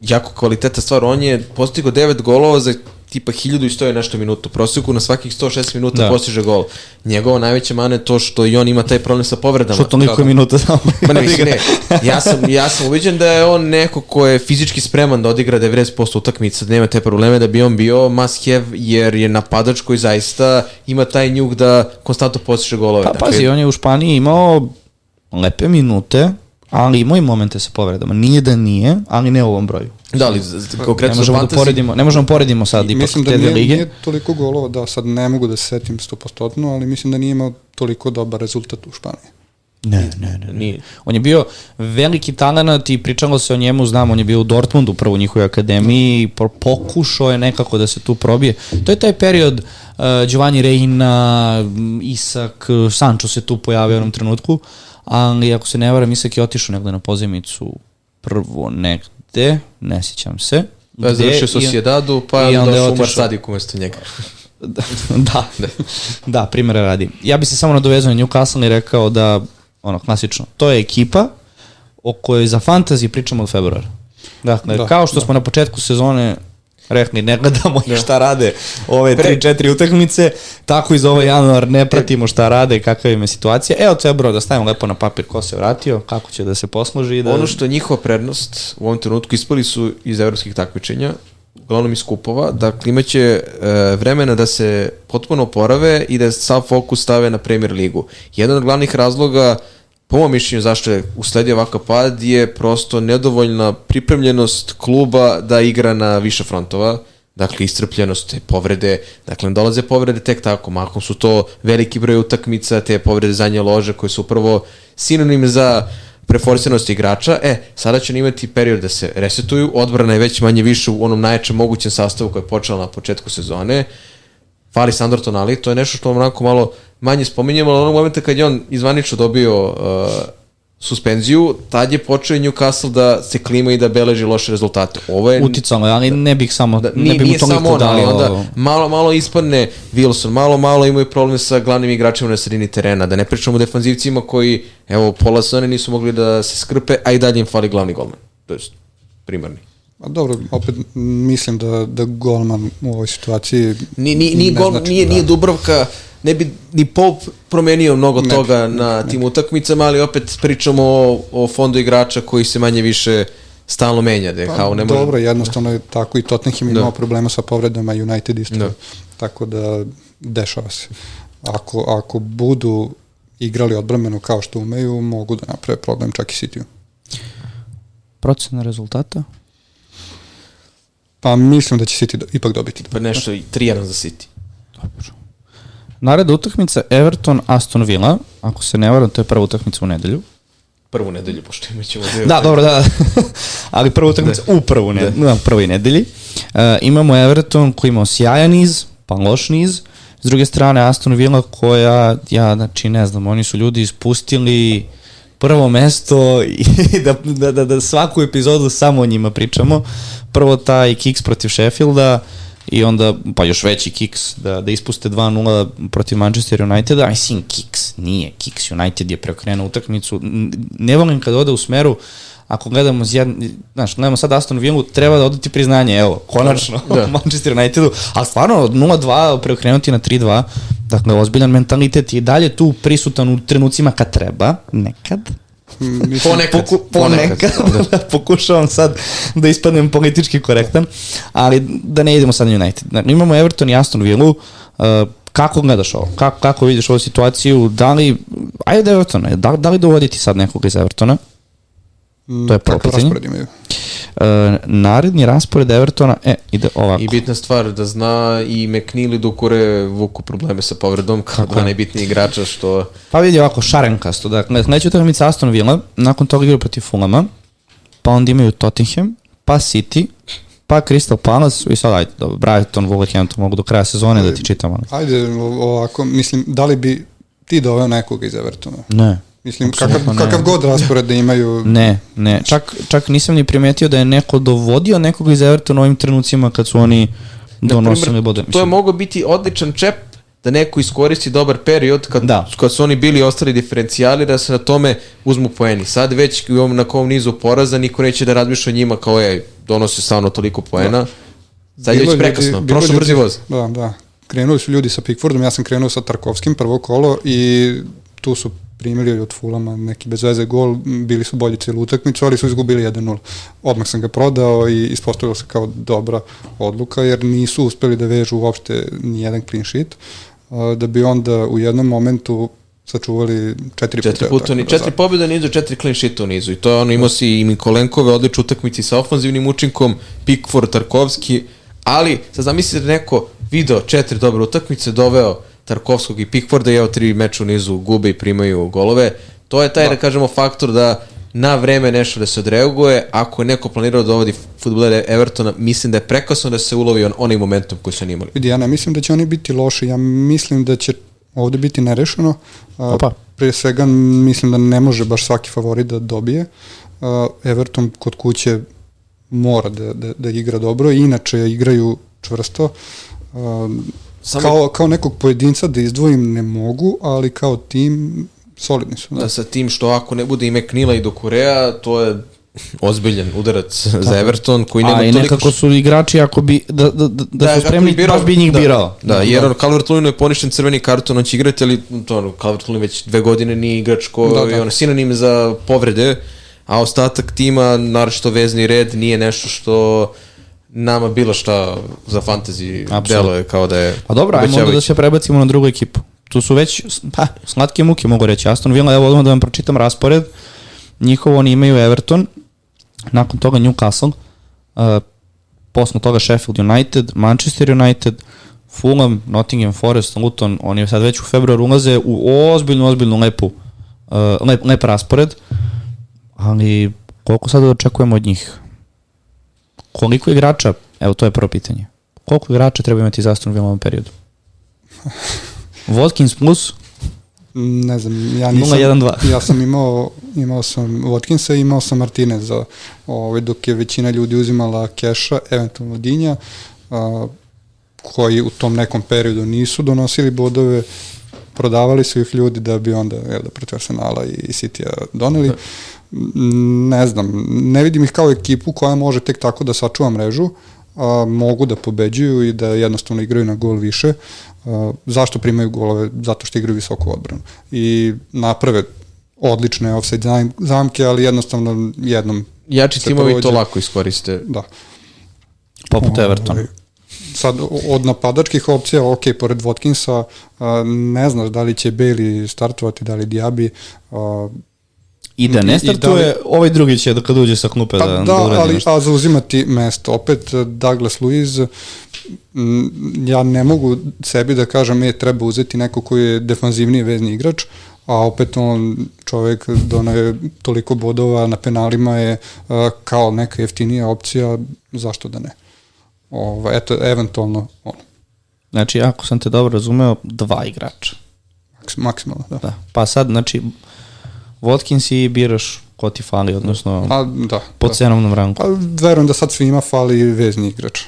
jako kvaliteta stvar, on je postigao 9 golova za tipa 1100 i nešto minuta. U proseku na svakih 106 minuta Da. postiže gol. Njegova najveća mana je to što i on ima taj problem sa povredama. Što toliko Kako- je minuta samo. Ma ne, mislim, ne. Ja sam, ja sam uviđen da je on neko ko je fizički spreman da odigra 90% utakmica, da nema te probleme, da bi on bio must have, jer je napadač koji zaista ima taj njuk da konstantno postiže golove. Pa pazi, on je u Španiji imao lepe minute, ali imao i momente sa povredama. Nije da nije, ali ne u ovom broju. Da, ali z- z- Ne konkretno za možemo da poredimo, ne možemo da poredimo sad ipak Mislim da te dve nije, lige. nije toliko golova, da sad ne mogu da se setim 100%, ali mislim da nije imao toliko dobar rezultat u Španiji. Ne, ne, ne. Nije. On je bio veliki talent i pričalo se o njemu, znam, on je bio u Dortmundu prvo u njihovoj akademiji i po- pokušao je nekako da se tu probije. To je taj period uh, Giovanni Reina, Isak, uh, Sancho se tu pojavio u jednom trenutku, ali ako se ne varam, Isak je otišao negde na pozemicu prvo negde, ne sjećam se. Pa je završio Sociedadu, pa je onda došao u otišao. Marsadik umesto njega. da, da, primjera radi. Ja bi se samo nadovezao na Newcastle i rekao da, ono, klasično, to je ekipa o kojoj za fantasy pričamo od februara. Dakle, da, Da, kao što smo na početku sezone rekli, ne gledamo da. šta rade ove Pre- 3-4 utakmice, tako i za ovaj januar ne pratimo šta rade, kakva im je situacija. Evo februar da stavimo lepo na papir ko se vratio, kako će da se posluži i da... Ono što je njihova prednost u ovom trenutku ispali su iz evropskih takmičenja, uglavnom iz kupova, dakle imaće e, vremena da se potpuno oporave i da sav fokus stave na Premier ligu. Jedan od glavnih razloga po mojom mišljenju zašto je usledio ovakav pad je prosto nedovoljna pripremljenost kluba da igra na više frontova, dakle istrpljenost, te povrede, dakle ne dolaze povrede tek tako, mahom su to veliki broj utakmica, te povrede zadnje lože koje su upravo sinonim za preforsiranost igrača, e, sada će imati period da se resetuju, odbrana je već manje više u onom najjačem mogućem sastavu koji je počela na početku sezone, fali Sandro Tonali, to je nešto što onako malo manje spominjemo, ali onog momenta kad je on izvanično dobio uh, suspenziju, tad je počeo Newcastle da se klima i da beleži loše rezultate. Ovo je Uticalo, ali ne bih samo, da, ne nije, bih mu nije samo on, ali onda malo, malo ispadne Wilson, malo, malo imaju problem sa glavnim igračima na sredini terena, da ne pričamo o defanzivcima koji, evo, pola sezone nisu mogli da se skrpe, a i dalje im fali glavni golman. To je primarni. A dobro, opet mislim da, da golman u ovoj situaciji... Ni, ni, ni ne gol, znači nije, da. nije Dubrovka, ne bi ni Pope promenio mnogo Ne, toga na tim utakmicama, ali opet pričamo o, o fondu igrača koji se manje više stalno menja, da je kao ne može... Pa Dobro, jednostavno je tako i Tottenham imao problema sa povredama, United isto. Da. Tako da dešava se. Ako, ako budu igrali odbrambeno kao što umeju, mogu da naprave problem čak i City-u. Procena rezultata? Pa mislim da će City do, ipak dobiti. Pa nešto, i 3-1 za City. Naredna utakmica Everton Aston Villa, ako se ne varam, to je prva utakmica u nedelju. Prvu nedelju, pošto imat ćemo dve Da, dobro, da. Ali prva utakmica u prvu ne, na prvoj nedelji. Uh, imamo Everton koji imao sjajan niz, pa loš niz. S druge strane Aston Villa koja, ja znači ne znam, oni su ljudi ispustili prvo mesto i da, da, da, da svaku epizodu samo o njima pričamo. Prvo taj kiks protiv Sheffielda i onda, pa još veći kiks, da, da ispuste 2-0 protiv Manchester Uniteda, mislim, kiks, nije, kiks United je preokrenuo utakmicu, ne volim kad ode u smeru, ako gledamo, zjed, znaš, gledamo sad Aston Villa, treba da odati priznanje, evo, konačno, Da. da. Manchester Unitedu, ali stvarno od 0-2 preokrenuti na 3-2, dakle, ozbiljan mentalitet je i dalje tu prisutan u trenucima kad treba, nekad, Mislim, Ponekad. Poku, ponekad, da. pokušavam sad da ispadnem politički korektan, ali da ne idemo sad na United. Znači, imamo Everton i Aston Villa, uh, kako gledaš ovo? Kako, kako vidiš ovu situaciju? Da li, ajde Evertona, da, da li dovoditi sad nekog iz Evertona? To je prvo kakav pitanje. Uh, naredni raspored Evertona, e, ide ovako. I bitna stvar da zna i McNeil i Dukure vuku probleme sa povredom kao dva najbitniji igrača što Pa vidi ovako, šarenkasto. Dakle, sledeća utakmica Aston Villa, nakon toga igraju protiv Fulama, pa onda imaju Tottenham, pa City, pa Crystal Palace i sad ajde, dobro, Brighton, Wolverhampton mogu do kraja sezone da ti čitam, ali Ajde, ovako, mislim, da li bi ti doveo nekoga iz Evertona? ne. Mislim, kakav, ne. kakav god raspored da imaju, Ne, ne, čak, čak nisam ni primetio da je neko dovodio nekog iz Evertona u ovim trenucima kad su oni donosili bode. to je mogao biti odličan čep da neko iskoristi dobar period kad, Da. kad su oni bili ostali diferencijali da se na tome uzmu poeni. Sad već u ovom, na kom nizu poraza niko neće da razmišlja o njima kao je donose stvarno toliko poena. Sad je već prekasno, prošlo brzi voz. Da, da. Krenuli su ljudi sa Pickfordom, ja sam krenuo sa Tarkovskim prvo kolo i tu su primili od Fulama neki bez veze gol, bili su bolji cijelu utakmicu, ali su izgubili 1-0. Odmah sam ga prodao i ispostavilo se kao dobra odluka, jer nisu uspeli da vežu uopšte ni jedan clean sheet, da bi onda u jednom momentu sačuvali četiri, Četiri puta. ni, da četiri pobjede u nizu, četiri clean sheeta u nizu. I to je ono, imao si i Mikolenkove odlične utakmici sa ofanzivnim učinkom, Pickford, Tarkovski, ali sad zamislite da neko video četiri dobre utakmice, doveo Tarkovskog i Pickforda i evo tri meča u nizu gube i primaju golove. To je taj, da, kažemo, faktor da na vreme nešto da se odreaguje. Ako je neko planirao da dovodi futbolere Evertona, mislim da je prekasno da se ulovi on, onaj momentum koji su oni imali. Vidi, ja ne mislim da će oni biti loši, ja mislim da će ovde biti nerešeno. A, Opa. Prije svega mislim da ne može baš svaki favorit da dobije. A, Everton kod kuće mora da, da, da igra dobro, inače igraju čvrsto. Samo- kao, kao nekog pojedinca da izdvojim ne mogu, ali kao tim solidni su. Da. Da, sa tim što ako ne bude ime Knila i do Korea, to je ozbiljan udarac za Everton koji nema A i toliko nekako su igrači, ako bi, da, da, da, da, su kako spremni, bi birao- baš bi njih da, birao. Da, jer on calvert je poništen crveni karton, on će igrati, ali to ono, calvert već dve godine nije igrač ko Da, da, da. je ono, sinonim za povrede, a ostatak tima, naročito vezni red, nije nešto što nama bilo šta za fantasy Apsolutno. deluje kao da je Pa dobro, ajmo onda da se prebacimo na drugu ekipu. Tu su već, pa, slatke muke mogu reći. Aston Villa, evo odmah da vam pročitam raspored. Njihovo oni imaju Everton, nakon toga Newcastle, uh, posle toga Sheffield United, Manchester United, Fulham, Nottingham Forest, Luton, oni sad već u februaru ulaze u ozbiljnu, ozbiljnu lepu, uh, lep, lep raspored, ali koliko sada očekujemo od njih? Koliko igrača, evo to je prvo pitanje, koliko igrača treba imati za Aston Villa u ovom periodu? Watkins plus, Ne znam, ja nisam... 0-1-2. ja sam imao, imao sam Watkinsa i imao sam Martineza, ovaj, dok je većina ljudi uzimala keša, eventualno Dinja, a, koji u tom nekom periodu nisu donosili bodove, prodavali su ih ljudi da bi onda, jel da, protiv Arsenala i, i City-a doneli. Mm, Ne znam, ne vidim ih kao ekipu koja može tek tako da sačuva mrežu, a, mogu da pobeđuju i da jednostavno igraju na gol više. A, zašto primaju golove? Zato što igraju visoku odbranu. I naprave odlične offside zam- zamke, ali jednostavno jednom Jači timovi to lako iskoriste. Da. poput Evertona. Ovaj, Sad, od napadačkih opcija, ok, pored Watkinsa, ne znaš da li će Bailey startovati, da li Diaby, a, I da I- ne i startuje, da li- ovaj drugi će da kad uđe sa klupe Pa da, da, da, uradi ali nešto. a zauzimati mesto. Opet eh, Douglas Luiz, m, ja ne mogu sebi da kažem e, treba uzeti neko koji je defanzivniji vezni igrač, a opet on čovek donaje toliko bodova na penalima je a, kao neka jeftinija opcija, zašto da ne? Ova, eto, eventualno ono, Znači, ako sam te dobro razumeo, dva igrača. maks, maksimalno, da. Da. Pa sad, znači, Watkins i biraš ko ti fali, odnosno A, da, po da. cenovnom ranku. Pa verujem da sad svima fali vezni igrač.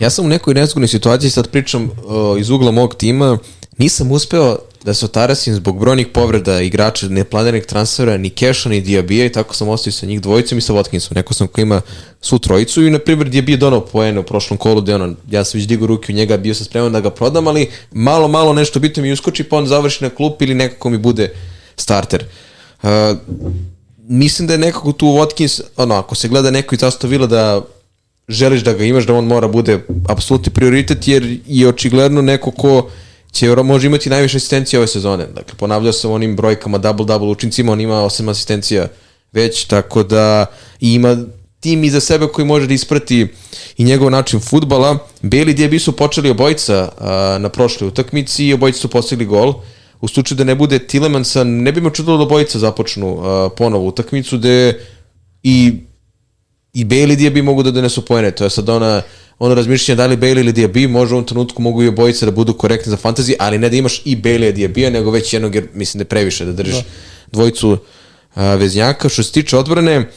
Ja sam u nekoj nezgodnoj situaciji, sad pričam uh, iz ugla mog tima, nisam uspeo da se otarasim zbog brojnih povreda igrača, neplaniranih transfera, ni Keša, ni Diabija i tako sam ostao sa njih dvojicom i sa Watkinsom. Neko sam ko ima svu trojicu i, na primjer, Diabija je donao poene u prošlom kolu, gde ono, ja sam već digao ruke u njega, bio sam spreman da ga prodam, ali malo, malo nešto bitno mi uskoči, pa on završi na klup ili nekako mi bude starter. Uh, mislim da je nekako tu Watkins, ono, ako se gleda neko iz Aston Villa da želiš da ga imaš, da on mora bude apsolutni prioritet, jer je očigledno neko ko će može imati najviše asistencija ove sezone. Dakle, ponavljao sam onim brojkama double-double učincima, on ima 8 asistencija već, tako da ima tim iza sebe koji može da isprati i njegov način futbala. Beli Diaby su počeli obojica a, na prošloj utakmici i obojica su postigli gol. U slučaju da ne bude Tilemansa, ne bi me čudilo da obojica započnu a, ponovo utakmicu, gde i i Bailey i Diaby mogu da donesu poene. To je sad ona, ono razmišljanje da li Bailey ili Diaby, može u ovom trenutku mogu i obojice da budu korektni za fantasy, ali ne da imaš i Bailey i Diaby, nego već jednog, jer mislim da je previše da držiš dvojicu a, veznjaka. Što se tiče odbrane,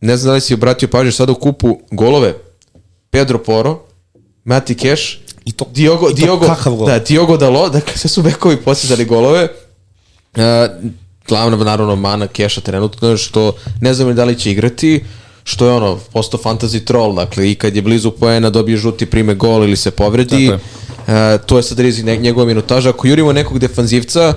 ne znam da li si obratio pažnju sada u kupu golove. Pedro Poro, Mati Cash, I to- Diogo, i to Diogo, kakav gol? da, Diogo Dalo, dakle sve su bekovi postizali golove. Uh, glavna naravno mana Keša trenutno što ne znam da li će igrati što je ono, postao fantasy troll, dakle i kad je blizu poena dobije žuti prime gol ili se povredi, Tako e, to je sad rizik njegova minutaža. Ako jurimo nekog defanzivca,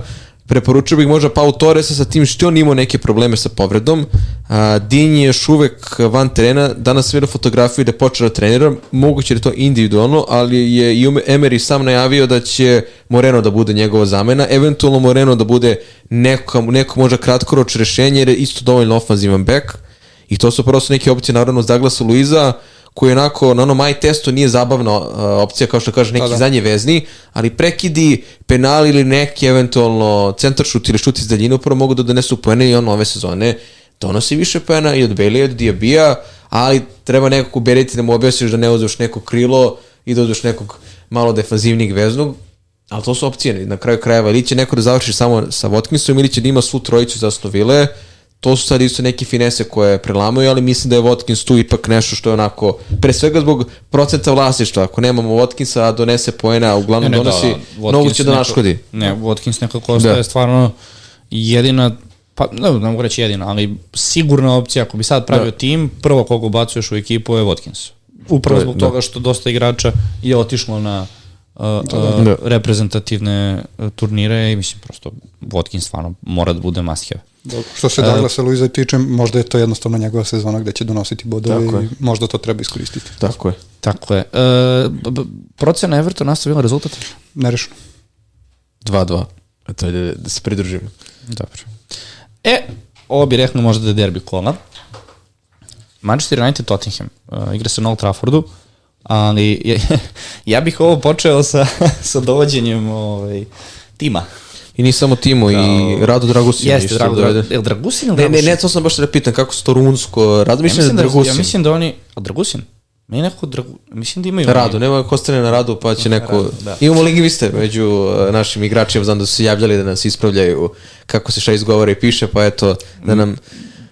preporučio bih možda Pau Torresa sa tim što on imao neke probleme sa povredom. A, Din je još uvek van terena, danas vidio fotografiju da počeo da trenira, moguće je to individualno, ali je i Emery sam najavio da će Moreno da bude njegova zamena, eventualno Moreno da bude neko, neko možda kratkoroč rešenje, jer je isto dovoljno ofanzivan back. I to su prosto neke opcije, naravno, s Douglasa Luiza, koji onako na onom my testu nije zabavna uh, opcija, kao što kaže neki Da, da. zadnje vezni, ali prekidi, penali ili neki eventualno centar šut ili šut iz daljine upravo mogu da donesu poene i on ove sezone donosi više poena i od Bailey i od Diabija, ali treba nekako uberiti da mu objasniš da ne uzeš neko krilo i da uzeš nekog malo defanzivnijeg veznog, ali to su opcije na kraju krajeva. Ili će neko da završi samo sa Watkinsom ili će da ima svu trojicu za Astovile, to su sad isto neke finese koje prelamaju, ali mislim da je Watkins tu ipak nešto što je onako, pre svega zbog procenta vlasništva, ako nemamo Watkinsa, donese poena, uglavnom Ne, ne, donosi, da, da, mnogo će da naškodi. Ne, Watkins nekako ostaje Da. stvarno jedina pa ne, ne mogu reći jedina, ali sigurna opcija ako bi sad pravio Da. tim, prvo koga ubacuješ u ekipu je Watkins. Upravo zbog da. toga što dosta igrača je otišlo na uh, uh, Da. reprezentativne uh, turnire i mislim prosto Watkins stvarno mora da bude must have. Dobro. Što se Douglasa Luiza tiče, možda je to jednostavno njegova sezona gde će donositi bodove i je. možda to treba iskoristiti. Tako je. Tako je. Uh, b- procena Everton nastavila rezultat? Nerešeno. 2-2. Eto, da, da se pridružimo. Dobro. E, ovo bi rekli možda da je derbi kola. Manchester United Tottenham. Uh, igra se na Old Traffordu, ali je, ja bih ovo počeo sa, sa dovođenjem ovaj, tima. I ni samo Timo, i Rado Dragusin. Jeste, dovede. Drago, je Dragusin ili Ne, ne, Dragusin? ne, to sam baš da pitam, kako se to runsko, Rado ja da da, Dragusin. ja mislim da oni, a Dragusin? Meni neko Dragu, mislim da imaju. Rado, nema ko ostane na radu, pa će neko... Rado, da. Imamo lingviste među uh, našim igračima, znam da su se javljali da nas ispravljaju kako se šta izgovara i piše, pa eto, da nam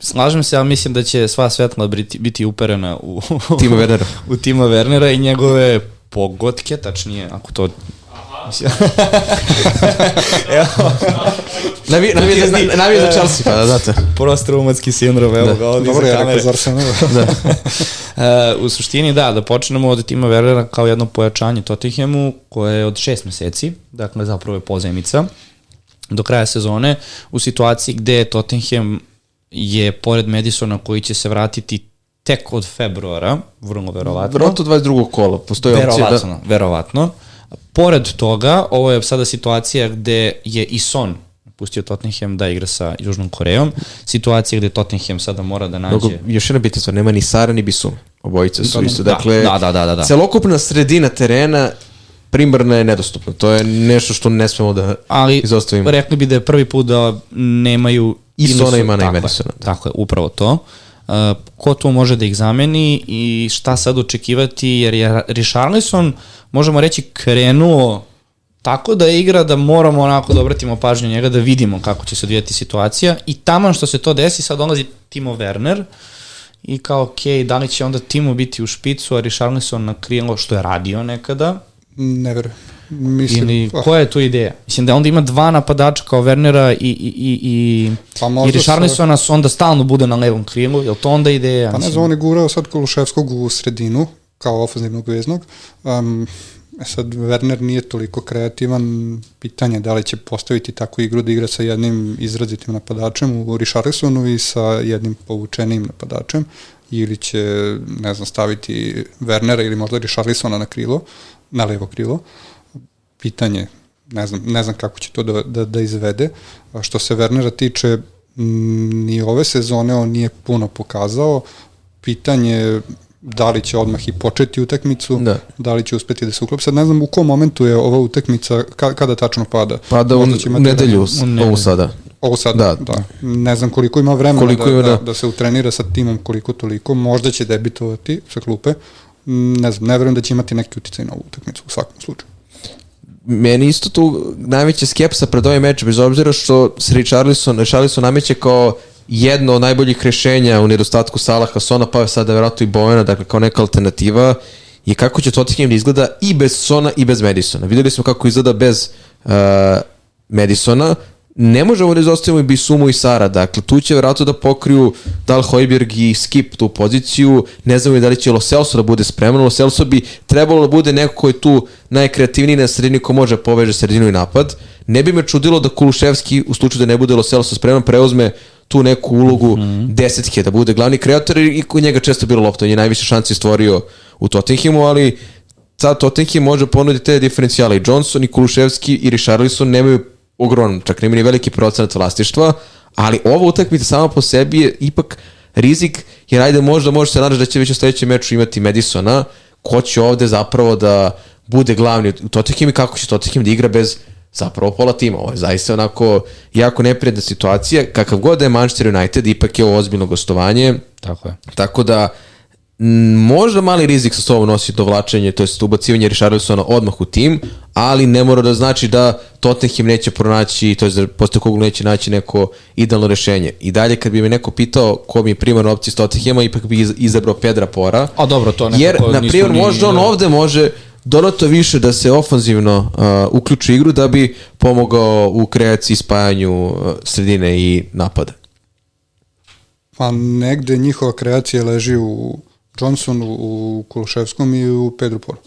Slažem se, ali mislim da će sva svetla biti, biti uperena u, Tima Wernera. u Tima Wernera i njegove pogotke, tačnije, ako to... Mislim- Evo, Navi, navi, za, navi za Chelsea, pa da znate. Prostraumatski sindrom, evo ga ovdje Dobro iza je rekao kamere. za Arsenal. E, u suštini da, da počnemo od Tima Wernera kao jedno pojačanje Tottenhamu koje je od šest meseci, dakle zapravo je pozemica, do kraja sezone u situaciji gde Tottenham je pored Madisona koji će se vratiti tek od februara, vrlo verovatno. Verovatno 22. kola, postoji opcija da... Verovatno, verovatno. Pored toga, ovo je sada situacija gde je i Son pustio Tottenham da igra sa Južnom Korejom. Situacija gde Tottenham sada mora da nađe... Mnogo, još jedna bitna stvar, nema ni Sara ni Bisum. Obojice su Da, isto. da, Dakle, da, da, da, da, da. celokupna sredina terena primarna je nedostupna. To je nešto što ne smemo da ali izostavimo. rekli bi da je prvi put da nemaju I Sona ima na je, Madisona. Tako je, upravo to. Uh, ko tu može da ih zameni i šta sad očekivati, jer je Richarlison, možemo reći, krenuo tako da igra da moramo onako da obratimo pažnju njega, da vidimo kako će se odvijati situacija i taman što se to desi, sad dolazi Timo Werner i kao, ok, da li će onda Timo biti u špicu, a Richarlison na krilo, što je radio nekada, Ne verujem. Mislim, Ili ah, koja je tu ideja? Mislim da onda ima dva napadača kao Wernera i, i, i, i, Pa i Richarlisona su onda stalno bude na levom krilu, je li to onda ideja? Pa ne znam, on je gurao sad Koluševskog u sredinu, kao ofenzivnog veznog. Um, sad, Werner nije toliko kreativan, pitanje je da li će postaviti takvu igru da igra sa jednim izrazitim napadačem u Richarlisonu i sa jednim povučenim napadačem, ili će, ne znam, staviti Wernera ili možda Richarlisona na krilo, na levo krilo. Pitanje, ne znam, ne znam kako će to da, da, da izvede. A što se Wernera tiče, m, ni ove sezone on nije puno pokazao. Pitanje je da li će odmah i početi utakmicu, Da. da li će uspeti da se uklopi. Sad ne znam u kom momentu je ova utakmica, ka, kada tačno pada. Pa da u, u nedelju, nedelju. ovu sada. Ovo sad, Da. da. da. Ne znam koliko ima vremena Koliko da, ima, da, da. da se utrenira sa timom koliko toliko. Možda će debitovati sa klupe. Mm, Ne znam, ne verujem da će imati neki uticaj na ovu utakmicu u svakom slučaju. Meni isto tu najveća skepsa pred ovaj meč, bez obzira što se Richarlison, Richarlison nameće kao jedno od najboljih rešenja u nedostatku Salaha, Sona, pa je sada verovatno i Bojana, dakle kao neka alternativa, je kako će Tottenham da izgleda i bez Sona i bez Madisona. Videli smo kako izgleda bez uh, Madisona, ne možemo da izostavimo i Bisumu i Sara, dakle tu će vjerojatno da pokriju Dal Hojberg i Skip tu poziciju, ne znamo da li će Lo Celso da bude spreman, Lo Celso bi trebalo da bude neko ko je tu najkreativniji na sredini ko može poveže sredinu i napad, ne bi me čudilo da Kuluševski u slučaju da ne bude Lo Celso spreman preuzme tu neku ulogu mm -hmm. desetke, da bude glavni kreator i kod njega često bilo lopta, on je najviše šanci stvorio u Tottenhamu, ali sad Tottenham može ponuditi te diferencijale. I Johnson i Kuluševski i Richarlison nemaju ogroman, čak nema ni veliki procenat vlastištva, ali ova utakmica sama po sebi je ipak rizik, jer ajde možda može se nadaš da će već u sledećem meču imati Madisona, ko će ovde zapravo da bude glavni u Tottenham i kako će Tottenham da igra bez zapravo pola tima. Ovo je zaista onako jako neprijatna situacija. Kakav god da je Manchester United, ipak je ovo ozbiljno gostovanje. Tako je. Tako da možda mali rizik sa sobom nosi dovlačenje, to je ubacivanje Richarlisona odmah u tim, ali ne mora da znači da Tottenham neće pronaći, to je da posle kog neće naći neko idealno rešenje. I dalje kad bi me neko pitao ko mi je primarna opcija s Tottenhama, ipak bi izabrao Pedra Pora. A dobro, to nekako Jer, na primjer, možda on ovde može dodato više da se ofanzivno uh, uključi igru da bi pomogao u kreaciji, spajanju uh, sredine i napada. Pa negde njihova kreacija leži u Johnsonu, u Kuluševskom i u Pedro Poru.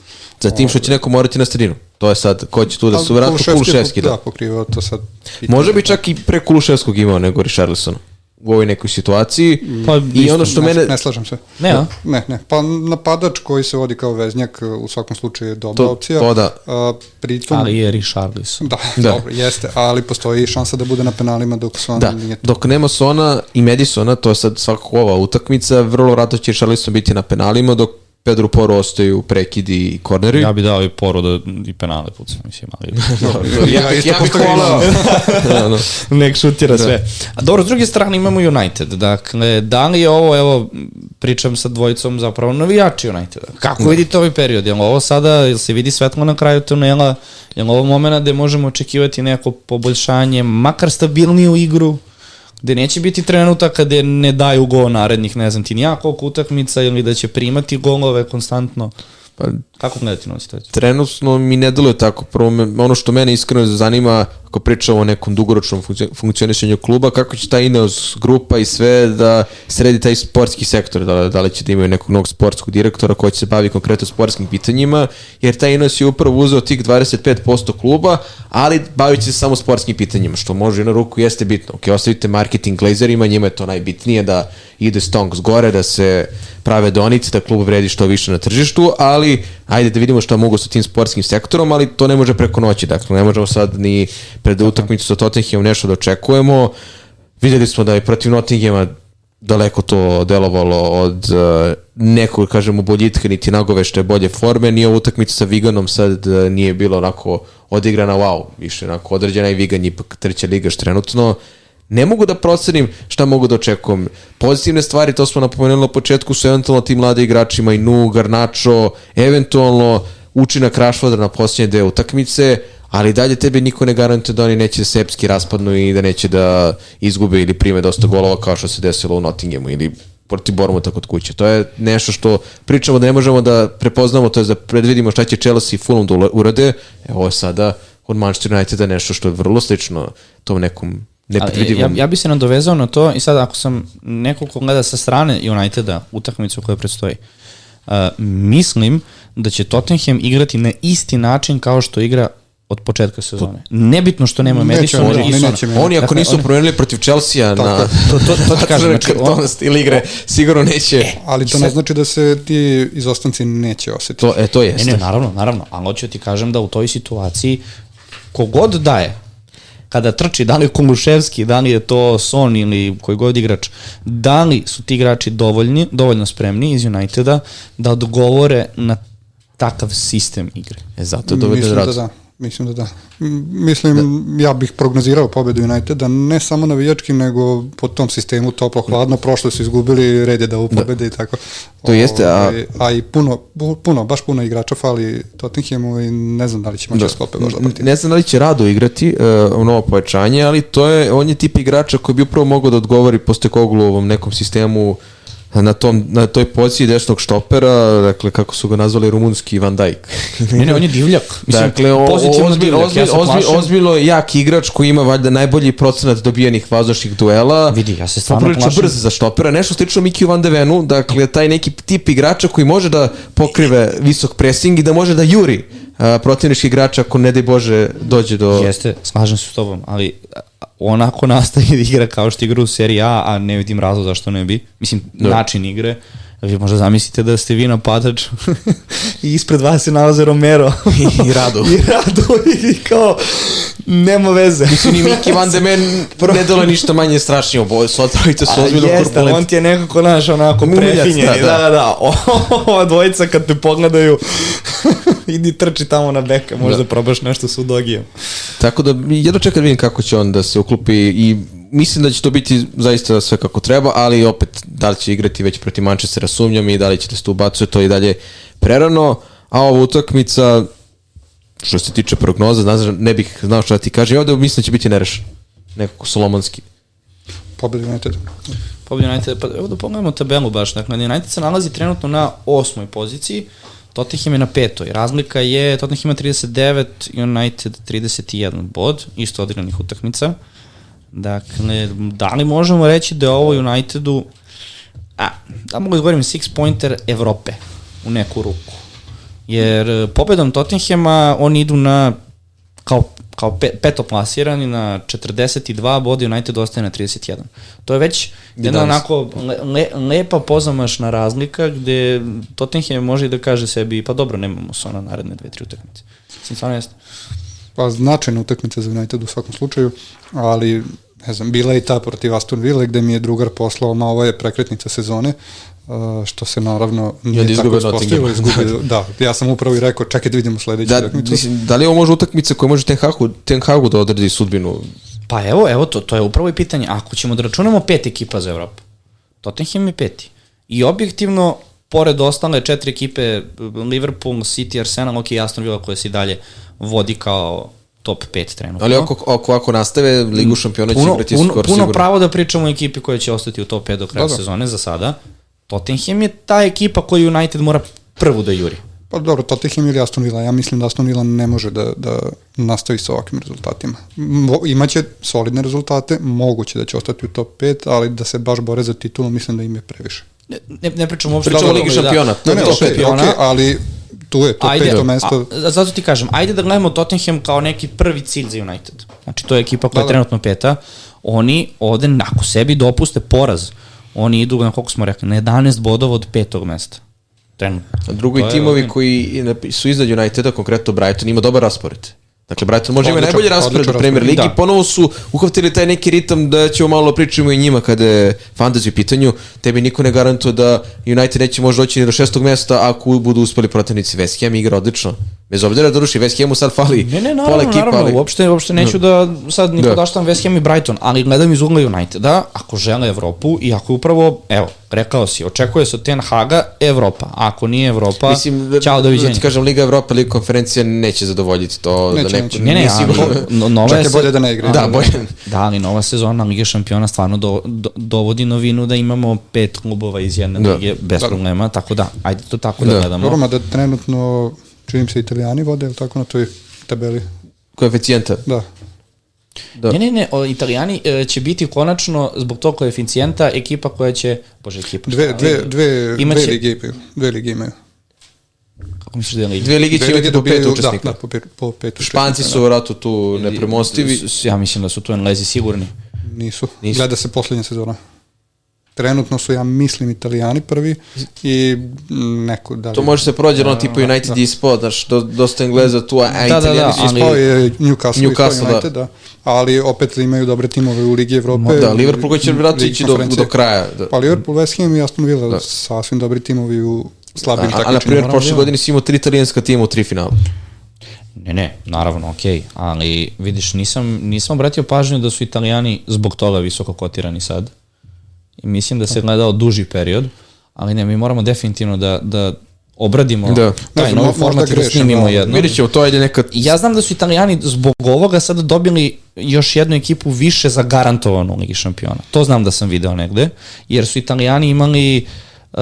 Za tim što će neko morati na sredinu. To je sad, ko će tu da su vratno Kuluševski. Da, da pokriva to sad. Može bi čak i pre Kuluševskog imao nego Richarlisona u ovoj nekoj situaciji. Pa, I ono što ne, mene... Ne slažem se. Ne, a? Ne, ne. Pa napadač koji se vodi kao veznjak u svakom slučaju je dobra to, opcija. To da. A, pritom... Ali je Richarlison. Da, da, dobro, jeste. Ali postoji šansa da bude na penalima dok Son da. nije... Dok nema Sona i Madisona, to je sad svakako ova utakmica, vrlo rado će Richarlison biti na penalima, dok Pedro Poro ostaju prekidi i korneri. Ja bi dao i Poro da i penale puca, mislim, ali... ja, ja isto ja bih volao. da, da. Nek šutira da. sve. A dobro, s druge strane imamo United. Dakle, da li je ovo, evo, pričam sa dvojicom zapravo navijači Uniteda. Kako da. vidite ovaj period? Jel ovo sada, jel se vidi svetlo na kraju tunela? Jel ovo momena gde možemo očekivati neko poboljšanje, makar stabilniju igru? Gde neće biti trenutak kada ne daju gol narednih, ne znam ti nija koliko utakmica ili da će primati golove konstantno. Pa, Kako gledati na situaciju? Trenutno mi ne deluje tako. Prvo, me, ono što mene iskreno zanima, ako pričamo o nekom dugoročnom funkcionisanju kluba, kako će ta Ineos grupa i sve da sredi taj sportski sektor, da, da li će da imaju nekog novog sportskog direktora koji će se bavi konkretno sportskim pitanjima, jer ta Ineos je upravo uzeo tih 25% kluba, ali bavit će se samo sportskim pitanjima, što može i na ruku jeste bitno. Ok, ostavite marketing glazerima, njima je to najbitnije da ide stonks gore, da se prave donice, da klub vredi što više na tržištu, ali ajde da vidimo šta mogu sa tim sportskim sektorom, ali to ne može preko noći, dakle ne možemo sad ni pred utakmicu sa Tottenhamom nešto da očekujemo. Videli smo da je protiv Nottinghama daleko to delovalo od uh, nekog, kažemo, boljitka, niti nagovešte bolje forme, nije utakmica sa Viganom sad uh, nije bilo onako odigrana wow, više onako određena i Vigan ipak treća ligaš trenutno, ne mogu da procenim šta mogu da očekujem. Pozitivne stvari, to smo napomenuli na početku, su eventualno tim mlade igračima i Nu, Garnačo, eventualno učinak Rašvodra na posljednje dve utakmice, ali dalje tebe niko ne garantuje da oni neće da sepski raspadnu i da neće da izgube ili prime dosta golova kao što se desilo u Nottinghamu ili protiv Bormuta kod kuće. To je nešto što pričamo da ne možemo da prepoznamo, to je da predvidimo šta će Chelsea i Fulham da urade. Evo je sada od Manchester Uniteda nešto što je vrlo slično tom nekom nepredvidivom. Ja, ja bi se nadovezao na to i sad ako sam neko ko gleda sa strane Uniteda utakmicu koja predstoji, uh, mislim da će Tottenham igrati na isti način kao što igra od početka sezone. Nebitno što nema Madison oni, i Sona. Oni ako dakle, nisu promenili protiv Chelsea na to, to, to ti kažem, znači, on, ili igre, sigurno neće. E, ali to ne znači da se ti izostanci neće osetiti. To, e, to jeste. Ne, ne, naravno, naravno, ali hoću ti kažem da u toj situaciji kogod daje, kada trči, da li je Kumuševski, da li je to Son ili koji god igrač, da li su ti igrači dovoljni, dovoljno spremni iz Uniteda da odgovore na takav sistem igre. E, zato dovede Mislim da da. Mislim da da. Mislim, da. ja bih prognozirao pobedu Uniteda, ne samo navijački, nego po tom sistemu toplo-hladno, prošlo su izgubili, red je da u pobede da. i tako. To o, jeste, a... Ovaj, a i puno, puno, baš puno igrača fali Tottenhamu i ne znam da li će moći da sklope možda protiv. Ne znam da li će rado igrati uh, u novo pojačanje, ali to je, on je tip igrača koji bi upravo mogao da odgovori posle koglu ovom nekom sistemu na, tom, na toj poziciji desnog štopera, dakle, kako su ga nazvali rumunski Van Dijk. Ne, ne, on je divljak. Mislim, dakle, o, pozitivno ozbilj, divljak. ozbilj, ja se ozbilj, plašim- ozbiljno jak igrač koji ima valjda najbolji procenat dobijenih vazdušnih duela. Vidi, ja se stvarno Poprilično plašim- brz za štopera, nešto slično Mikiju Van de Venu, dakle, taj neki tip igrača koji može da pokrive visok pressing i da može da juri protivnički igrača ako ne daj Bože dođe do... Jeste, slažem se s tobom, ali onako nastaje da igra kao što igra u seriji A, a ne vidim razlog zašto ne bi. Mislim, način igre, vi možda zamislite da ste vi napadač i ispred vas se nalaze Romero I Rado. i Rado i kao nema veze. Mislim, ni Miki Van de Men ne delo ništa manje strašnije, oboje su otrojice su ozbiljno jeste, ali on ti je nekako, znaš, onako Muljac, prefinjen. da, Da, da. da. Ova dvojica kad te pogledaju, idi trči tamo na beka, možda Da. probaš nešto s Udogijem. Tako da jedno čekam da vidim kako će on da se uklupi i mislim da će to biti zaista sve kako treba, ali opet da li će igrati već protiv Manchestera sumnjam i da li će da se tu ubacuje to i dalje prerano, a ova utakmica što se tiče prognoza, znaš, ne bih znao šta da ti kažem, ovde mislim da će biti nerešen. Nekako solomonski. Pobjeda United. Pobjeda United, pa evo da pogledamo tabelu baš, dakle United se nalazi trenutno na osmoj poziciji, Tottenham je na petoj, razlika je Tottenham ima 39, United 31 bod, isto odigranih utakmica. Dakle, da li možemo reći da je ovo Unitedu, a, da mogu da govorim six pointer Evrope u neku ruku. Jer e, pobedom Tottenhama oni idu na kao, kao pe, petoplasirani na 42 boda United ostaje na 31. To je već jedna 11. onako le, le, lepa pozamašna razlika gde Tottenham može da kaže sebi pa dobro, nemamo se ona naredne dve, tri utakmice. Mislim, stvarno jeste. Pa značajna utakmica za United u svakom slučaju, ali ne znam, bila je i ta protiv Aston Villa gde mi je drugar poslao, ma ovo je prekretnica sezone, uh, što se naravno nije tako izgube ispostavilo. Izgube, da, ja sam upravo i rekao, čekaj da vidimo sledeću Da, utakmicu. mislim, da li je ovo može utakmica koja može Ten Hagu, Ten Hagu da odredi sudbinu? Pa evo, evo to, to je upravo i pitanje. Ako ćemo da računamo pet ekipa za Evropu, Tottenham je peti. I objektivno, pored ostale četiri ekipe, Liverpool, City, Arsenal, ok, Aston Villa koja se i dalje vodi kao top 5 trenutno. Ali ako, ako, ako nastave Ligu šampiona će puno, igrati puno, skoro puno sigurno. pravo da pričamo o ekipi koja će ostati u top 5 do kraja Da, da. sezone za sada. Tottenham je ta ekipa koju United mora prvu da juri. Pa dobro, Tottenham ili Aston Villa, ja mislim da Aston Villa ne može da, da nastavi sa ovakvim rezultatima. Mo, imaće solidne rezultate, moguće da će ostati u top 5, ali da se baš bore za titulu, mislim da im je previše. Ne, ne, ne pričamo uopšte Pričamo o Ligi šampiona. Ne, ne, To je ok, šampiona. ok, ali tu je to Ajde, peto mesto. a, zato ti kažem, ajde da gledamo Tottenham kao neki prvi cilj za United. Znači, to je ekipa koja Da, je trenutno peta. Oni ovde, ako sebi dopuste poraz, oni idu, na koliko smo rekli, na 11 bodova od petog mesta. Trenutno. A drugo To i je timovi ozbiljno. koji su iznad Uniteda, konkretno Brighton, ima dobar raspored. Dakle, Brighton može ima najbolji raspored u Premier. Ligi. Da. Ponovo su uhvatili taj neki ritam da ćemo malo pričamo i njima kada je fantasy u pitanju. Tebi niko ne garantuje da United neće možda doći ni do šestog mesta ako budu uspeli protivnici. West Ham igra odlično. Bez obzira da ruši West Hamu sad fali Ne, ne, pola naravno, ekipa, naravno, ali... uopšte, uopšte neću da sad ni Da. podaštam West Ham i Brighton, ali gledam iz ugla Uniteda, ako žele Evropu i ako je upravo, evo, rekao si, očekuje se od Ten Haga Evropa, ako nije Evropa, Mislim, da, ćao, da doviđenja. ti kažem, Liga Evropa, Liga konferencija neće zadovoljiti to. Neće, da neko, neće. Ne, ne, ali, no, nova Čak je bolje da ne igraju. Da, bolje. Da, ali nova sezona Lige šampiona stvarno do, do, dovodi novinu da imamo pet klubova iz jedne Da. lige bez Da. problema, tako da, ajde to tako da, Da. gledamo. Dobro, mada trenutno, činim se, italijani vode, ili tako na toj tabeli. Koeficijenta. Da. Da. Ne, ne, ne, o, italijani e, će biti konačno zbog tog koeficijenta ekipa koja će, bože ekipa, Dve, dve, dve, Imaće- dve lige imaju. Dve lige imaju. kako misliš da je liga? Dve ligi će imati po pet učesnika. Da, da, po pet, po pet Španci učesnika, su vjerojatno tu nepremostivi. Ja mislim da su tu Englezi sigurni. da. Nisu. Nisu. Gleda se poslednja sezona. Trenutno su, ja mislim, italijani prvi i neko da li... To može se prođe, ono tipa United je ispao, znaš, do, dosta Engleza tu, a, Da, da, Italijani da, su ali- Ispao je Newcastle, Newcastle, Newcastle United, da. Ali opet imaju dobre timove u Ligi Evrope. Da, Liverpool koji će Ligi ići do, do kraja. Da. Pa Liverpool, West Ham i Aston Villa, da. sasvim dobri timovi u slabim A, a, na takmičenjima. primjer, prošle da godine si imao tri italijanska tima u tri finala. Ne, ne, naravno, okej, ali vidiš, nisam, nisam obratio pažnju da su italijani zbog toga visoko kotirani sad. I mislim da se gledao duži period, ali ne, mi moramo definitivno da, da obradimo Da. taj znam, novi format i da snimimo jedno. Vidjet ćemo, to je neka... Ja znam da su italijani zbog ovoga sada dobili još jednu ekipu više zagarantovanu u Ligi šampiona. To znam da sam video negde, jer su italijani imali uh,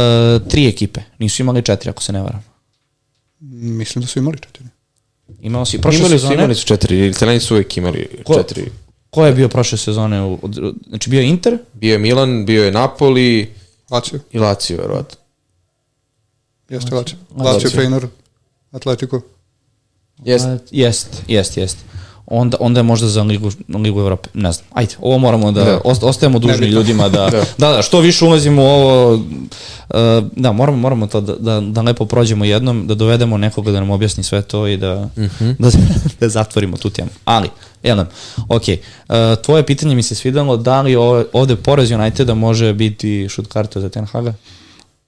tri ekipe, nisu imali četiri ako se ne varam. Mislim da su imali četiri. Imao si prošle Imali su, sezone, imali su četiri, italijani su uvijek imali Ko- četiri. Ko je bio prošle sezone? U, od, znači bio je Inter, Bio je Milan, bio je Napoli Lazio. i Lazio, verovatno. Jeste Lazio. Lazio. Lazio, Feynor, Atletico. Jeste. A, Jest, jest, jest. Onda, onda je možda za Ligu, Ligu Evrope, ne znam. Ajde, ovo moramo da, Da. ost- ostajemo dužni ljudima da, Da. da, da, što više ulazimo u ovo, uh, da, moramo, moramo to da, da, da lepo prođemo jednom, da dovedemo nekoga da nam objasni sve to i da, da, da zatvorimo tu temu. Ali, Jelem, ok, uh, tvoje pitanje mi se svidalo, da li ovde poraz Uniteda može biti šut karta za Ten Haga?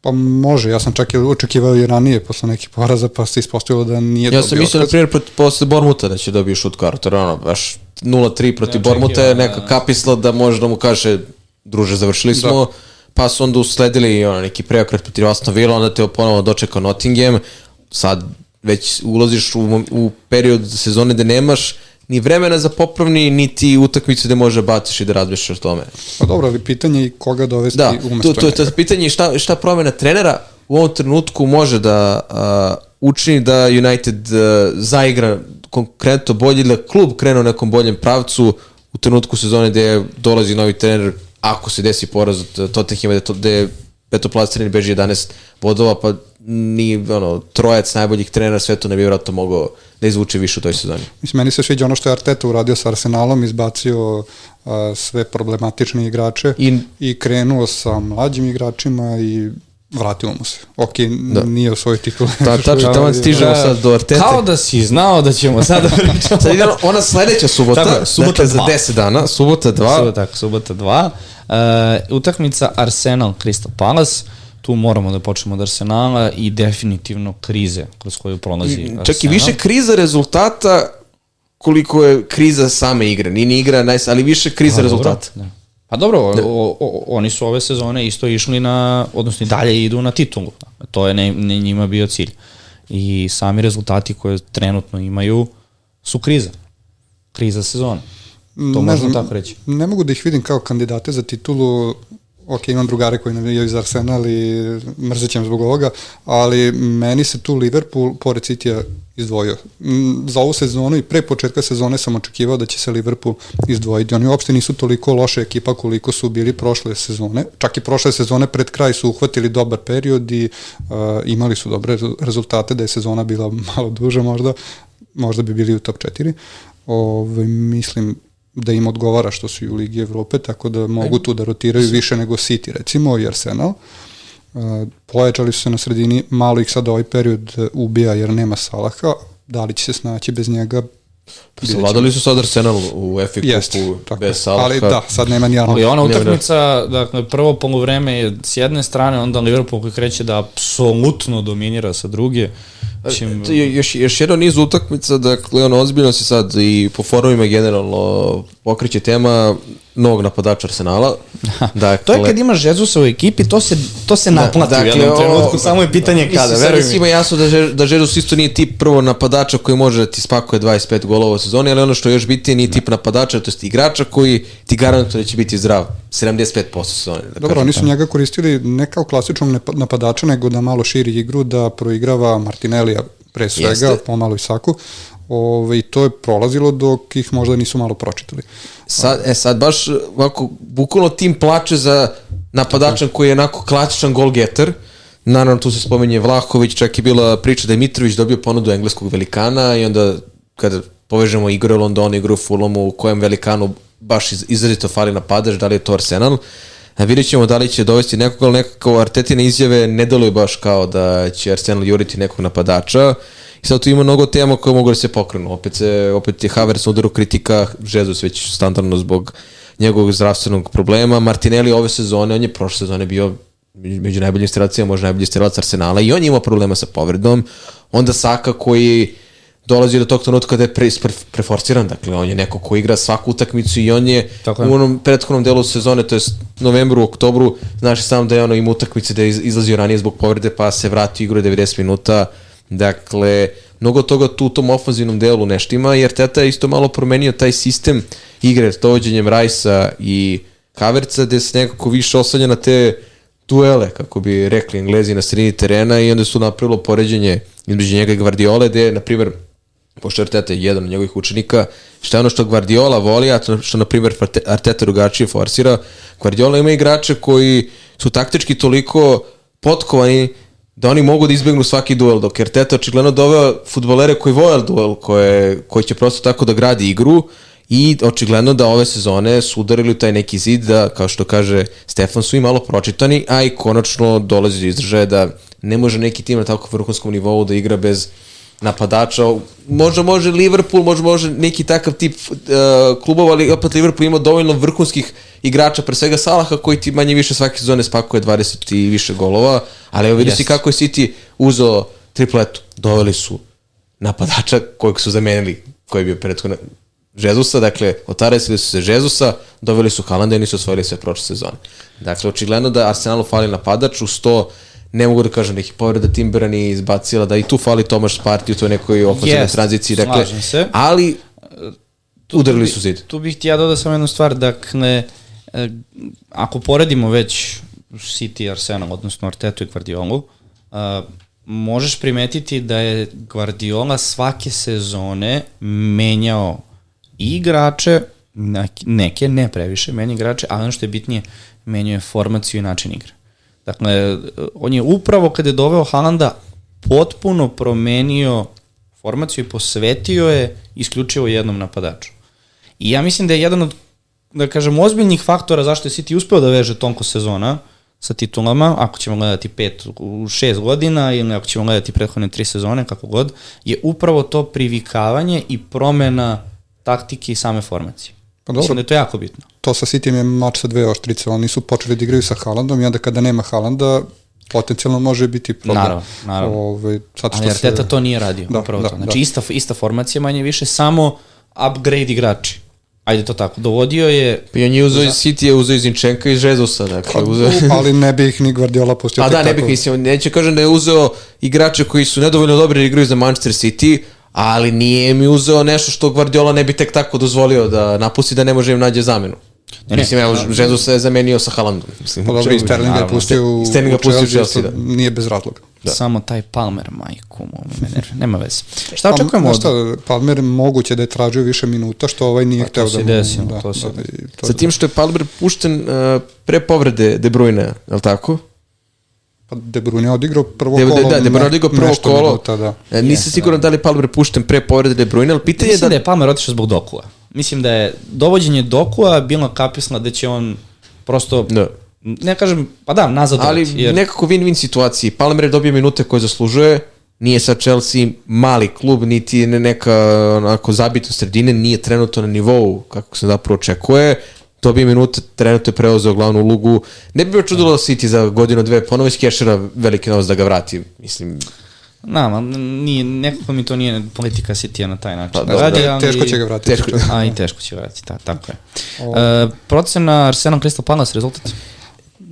Pa može, ja sam čak i očekivao i ranije posle nekih poraza, pa se ispostavilo da nije Ja sam dobio mislio, na primjer, posle Bormuta da će dobije šut kartu, jer ono, baš 0-3 protiv Ne, Bormuta je neka kapisla da može da mu kaže, druže, završili smo, pa su onda usledili i ono, neki preokret protiv Aston Villa, onda te ponovo dočekao Nottingham, sad već ulaziš u, u period sezone gde nemaš ni vremena za popravni, niti utakmice gde može baciš i da razmišljaš o tome. Pa dobro, ali pitanje je koga dovesti Da, umesto to, to, to je pitanje šta, šta promena trenera u ovom trenutku može da uh, učini da United uh, zaigra konkretno bolje ili da klub krene u nekom boljem pravcu u trenutku sezone gde dolazi novi trener ako se desi poraz od Tottenhama gde, to, gde petoplastirani beži 11 bodova pa ni ono, trojac najboljih trenera sve to ne bi vjerojatno mogao da izvuče više u toj sezoni. Mislim, meni se sviđa ono što je Arteta uradio sa Arsenalom, izbacio a, sve problematične igrače I- i, krenuo sa mlađim igračima i vratilo mu se. Ok, da. nije osvojio titulu. Ta, tačno, tamo stižemo sad do Artete. Kao da si znao da ćemo sada pričati. Sad ide ona sledeća subota, Tako je, subota dakle za dva. 10 dana, subota 2, Subota, tako, subota 2. Uh, utakmica Arsenal Crystal Palace. Tu moramo da počnemo od Arsenala i definitivno krize kroz koju prolazi Arsenal. Čak i više kriza rezultata koliko je kriza same igre. Nije ni igra, najs, ali više kriza Pa, rezultata. Dobro, da. Pa dobro, o, o, o, oni su ove sezone isto išli na, odnosno i dalje idu na titulu. To je ne, ne njima bio cilj. I sami rezultati koje trenutno imaju su kriza. Kriza sezone. To Ne možemo znam, tako reći. Ne mogu da ih vidim kao kandidate za titulu, ok, imam drugare koji navijaju iz Arsenal i mrzećem zbog ovoga, ali meni se tu Liverpool pored Citya izdvojio. Mm, Za ovu sezonu i pre početka sezone sam očekivao da će se Liverpool izdvojiti. Oni uopšte nisu toliko loša ekipa koliko su bili prošle sezone. Čak i prošle sezone pred kraj su uhvatili dobar period i uh, imali su dobre rezu- rezultate, da je sezona bila malo duža možda, možda bi bili u top 4. Ove, mislim da im odgovara što su i u Ligi Evrope, tako da mogu tu da rotiraju više nego City recimo i Arsenal. Uh, pojačali su se na sredini, malo ih sad ovaj period uh, ubija jer nema Salaha, da li će se snaći bez njega, ćemo. Savladali su sad Arsenal u FA Cupu tako je. bez Salaha. Ali da, sad nema ni. Ali ona utakmica, dakle, prvo polovreme je s jedne strane, onda Liverpool koji kreće da apsolutno dominira sa druge. Čim, Je još, još jedan niz utakmica, dakle, ono, ozbiljno se sad i po forumima generalno pokreće tema novog napadača Arsenala. Dakle, to je kad imaš Jezusa u ekipi, to se, to se naplati dakle, u jednom o- trenutku, samo je pitanje kada, veruj mi. svima jasno da, Je- da Jesus isto nije tip prvo napadača koji može da ti spakuje 25 golova u sezoni, ali ono što je još bitnije nije tip napadača, to je igrača koji ti garantuje da će biti zdrav 75% sezone. Da Dobro, oni su njega koristili ne kao klasičnog napadača, nego da malo širi igru, da proigrava Martinellija pre svega, Jeste. pomalo i Saku. Ove, I to je prolazilo dok ih možda nisu malo pročitali. Sad, e sad baš ovako, bukvalno tim plače za napadačan koji je onako klasičan goal getter. Naravno tu se spomenje Vlahović, čak je bila priča da je Mitrović dobio ponudu engleskog velikana i onda kada povežemo igru u Londonu, igru u Fulhamu, u kojem velikanu baš iz, izrazito fali napadač, da li je to Arsenal. A vidjet ćemo da li će dovesti nekog, ali nekako Artetine izjave ne deluju baš kao da će Arsenal juriti nekog napadača. I sad tu ima mnogo tema koje mogu da se pokrenu. Opet, se, opet je Havertz na udaru kritika, Jesus već standardno zbog njegovog zdravstvenog problema. Martinelli ove sezone, on je prošle sezone bio među najboljim strelacijama, možda najbolji strelac Arsenala i on je imao problema sa povredom. Onda Saka koji dolazi do tog trenutka da je pre, pre, preforsiran, dakle on je neko ko igra svaku utakmicu i on je Tako je. u onom prethodnom delu sezone, to je novembru, oktobru, znaš sam da je ono ima utakmice da je iz- izlazio ranije zbog povrede pa se vratio igru 90 minuta, dakle mnogo toga tu u tom ofanzivnom delu nešto ima, jer Teta je isto malo promenio taj sistem igre s dovođenjem Rajsa i Kaverca, gde se nekako više oslanja na te duele, kako bi rekli englezi na sredini terena i onda su napravilo poređenje između njega i Guardiole, gde, na primjer, pošto Arteta je jedan od njegovih učenika, šta je ono što Guardiola voli, a to što, na primjer, Arteta drugačije forsira, Guardiola ima igrače koji su taktički toliko potkovani da oni mogu da izbjegnu svaki duel, dok je Arteta očigledno doveo futbolere koji vole duel, koje, koji će prosto tako da gradi igru i očigledno da ove sezone su udarili taj neki zid da, kao što kaže Stefan, su i malo pročitani, a i konačno dolazi do izražaja da ne može neki tim na tako vrhunskom nivou da igra bez napadača. Možda može Liverpool, možda može neki takav tip uh, klubova, ali opet Liverpool ima dovoljno vrhunskih igrača, pre svega Salaha koji ti manje više svake sezone spakuje 20 i više golova, ali evo vidi si Jest. kako je City uzeo tripletu. Doveli su napadača kojeg su zamenili, koji je bio prethodno Žezusa, dakle, otaresili su se Žezusa, doveli su Haalanda i nisu osvojili sve prošle sezone. Dakle, očigledno da Arsenalu fali napadač, uz to ne mogu da kažem neki povreda Timbera nije izbacila, da i tu fali Tomaš Sparti u toj nekoj ofenzivnoj Jest, tranziciji, dakle, se. ali udarili su zid. Tu bih ti ja dodao samo jednu stvar, dakle, ako poredimo već City Arsenal, odnosno Artetu i Guardiolu, a, možeš primetiti da je Guardiola svake sezone menjao i igrače, neke- ne previše, menja igrače, ali ono što je bitnije, menjao je formaciju i način igre. Dakle, on je upravo kada je doveo Haalanda potpuno promenio formaciju i posvetio je isključivo jednom napadaču. I ja mislim da je jedan od, da kažem, ozbiljnih faktora zašto je City uspeo da veže tonko sezona sa titulama, ako ćemo gledati pet u šest godina ili ako ćemo gledati prethodne tri sezone, kako god, je upravo to privikavanje i promena taktike i same formacije. Pa Mislim dobro, da je to jako bitno. to sa Cityjem je mač sa dve oštrice, oni su počeli da igraju sa Haalandom i onda kada nema Haalanda, potencijalno može biti problem. Naravno, naravno. Ove, sad što Ali Arteta se... to nije radio, Da, upravo da, to. Znači da. ista, ista formacija manje više, samo upgrade igrači. Ajde to tako. Dovodio je I on je uzeo iz City, je uzeo iz Inčenka i Žezusa, dakle, uzeo... ali ne bi ih ni Guardiola pustio. A da, ne bih mislim, neće kažem da je uzeo igrače koji su nedovoljno dobri da igraju za Manchester City, ali nije mi uzeo nešto što Guardiola ne bi tek tako dozvolio da napusti da ne može im nađe zamenu. Ne, mislim, evo, Jesus se je zamenio sa Haalandom. Mislim, Pa dobro, i Sterlinga je Naravno. pustio u, I Sterlinga u pustio u Chelsea, isto da. Nije bez razloga. Da. samo taj Palmer, majku mu, me nervira. nema veze. Šta Pa, očekujemo od... šta, Palmer moguće da je tražio više minuta, što ovaj nije Pa, hteo da desilo, da, to se- da, to Sa tim što je Palmer pušten uh, pre povrede De Bruyne, je li tako? Pa De Bruyne je odigrao prvo De, kolo. da, De Bruyne ne- odigrao prvo kolo. Minuta, da. E, nisam Jeste, siguran da li je Palmer pušten pre povrede De Bruyne, ali pitanje je Mislim da... da je Palmer otišao zbog Dokua. Mislim da je dovođenje Dokua bilo kapisno da će on prosto, Da. Ne kažem, pa da, nazad Ali jer... nekako win-win situaciji. Palmer je dobio minute koje zaslužuje, nije sa Chelsea mali klub, niti ne neka onako zabita sredine, nije trenutno na nivou kako se zapravo očekuje, dobije minute, trenutno je preuzeo glavnu ulogu. Ne bi me čudilo da City za godinu, dve ponovo iz Kešera veliki novac da ga vrati. Mislim, Na, ma, nije, nekako mi to nije politika City na taj način. Pa da radi, ali... Teško će ga vratiti. Teško. A, i teško će vratiti, ta, tako je. E, procena Arsenal Crystal Palace, rezultat?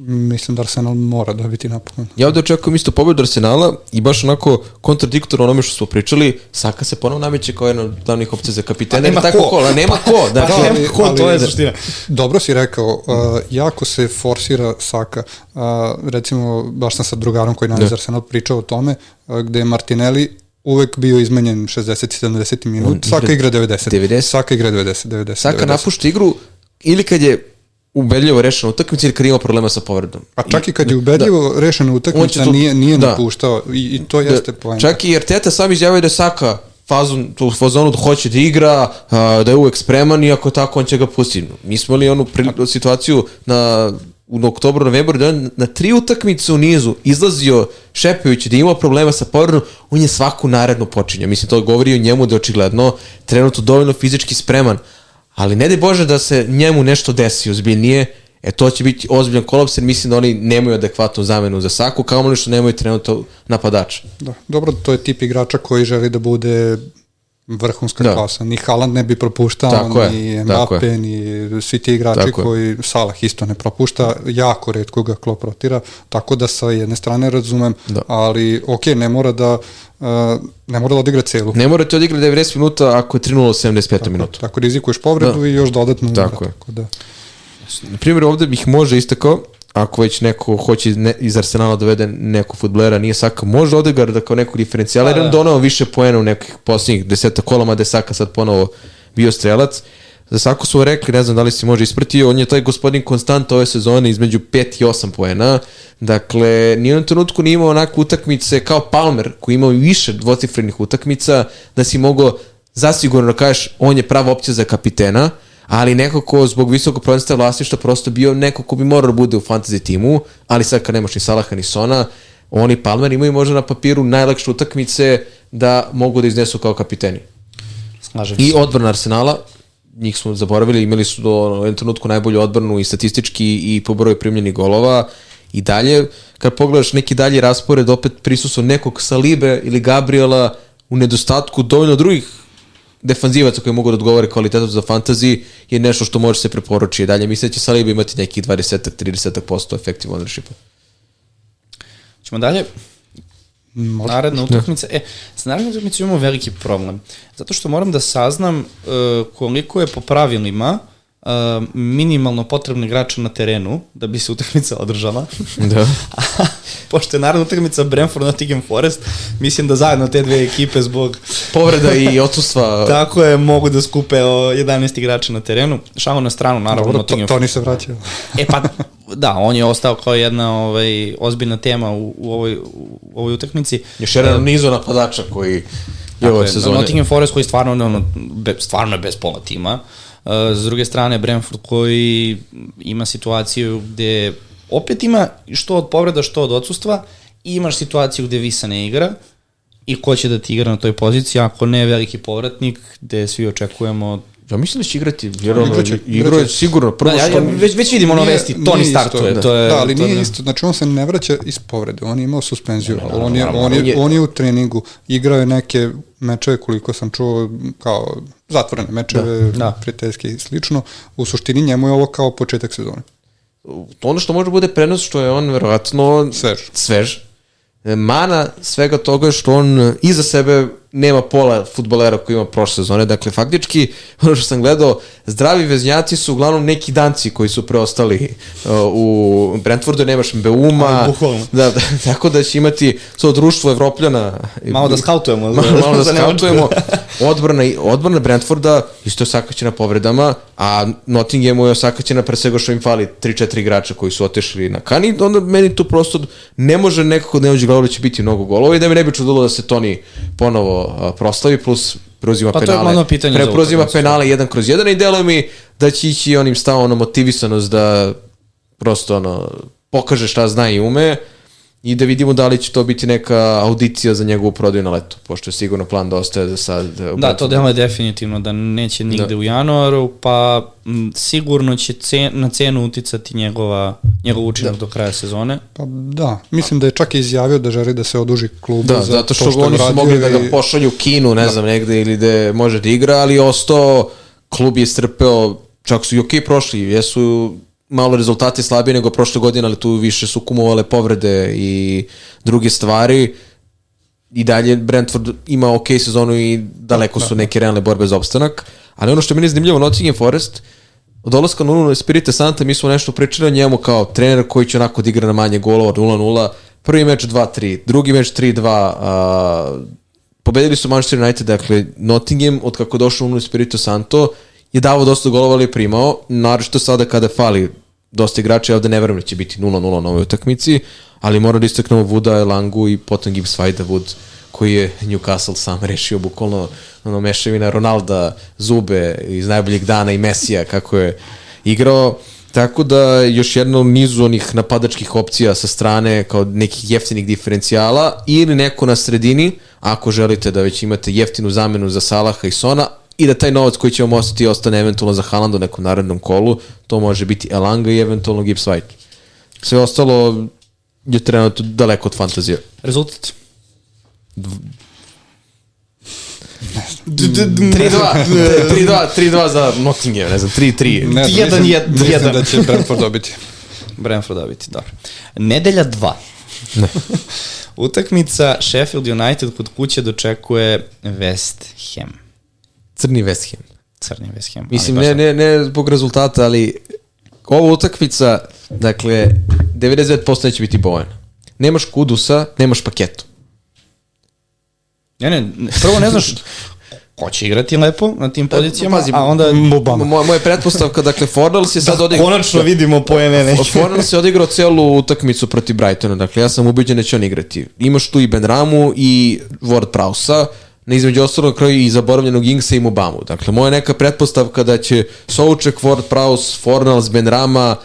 Mislim da Arsenal mora dobiti napokon. ja ovde očekujem isto pobedu Arsenala i baš onako kontradiktorno onome što smo pričali, Saka se ponovo nameće kao jedna od glavnih opcija za kapitena. Pa nema tako ko. Kola, nema ko. Dakle, Pa Da, nema ali- ko, to ali- je suština. Dobro si rekao, uh, jako se forsira Saka. Uh, recimo, baš sam sa drugarom koji nalazi Da. Arsenal pričao o tome, uh, gde je Martinelli uvek bio izmenjen 60-70 minut, Saka igra 90. 90. Saka igra 90, 90. Saka 90. napušta igru ili kad je ubedljivo rešena utakmica ili kad ima problema sa povredom. A čak i kad je ubedljivo rešena On utakmica, to- nije, nije da. napuštao i, i to jeste poenta. Čak i Arteta sam izjavio da je Saka fazon, u fazonu da hoće da igra, a, da je uvek spreman i ako tako on će ga pustiti. Mi smo imali onu pri, situaciju na u oktobru, novembru, da on na tri utakmice u nizu izlazio šepajući da je imao problema sa povredom, on je svaku narednu počinjao. Mislim, to govori o njemu da je očigledno trenutno dovoljno fizički spreman. Ali ne de Bože da se njemu nešto desi ozbiljnije, e to će biti ozbiljan kolaps jer mislim da oni nemaju adekvatnu zamenu za Saku, kao ono što nemaju trenutno napadača. Da, dobro, to je tip igrača koji želi da bude vrhunska Da. klasa. Ni Haaland ne bi propuštao, Tako ni Mbappe, ni svi ti igrači Tako je. koji Salah isto ne propušta, jako redko ga Klopp rotira, tako da sa jedne strane razumem, Da. ali ok, ne mora da uh, ne mora da odigra celu. Ne morate odigrati 90 minuta ako je 3-0 u 75. minutu. Tako rizikuješ povredu Da. i još dodatno umre. Tako je. Tako da, Na primjer, ovde bih može istakao, ako već neko hoće ne, iz Arsenala dovede neku futbolera, nije Saka, može Odegaard da kao nekog diferencijala, jer Pa on da. donao više poena u nekih posljednjih deseta kolama, da je Saka sad ponovo bio strelac. Za Saku su rekli, ne znam da li si može ispratio, on je taj gospodin konstant ove sezone između 5 i 8 poena. Dakle, ni u jednom trenutku nije imao onako utakmice kao Palmer, koji imao više dvocifrenih utakmica, da si mogao zasigurno da kažeš on je prava opcija za kapitena, ali neko ko zbog visokog procenstva vlasništva prosto bio neko ko bi morao da bude u fantasy timu, ali sad kad nemaš ni Salaha ni Sona, oni Palmer imaju možda na papiru najlakše utakmice da mogu da iznesu kao kapiteni. Slažem I odbrana Arsenala, njih smo zaboravili, imali su do u jednom trenutku najbolju odbranu i statistički i po broju primljenih golova. I dalje, kad pogledaš neki dalji raspored, opet prisustvo nekog Salibe ili Gabriela u nedostatku dovoljno drugih defanzivaca koji mogu da odgovore kvalitetom za fantasy je nešto što može se preporučiti. Dalje mislim da će Saliba imati nekih 20-30% effective ownershipa. Ćemo dalje. Naredna utakmica. E, sa narednom utakmicom imamo veliki problem. Zato što moram da saznam uh, koliko je po pravilima uh, minimalno potrebno igrača na terenu da bi se utakmica održala. Da. Pošto je naredna utakmica Brentford Nottingham Forest, mislim da zajedno te dve ekipe zbog Povreda i odsustva. tako je mogu da skupe o, 11 igrača na terenu. Šalo na stranu, naravno, dobro, to, Nottingham to ni se vraća. E pa, da, on je ostao kao jedna ovaj, ozbiljna tema u, u, ovoj, u ovoj utakmici. Još jedan nizo napadača koji je ove je, sezone. Nottingham Forest koji stvarno, ono, be, stvarno je bez pola tima. Uh, s druge strane, Brentford koji ima situaciju gde opet ima što od povreda, što od odsustva i imaš situaciju gde Visa ne igra i ko će da ti igra na toj poziciji, ako ne veliki povratnik, gde svi očekujemo Ja mislim da će igrati, jer ono, Igraće, igrao je igraće. sigurno. Prvo Da, ja, što... ja, već, već vidimo ono vesti, isto, startuje. da. To je, da, ali to nije ne- isto. Znači on se ne vraća iz povrede. On je imao suspenziju. Ne, ne, on, je, naravno, on, on je- je, on je u treningu. Igrao je neke mečeve koliko sam čuo kao zatvorene mečeve, Da, da. prijateljske i slično. U suštini njemu je ovo kao početak sezone. Ono što može bude prenos što je on verovatno Svež. svež. E, Mana svega toga je što on iza sebe nema pola futbolera koji ima prošle sezone. Dakle, faktički, ono što sam gledao, zdravi veznjaci su uglavnom neki danci koji su preostali uh, u Brentfordu, nemaš Beuma. Da, da, tako da će imati to društvo Evropljana. Malo da skautujemo. malo, malo da skautujemo. Odbrana, odbrana Brentforda isto je osakaćena povredama, a Nottinghamu je osakaćena pre svega što im fali 3-4 igrača koji su otešli na kani, onda meni tu prosto ne može nekako da ne uđe glavu da će biti mnogo golova i da mi ne bi čudilo da se Toni ponovo proslavi, plus preuzima Pa to je penale. glavno pitanje Pre, preuzima penale jedan kroz jedan i deluje mi da će ići onim stavom ono motivisanost da prosto ono pokaže šta zna i ume i da vidimo da li će to biti neka audicija za njegovu prodaju na leto, pošto je sigurno plan da ostaje sad. u Da, to Brentfordu. deluje definitivno da neće nigde Da. u januaru, pa m, sigurno će cen, na cenu uticati njegova, njegov učinak do kraja sezone. Pa da, mislim da je čak i izjavio da želi da se oduži klubu Da, za zato što, to što oni je su mogli da ga i- pošalju u Kinu, ne znam, negde ili da može da igra, ali je ostao, klub je strpeo, čak su i okej prošli, jesu malo rezultati slabije nego prošle godine, ali tu više su kumovale povrede i druge stvari. I dalje Brentford ima ok sezonu i daleko su neke realne borbe za opstanak. Ali ono što je meni zanimljivo, Nottingham Forest, od dolaska na 0 Spirite Santa mi smo nešto pričali o njemu kao trener koji će onako da igra na manje golova 0-0. Prvi meč 2-3, drugi meč 3-2, a, pobedili su Manchester United, dakle Nottingham, od kako došao u Espirito Santo, je davao dosta golova, ali je primao, naročito sada kada fali dosta igrača, ja ovde ne verujem da će biti 0-0 na ovoj utakmici, ali mora da istaknemo Vuda, Elangu i potom Gibbs Vajda Wood, koji je Newcastle sam rešio bukvalno ono mešavina Ronalda, Zube iz najboljeg dana i Mesija kako je igrao. Tako da još jedno nizu onih napadačkih opcija sa strane kao nekih jeftinih diferencijala ili neko na sredini, ako želite da već imate jeftinu zamenu za Salaha i Sona i da taj novac koji će vam ostati ostane eventualno za Haaland u nekom narednom kolu, to može biti Elanga i eventualno Gibbs White. Sve ostalo je trenutno daleko od fantazije. Rezultat? 3-2, 3-2, 3-2 za Nottingham, ne znam, 3-3. Ne, Jedan, mislim, jedan, mislim da će Brentford dobiti. Brentford dobiti, dobro. Nedelja 2. Utakmica Sheffield United kod kuće dočekuje West Ham. Crni West Ham. Crni West Ham. Mislim, ne, ne, ne zbog rezultata, ali ova utakmica, dakle, 99% neće biti Bojan. Nemaš Kudusa, nemaš paketu. Ne, ne, prvo ne znaš ko će igrati lepo na tim pozicijama, Pazi, a onda... Mobama. Moja, moja pretpostavka, dakle, Fornals je sad Da, odigrao... konačno vidimo pojene neke. Fornals je odigrao celu utakmicu protiv Brightona, dakle, ja sam ubeđen da će on igrati. Imaš tu i Ben Ramu i Ward Prausa, na između ostalog kraju i zaboravljenog Ingsa i Mubamu. Dakle, moja neka pretpostavka da će Souček, Ward Praus, Fornals, Ben Rama,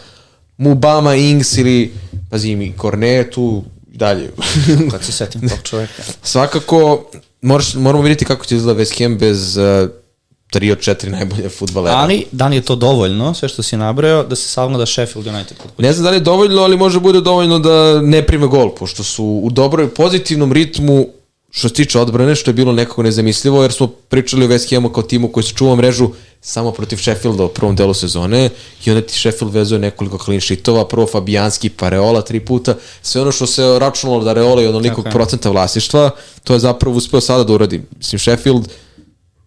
Mubama, Ings ili, pazi mi, Kornetu, dalje. Kad se setim tog čoveka. Svakako, moraš, moramo vidjeti kako će izgleda West Ham bez uh, tri od četiri najbolje futbalera. Ali, da li je to dovoljno, sve što si nabrao, da se savlada Sheffield United? Ne znam da li je dovoljno, ali može bude dovoljno da ne prime gol, pošto su u dobroj pozitivnom ritmu što se tiče odbrane, što je bilo nekako nezamislivo, jer smo pričali o West Hamu kao timu koji se čuva mrežu samo protiv Sheffielda u prvom delu sezone i onda ti Sheffield vezuje nekoliko clean sheetova, prvo Fabijanski, pa Reola tri puta, sve ono što se računalo da Reola je onoliko Tako je. procenta vlasništva, to je zapravo uspeo sada da uradi. Mislim, Sheffield,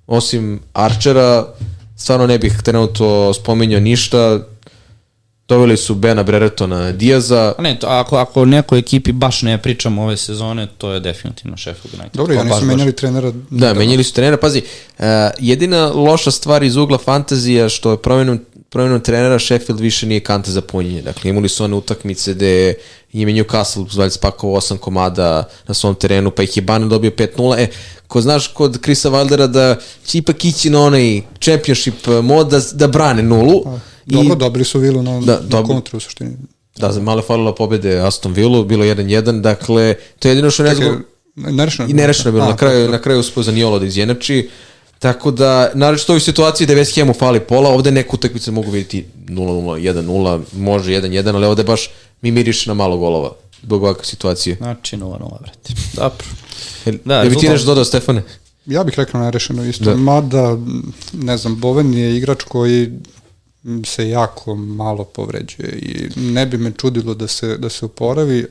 osim Archera, stvarno ne bih trenutno spominjao ništa, doveli su Bena Breretona Diaza, A ne, to, ako, ako nekoj ekipi baš ne pričamo ove sezone, to je definitivno Sheffield United. Dobro, nisam baš. menjali trenera. Da, menjali su trenera. Pazi, uh, jedina loša stvar iz ugla fantazija što je promjenom, promjenom trenera Sheffield više nije kante za punjenje. Dakle, imali su one utakmice gde im je Newcastle valjda spakovao osam komada na svom terenu, pa ih je Bane dobio 5-0. E, ko znaš kod Krisa Waldera da će ipak ići na onaj championship mod da, da brane nulu. Dobro, dobili su vilu na, Da, na dobro. kontru u suštini. Da, malo je falilo pobede Aston Villa, bilo 1-1, dakle, to je jedino što ne znam... nerešeno. I nerešeno je bilo, A, na kraju, na kraju uspio za Nijolo da izjenači. Tako da, naravno u ovoj situaciji da West Hamu fali pola, ovde neku utakmicu mogu vidjeti 0-0, 1-0, može 1-1, ali ovde baš mi miriše na malo golova zbog ovakve situacije. Znači 0-0, vrati. Dobro. Da, Da, da bi ti nešto dodao, Stefane? Ja bih rekao nerešeno isto. Da. Da. Mada, ne znam, Boven je igrač koji se jako malo povređuje i ne bi me čudilo da se, da se oporavi,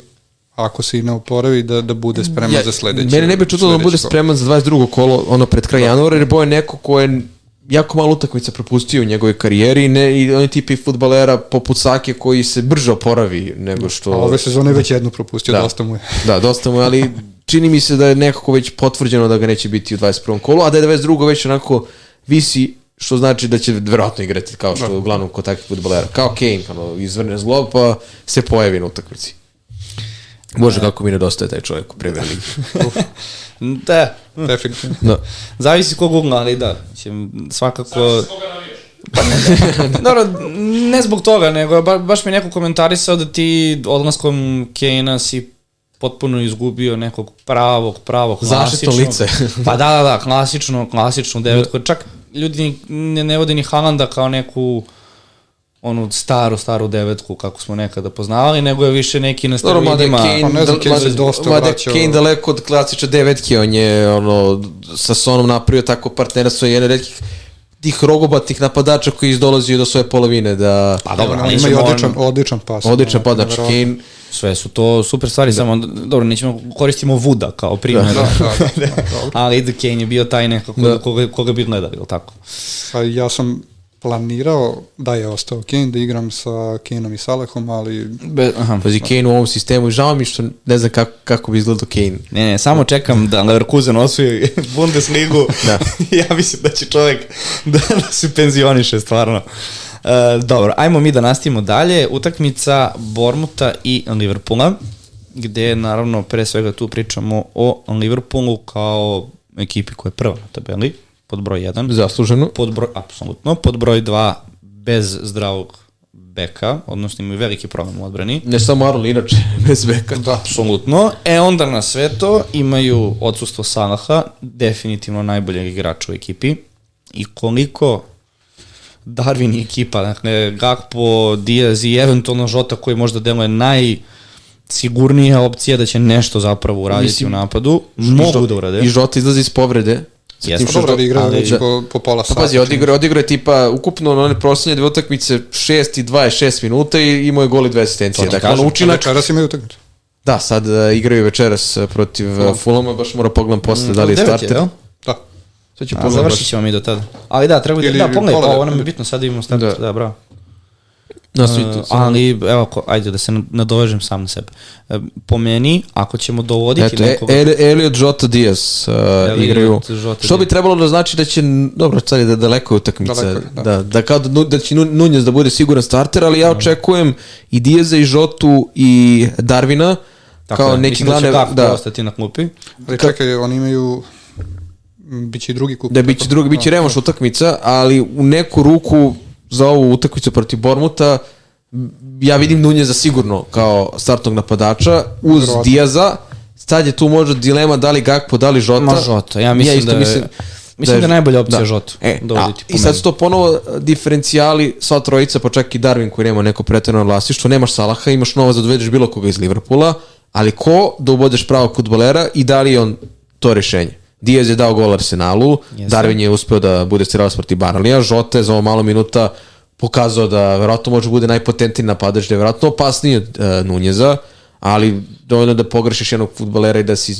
ako se i ne oporavi, da, da bude spreman ja, za sledeće. Mene ne bi čudilo da bude kolo. spreman za 22. kolo, ono pred kraj januara, jer Boje neko ko je jako malo utakmica propustio u njegovoj karijeri ne, i oni tipi futbalera poput Sake koji se brže oporavi nego što... A ove sezone je već jednu propustio, Da. da. dosta mu je. Da, dosta mu je, ali čini mi se da je nekako već potvrđeno da ga neće biti u 21. kolu, a da je 22. već onako visi što znači da će verovatno igrati kao što je uglavnom kod takvih futbolera. Kao Kane, ono, izvrne zglob pa se pojavi na utakmici. Bože, kako mi nedostaje taj čovjek u Premier Ligi. Da, Definitivno. Da. zavisi kog ugla, ali da. Će, svakako... Pa ne, dobro, ne zbog toga, nego ba, baš mi je neko komentarisao da ti odlaskom Kane-a si potpuno izgubio nekog pravog, pravog, klasičnog. lice. pa da, da, da, klasično, klasično devetko. Čak ljudi ne, ne vode ni Haalanda kao neku onu staru, staru devetku kako smo nekada poznavali, nego je više neki na Dobro, mada je steroidima. Kane, Pa ne znam, da- Kane mada- dosta mada je vraćao. Kane daleko od klasične devetke, on je ono, sa Sonom napravio tako partnerstvo i jedan od redkih tih rogobatnih napadača koji izdolazio do svoje polovine da Pa dobro, ali ima odličan, on- odličan pas. odličan padač. Kane Sve su to super stvari, samo, dobro, nećemo, koristimo Vuda kao primjer. Da, da, da, dobro. Ali Ed Kane je bio taj nekako Da. da. koga, koga bi gledali, ili tako? Pa ja sam planirao da je ostao Kane, da igram sa Kaneom i Salahom, ali Be, aha. Pazi, Kane u ovom sistemu i žao mi što ne znam kako, kako bi izgledao Kane. Ne, ne, samo čekam da Leverkusen osvoji Bundesligu. Da. ja mislim da će čovjek da, da se penzioniše, stvarno. E, dobro, ajmo mi da nastavimo dalje. Utakmica Bormuta i Liverpoola, gde naravno pre svega tu pričamo o Liverpoolu kao ekipi koja je prva na tabeli, pod broj 1. Zasluženo. Pod broj, apsolutno, pod broj 2 bez zdravog beka, odnosno imaju veliki problem u odbrani. Ne samo Arnold, inače, bez beka. da, Apsolutno. E onda na sve to imaju odsustvo Salaha, definitivno najboljeg igrača u ekipi. I koliko Darwin i ekipa, dakle Gakpo, Diaz i eventualno Žota koji možda deluje najsigurnija opcija da će nešto zapravo uraditi Mislim, u napadu, mogu da urade. I Žota izlazi iz povrede, Jeste. Pa dobro, ali igra ali- već po, po pola Pa sata. pazi, odigrao, odigrao je tipa ukupno na one proslednje dve utakmice 6 i 26 minuta i imao je gol i dve asistencije. To ti Dakle, kažem. ono učinak... Večeras imaju utakmicu. Da, sad uh, igraju večeras uh, protiv uh, Fulama, baš mora pogledam posle da li je starter. jel? Da. Sad ću A pogledam završit ćemo mi do tada. Ali da, treba da, da pogledaj, pa, ovo nam je bitno, sad imamo start, da, Da. da bravo. Na svi, Uh, ali, evo, ko, ajde da se nadovežem sam na sebe. E, po meni, ako ćemo dovoditi Eto, e, nekoga... El, Elliot Jota Diaz uh, Elliot igraju. Jota Što bi trebalo da znači da će, dobro, sad je da daleko je utakmica, Daleko da. da. da, da, kao da, Nu- da će Nu- Nunez da bude siguran starter, ali ja očekujem i Diaza i Jotu i Darvina Tako kao je, neki glavne, da da, ostati na klupi. Ali čekaj, oni imaju... Biće i drugi kup. da biće drugi, biće revanš utakmica, ali u neku ruku za ovu utakmicu protiv Bormuta ja vidim Nunjeza sigurno kao startnog napadača uz Verovatno. Diaza. Sad je tu možda dilema da li Gakpo, da li Žota. Ma Žota, ja mislim da je- mislim da je najbolja opcija Žotu E, a, dovoditi po I sad su to ponovo diferencijali, sva trojica, pa čak i Darwin koji nema neko pretjerano vlasništvo, nemaš Salaha, imaš novac da dovedeš bilo koga iz Liverpoola, ali ko da ubodeš pravog futbolera i da li je on to rješenje? Diaz je dao gol Arsenalu, Jeste. Darwin je uspeo da bude strelac protiv Baralija, Žota je za ovo malo minuta pokazao da verovatno može bude najpotentniji napadač, da je verovatno opasniji od uh, Nunjeza, ali dovoljno da pogrešiš jednog futbolera i da si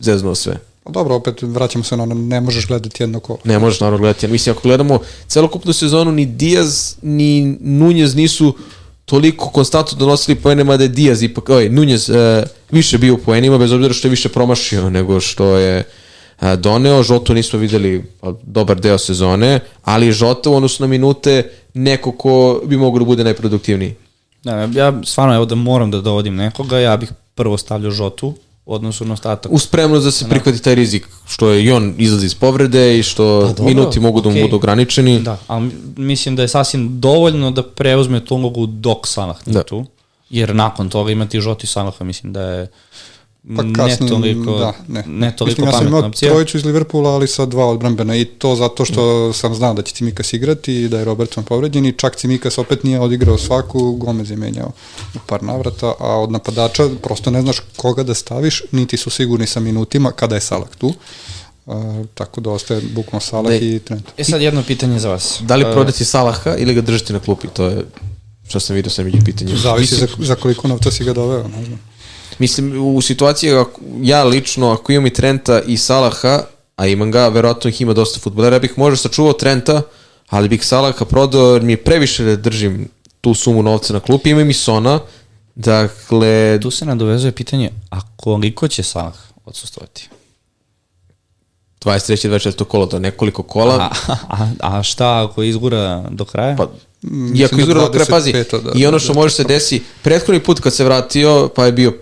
zeznuo sve. Pa dobro, opet vraćamo se na ono, ne možeš gledati jedno kolo. Ne možeš naravno gledati. Mislim, ako gledamo celokupnu sezonu, ni Diaz, ni Nunez nisu toliko konstantno donosili poene, mada je Diaz ipak, oj, Nunez e, više bio u poenima, bez obzira što je više promašio nego što je e, doneo. Žotu nismo videli pa, dobar deo sezone, ali Žota u odnosu na minute neko ko bi mogao da bude najproduktivniji. Da, ja stvarno, evo da moram da dovodim nekoga, ja bih prvo stavljao Žotu odnosu na ostatak. U spremnost da se prihvati taj rizik, što je i on izlazi iz povrede i što Pa dobro, minuti mogu da mu budu ograničeni. Da, ali mislim da je sasvim dovoljno da preuzme tu ulogu dok Salah nije Da. tu. Jer nakon toga imati Žoti Salaha, mislim da je Pa ne kasnije, toliko, da, ne. ne toliko Mislim, ja sam pametna imao opcija. trojicu iz Liverpoola, ali sa dva odbrambena i to zato što sam znao da će Cimikas igrati i da je Robertson povređen i čak Cimikas opet nije odigrao svaku, Gomez je menjao u par navrata, a od napadača prosto ne znaš koga da staviš, niti su sigurni sa minutima kada je Salak tu. Uh, tako da ostaje bukvalno Salah Da. i Trent. E sad jedno pitanje za vas. Da li prodati Salaha ili ga držati na klupi, to je što sam vidio sam među pitanjem. Zavisi Mislim, za, za koliko novca si ga doveo, ne znam. Mislim, u situaciji, ako, ja lično, ako imam i Trenta i Salaha, a imam ga, verovatno ih ima dosta futbolera, ja bih možda sačuvao Trenta, ali bih Salaha prodao, jer mi je previše da držim tu sumu novca na klupi, imam i Sona, dakle, Tu se nadovezuje pitanje, a koliko će Salah odsustovati? 23. 24. kolo, to je nekoliko kola, A, a, a šta ako izgura do kraja? Pa, Mislim iako da izgleda do kraja, pazi, 25, da, i ono da, što da, može se desi, prethodni put kad se vratio, pa je bio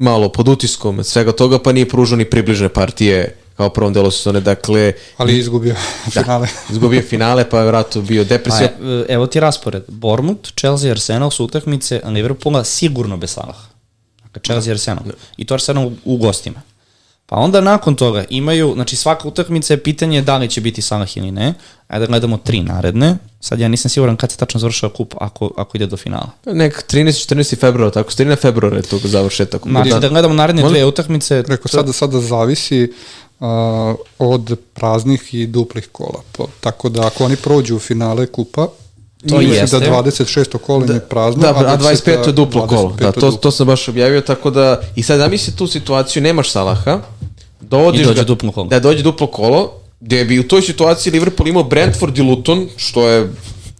malo pod utiskom od svega toga, pa nije pružao ni približne partije kao u prvom delu sezone, dakle, Ali izgubio finale. izgubio finale, pa je vratno bio Pa, depresija. e, evo ti raspored. Bournemouth, Chelsea, Arsenal su utakmice, a Liverpoola sigurno bez Salaha. Dakle, Chelsea, Arsenal. I to Arsenal u, u gostima. Pa onda nakon toga imaju, znači svaka utakmica je pitanje da li će biti Salah ili ne. Ajde da gledamo tri naredne. Sad ja nisam siguran kad se tačno završava kup ako, ako ide do finala. Nek 13. 14. februara, tako 13. februara je to završetak. Znači da gledamo naredne dve utakmice. Rekao, sada, sada zavisi uh, od praznih i duplih kola. Po, tako da ako oni prođu u finale kupa, To mislim jeste. da 26. kolo im je prazno, Da, a 25. je 20 duplo kolo. Da, 25 to, to sam baš objavio, tako da... I sad zamisli tu situaciju, nemaš Salaha, dovodiš I dođe ga, duplo kolo. Da, dođe duplo kolo, gde bi u toj situaciji Liverpool imao Brentford i Luton, što je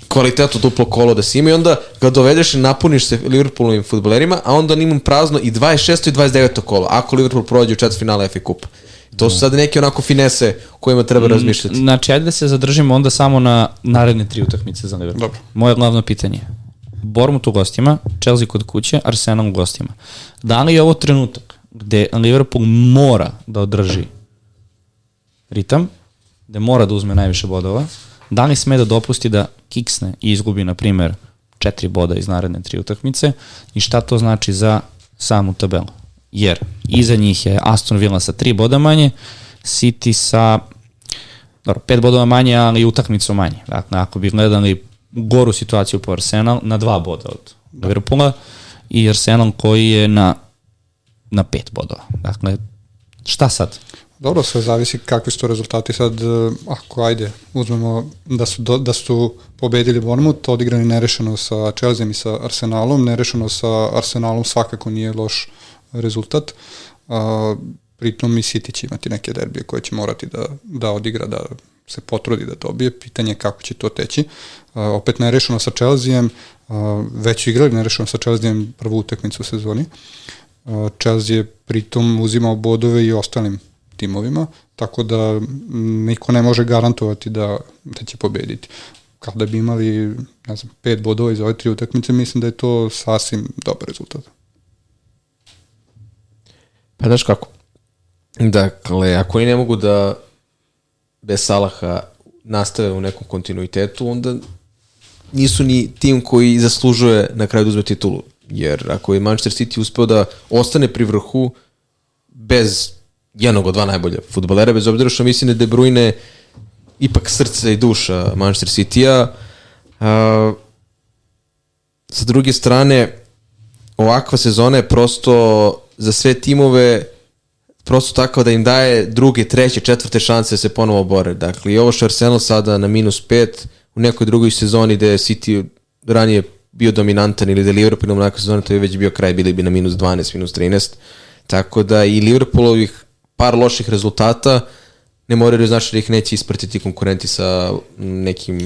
kvalitetno duplo kolo da si ima i onda ga dovedeš i napuniš se Liverpoolovim futbolerima, a onda on imam prazno i 26. i 29. kolo, ako Liverpool prođe u četvrt finala FA Kupa. To su sad neke onako finese kojima treba razmišljati. Znači, ajde da se zadržimo onda samo na naredne tri utakmice za Liverpool. Dobro. Moje glavno pitanje. Bournemouth u gostima, Chelsea kod kuće, Arsenal u gostima. Da li je ovo trenutak gde Liverpool mora da održi ritam, gde mora da uzme najviše bodova, da li sme da dopusti da kiksne i izgubi, na primer, četiri boda iz naredne tri utakmice i šta to znači za samu tabelu. Jer iza njih je Aston Villa sa tri boda manje, City sa dobro, pet bodova manje, ali i utakmicu manje. Dakle, ako bi gledali goru situaciju po Arsenal, na dva boda od Liverpoola i Arsenal koji je na, na pet bodova. Dakle, šta sad? Dobro, sve zavisi kakvi su to rezultati. Sad, e, ako ajde, uzmemo da su, do, da su pobedili Bournemouth, odigrani nerešeno sa Chelsea i sa Arsenalom, nerešeno sa Arsenalom svakako nije loš rezultat. A, pritom i City će imati neke derbije koje će morati da, da odigra, da se potrudi da dobije. Pitanje je kako će to teći. A, opet nerešeno sa Chelsea-em, već su igrali nerešeno sa Chelsea-em prvu utakmicu u sezoni. A, Chelsea je pritom uzimao bodove i ostalim timovima, tako da niko ne može garantovati da, da će pobediti. Kada bi imali, ne znam, pet bodova iz ove tri utakmice, mislim da je to sasvim dobar rezultat. Pa daš kako? Dakle, ako oni ne mogu da bez Salaha nastave u nekom kontinuitetu, onda nisu ni tim koji zaslužuje na kraju da uzme titulu. Jer ako je Manchester City uspeo da ostane pri vrhu bez jednog od dva najbolja futbolera, bez obzira što mislim da De Bruyne ipak srce i duša Manchester City-a. Uh, sa druge strane, ovakva sezona je prosto za sve timove prosto tako da im daje druge, treće, četvrte šanse da se ponovo bore. Dakle, i ovo što Arsenal sada na minus pet, u nekoj drugoj sezoni gde je City ranije bio dominantan ili da Liverpool u nekoj sezoni, to je već bio kraj, bili bi na minus 12, minus 13. Tako da i Liverpoolovih par loših rezultata ne moraju znači da ih neće ispratiti konkurenti sa nekim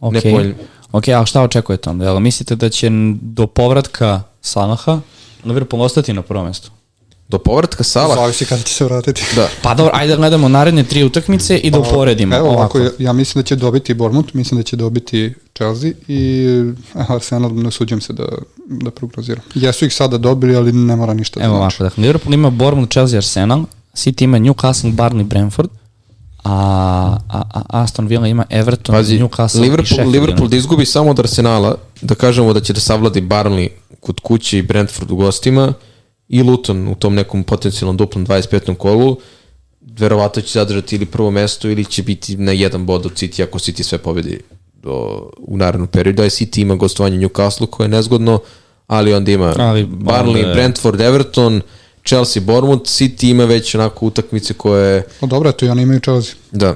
okay. nepovoljnim. Ok, a šta očekujete onda? Jel mislite da će do povratka Salaha Liverpool ostati na prvom mestu? Do povratka Salah? Zavisi kada će se vratiti. Da. Pa dobro, ajde da gledamo naredne tri utakmice i da uporedimo. Evo ovako, ja, ja mislim da će dobiti Bournemouth, mislim da će dobiti Chelsea i Arsenal ne suđem se da, da prognoziram. Jesu ih sada dobili, ali ne mora ništa Evo da ovako, dakle, Liverpool ima Bournemouth, Chelsea, Arsenal, City ima Newcastle, Barney, Brentford, a, a, a Aston Villa ima Everton, Pazi, Newcastle i Liverpool, Sheffield. Liverpool da izgubi samo od Arsenala, da kažemo da će da savladi Barnley kod kuće i Brentford u gostima i Luton u tom nekom potencijalnom duplom 25. kolu, verovatno će zadržati ili prvo mesto ili će biti na jedan bod od City ako City sve pobedi do, u narednom periodu. A City ima gostovanje Newcastle koje je nezgodno, ali onda ima Ali, Barnley, onda- Brentford, Everton, Chelsea, Bournemouth, City ima već onako utakmice koje, No dobro, eto i oni imaju Chelsea. da,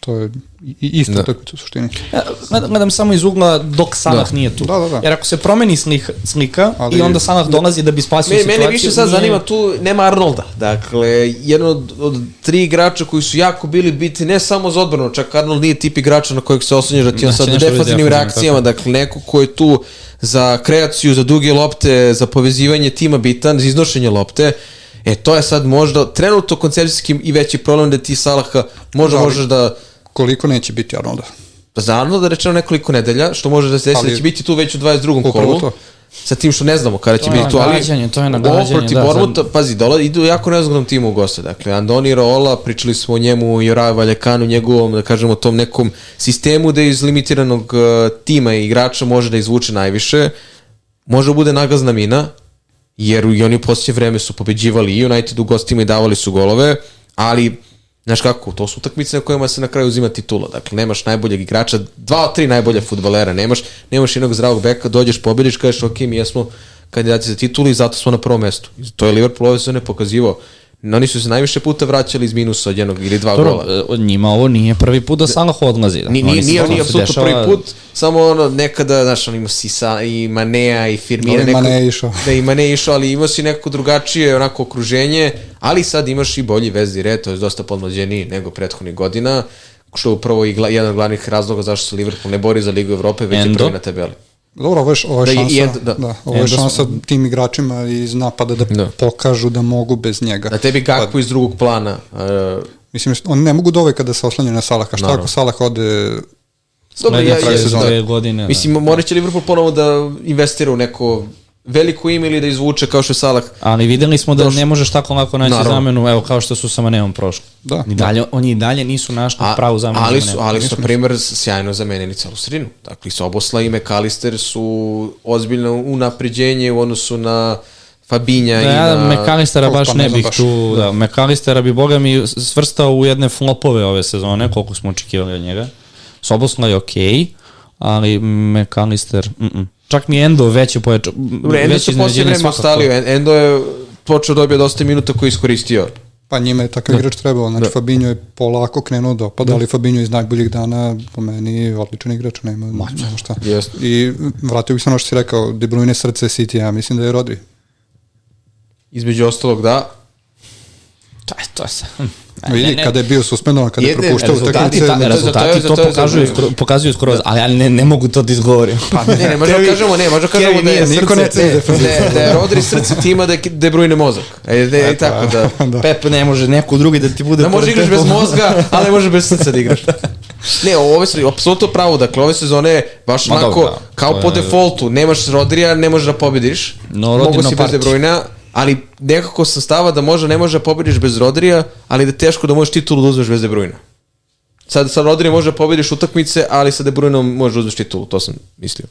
To je i- i ista Da. utakmica u suštini. Ja, gledam, samo iz ugla dok Salah Da. nije tu. Da, da, da. Jer ako se promeni slika, slika Ali- i onda Salah dolazi da bi spasio situaciju. mene više sad nije- zanima tu, nema Arnolda. Dakle, jedan od, od tri igrača koji su jako bili biti ne samo za odbranu, čak Arnold nije tip igrača na kojeg se oslonjaš da ti on Da sad u defanzivno, reakcijama, dakle, neko ko je tu za kreaciju, za duge lopte, za povezivanje tima bitan, za iznošenje lopte, E, to je sad možda trenutno koncepcijski i veći problem da ti Salaha možda Da, ali- možeš da Koliko neće biti Arnolda? Pa za Arnolda rečeno nekoliko nedelja, što može da se desi Ali- da će biti tu već u 22. Upravo kolu. to. Sa tim što ne znamo kada će biti tu, ali to je ovo nagađanje, protiv da, Bournemoutha, pazi, dola, idu jako nezgodnom timu u goste. Dakle, Andoni Rola, pričali smo o njemu i o Raju Valjekanu, njegovom, da kažemo, tom nekom sistemu da iz limitiranog uh, tima i igrača može da izvuče najviše. Može da bude nagazna mina, jer i oni u posljednje vreme su pobeđivali i United u gostima i davali su golove, ali Znaš kako, to su utakmice na kojima se na kraju uzima titula. Dakle, nemaš najboljeg igrača, dva od tri najbolja futbalera, nemaš, nemaš jednog zdravog beka, dođeš, pobediš, kažeš, ok, mi jesmo kandidati za titulu i zato smo na prvom mestu. To je Liverpool ove sezone pokazivao. Oni su se najviše puta vraćali iz minusa od jednog ili dva Dobro, gola. e, od njima ovo nije prvi put da Salah odlazi. Da. Ni, ni, nije, nije apsolutno dešava- prvi put, samo ono nekada, znaš, on ima Sisa i Manea i Firmina. Dobro, i Mane je išao. Da, i Mane je išao, ali imao si neko drugačije onako okruženje, ali sad imaš i bolji vezni red, to je dosta podmlađeniji nego prethodnih godina, što je upravo i gla, jedan od glavnih razloga zašto se Liverpool ne bori za Ligu Evrope, već je Endo. prvi na tabeli. Dobro, ovo je, ovo Da, je i- šansa, i da, da. da, ovo je Endo šansa smo- tim igračima iz napada da, Da. pokažu da mogu bez njega. Na tebi Gakpo iz drugog plana, uh, Mislim, oni ne mogu doveka da se oslanjaju na Salaha. Šta Naravno. ako Salah ode... Dobro, ja, ja, godine. da. Mislim, morat će Liverpool ponovo da investira u neko veliko ime ili da izvuče kao što je Salah. Ali videli smo da Došlo. ne možeš tako lako naći Naravno. zamenu, evo kao što su sa Maneom prošli. Da. I dalje, oni i dalje nisu našli pravu zamenu. ali su, ali su, na primjer, sjajno zamenili celu sredinu. Dakle, Sobosla i McAllister su ozbiljno unapređenje u odnosu na Fabinja Da, i na... McAllistera Kako baš ne bih baš. tu, da, McAllistera bi boga mi svrstao u jedne flopove ove sezone, koliko smo očekivali od njega. Sobosla je okej, ali McAllister, mm -mm. Čak mi Endo veće pojača, Dobro, Endo se poslije vreme svakako. ostalio. En- Endo je počeo da dobije dosta minuta koji je iskoristio. Pa njima je takav igrač trebao, znači Da. Fabinho je polako krenuo da opada, ali Fabinho iz najboljih dana po meni je odličan igrač, nema, nema šta. Jeste. I vratio bih se na ono što si rekao, De Bruyne srce City, ja mislim da je Rodri. Između ostalog da, To je, to je se. Vidi, kada je bio suspendovan, kada je propuštao utakmice, ta, je- rezultati to pokazuju, pokazuju skroz, ali ja ne, ne mogu to da izgovorim. Pa ne, ne, možemo da kažemo, ne, možemo da kažemo da je niko ne srce, ceni ne, defensivu. da, je- da Rodri srce tima, da je De Bruyne mozak. E, da je tako da... da. Pep ne može neko drugi da ti bude... Da može igraš bez mozga, ali ne može bez srca da igraš. Ne, ovo je apsolutno pravo, dakle ove sezone je baš Ma onako, dobro, da. kao po defaultu, nemaš Rodrija, ne možeš da pobediš. No, Mogu Rodri si na bez. De Bruyne, ali nekako sam stava da možda ne može da pobediš bez Rodrija, ali da je teško da možeš titulu da uzmeš bez De Bruyne. Sad sa Rodri može da pobediš utakmice, ali sa De Bruyneom možeš da uzmeš titulu, to sam mislio.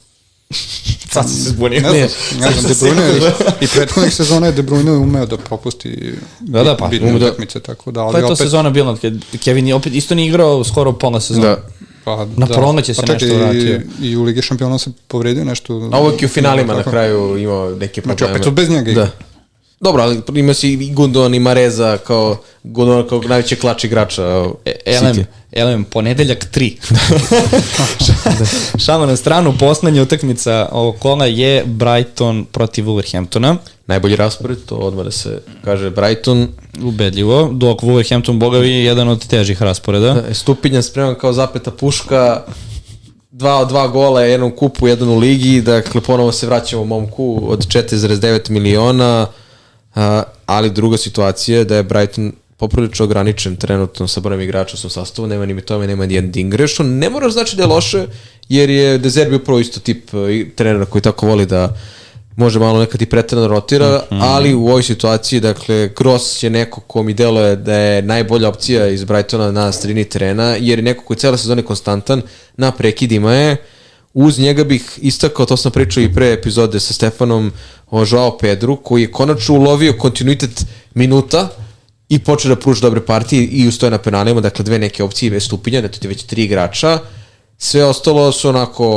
Sad sam se zbunio. Ne Ne, znam, ne znam, De Bruyne je, i prethodnih sezona je De Bruyne umeo da propusti Da, da, pa, bitne da- utakmice, tako da, ali Pa je to opet, sezona bila, kad Kevin je opet isto nije igrao skoro pola sezona. Da. pa, Na proleće se čekaj, nešto vratio. I, I u Ligi šampiona se povredio nešto. A uvek je u finalima na kraju imao neke Znači, probleme. opet su bez njega. Da. Dobro, ali ima si i Gundon i Mareza kao Gundon kao najveći klač igrača. E, Elem, City. Elem, ponedeljak 3. Šalno na stranu, poslednja utakmica ovog kola je Brighton protiv Wolverhamptona. Najbolji raspored, to odmah da se kaže Brighton. Ubedljivo, dok Wolverhampton bogavi je jedan od težih rasporeda. E, Stupinjan spreman kao zapeta puška, dva, dva gola, jednom kupu, jedan u ligi, dakle ponovo se vraćamo momku od 4,9 miliona, a, ali druga situacija je da je Brighton poprilično ograničen trenutno sa brojem igrača u svom sastavu, nema ni Mitome, nema ni jedan Dingre, što ne mora znači da je loše, jer je Dezerbi upravo isto tip e, trenera koji tako voli da može malo nekad i pretrano rotira, ali u ovoj situaciji, dakle, Gross je neko ko mi deluje da je najbolja opcija iz Brightona na sredini terena, jer je neko koji je cele sezone konstantan, na prekidima je, uz njega bih istakao, to sam pričao i pre epizode sa Stefanom o Joao Pedru, koji je konačno ulovio kontinuitet minuta i počeo da pruža dobre partije i ustoje na penalima, dakle dve neke opcije bez stupinja, da to ti već tri igrača. Sve ostalo su onako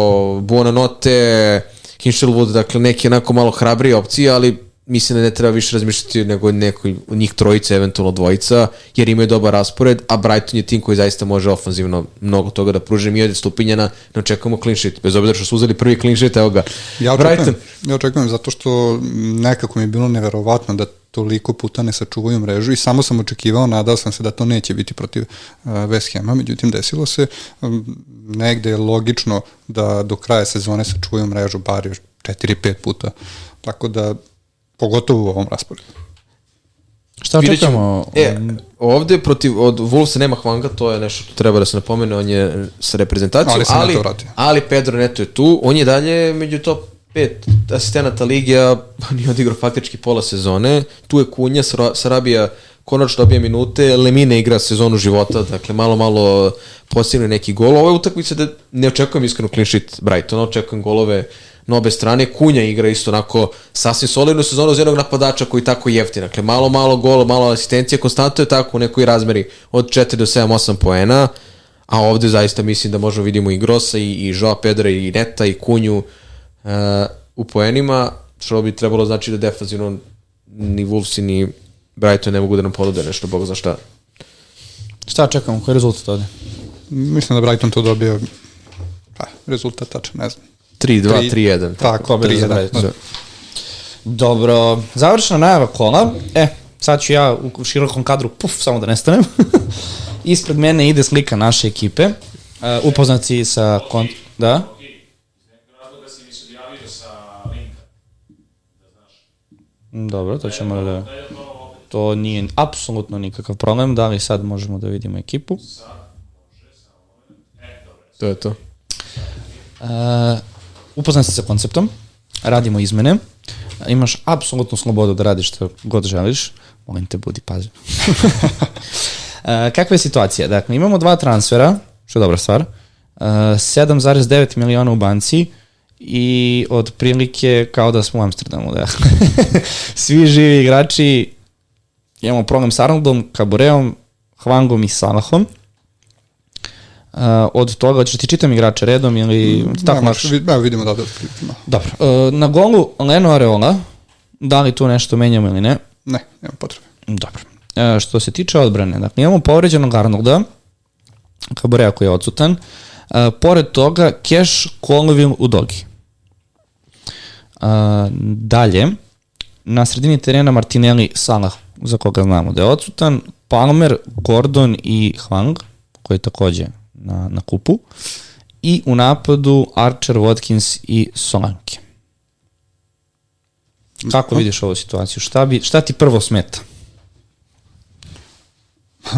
Buonanote, Hinshelwood, dakle neki onako malo hrabrije opcije, ali mislim da ne treba više razmišljati nego neko od njih trojica, eventualno dvojica, jer imaju dobar raspored, a Brighton je tim koji zaista može ofanzivno mnogo toga da pruži. Mi od stupinjana ne očekujemo clean sheet, bez obzira što su uzeli prvi clean sheet, evo ga. Ja očekujem, ja očekujem zato što nekako mi je bilo neverovatno da toliko puta ne sačuvaju mrežu i samo sam očekivao, nadao sam se da to neće biti protiv uh, West Hama, međutim desilo se um, negde je logično da do kraja sezone sačuvaju mrežu bar još 4-5 puta, tako da pogotovo u ovom rasporedu. Šta Vidjet ćemo. očekujemo? E, ovde protiv, od Wolvesa nema Hvanga, to je nešto što treba da se napomene, on je sa reprezentacijom, Ali ali, ali Pedro Neto je tu, on je dalje među top 5 asistenata ligi, a nije odigrao faktički pola sezone, tu je Kunja, Sara- Sarabija konačno dobije minute, Lemine igra sezonu života, dakle malo malo postigne neki gol. Ovo je utakmica da ne očekujem iskreno clean sheet Brightona, očekujem golove na obe strane. Kunja igra isto onako sasvim solidnu sezonu uz jednog napadača koji tako jeftin. Dakle, malo, malo gola, malo asistencije, konstantno je tako u nekoj razmeri od 4 do 7, 8 poena. A ovde zaista mislim da možemo vidimo i Grosa i, i Joa Pedra i Neta i Kunju uh, u poenima, što bi trebalo znači da defanzivno ni Wolves ni Brighton ne mogu da nam ponude nešto, bog za šta. Šta očekujemo? Koji je rezultat ovde? Mislim da Brighton to dobio pa, rezultat tačan, ne znam. 3-2, Tri- 3-1. Tako, pobeda za 3-1. Brighton. Da. Dobro, završena najava kola. E, sad ću ja u širokom kadru, puf, samo da nestanem. Ispred mene ide slika naše ekipe. Uh, upoznaci sa kont... Da? Dobro, to ćemo da... To nije apsolutno nikakav problem. Da li sad možemo da vidimo ekipu? To je to. Uh, upoznan si sa konceptom, radimo izmene, imaš apsolutnu slobodu da radiš što god želiš, molim te budi pazi. uh, kakva je situacija? Dakle, imamo dva transfera, što je dobra stvar, uh, 7,9 miliona u banci i otprilike kao da smo u Amsterdamu. Da. Svi živi igrači, imamo problem s Arnoldom, Kabureom, Hwangom i Salahom. Uh, od toga, hoćeš da ti čitam igrače redom ili tako Da, lakše? možeš, vid- vidimo da da. Dobro. Uh, na golu Leno Areola, da li tu nešto menjamo ili ne? Ne, nema potrebe. Dobro. e, što se tiče odbrane, dakle imamo povređenog Arnolda, Kaborea koji je odsutan, e, pored toga Cash, Colville, Udogi. E, dalje, na sredini terena Martinelli, Salah, za koga znamo da je odsutan, Palmer, Gordon i Hwang, koji takođe na, na kupu, i u napadu Archer, Watkins i Solanke. Kako vidiš ovu situaciju? Šta, bi, šta ti prvo smeta?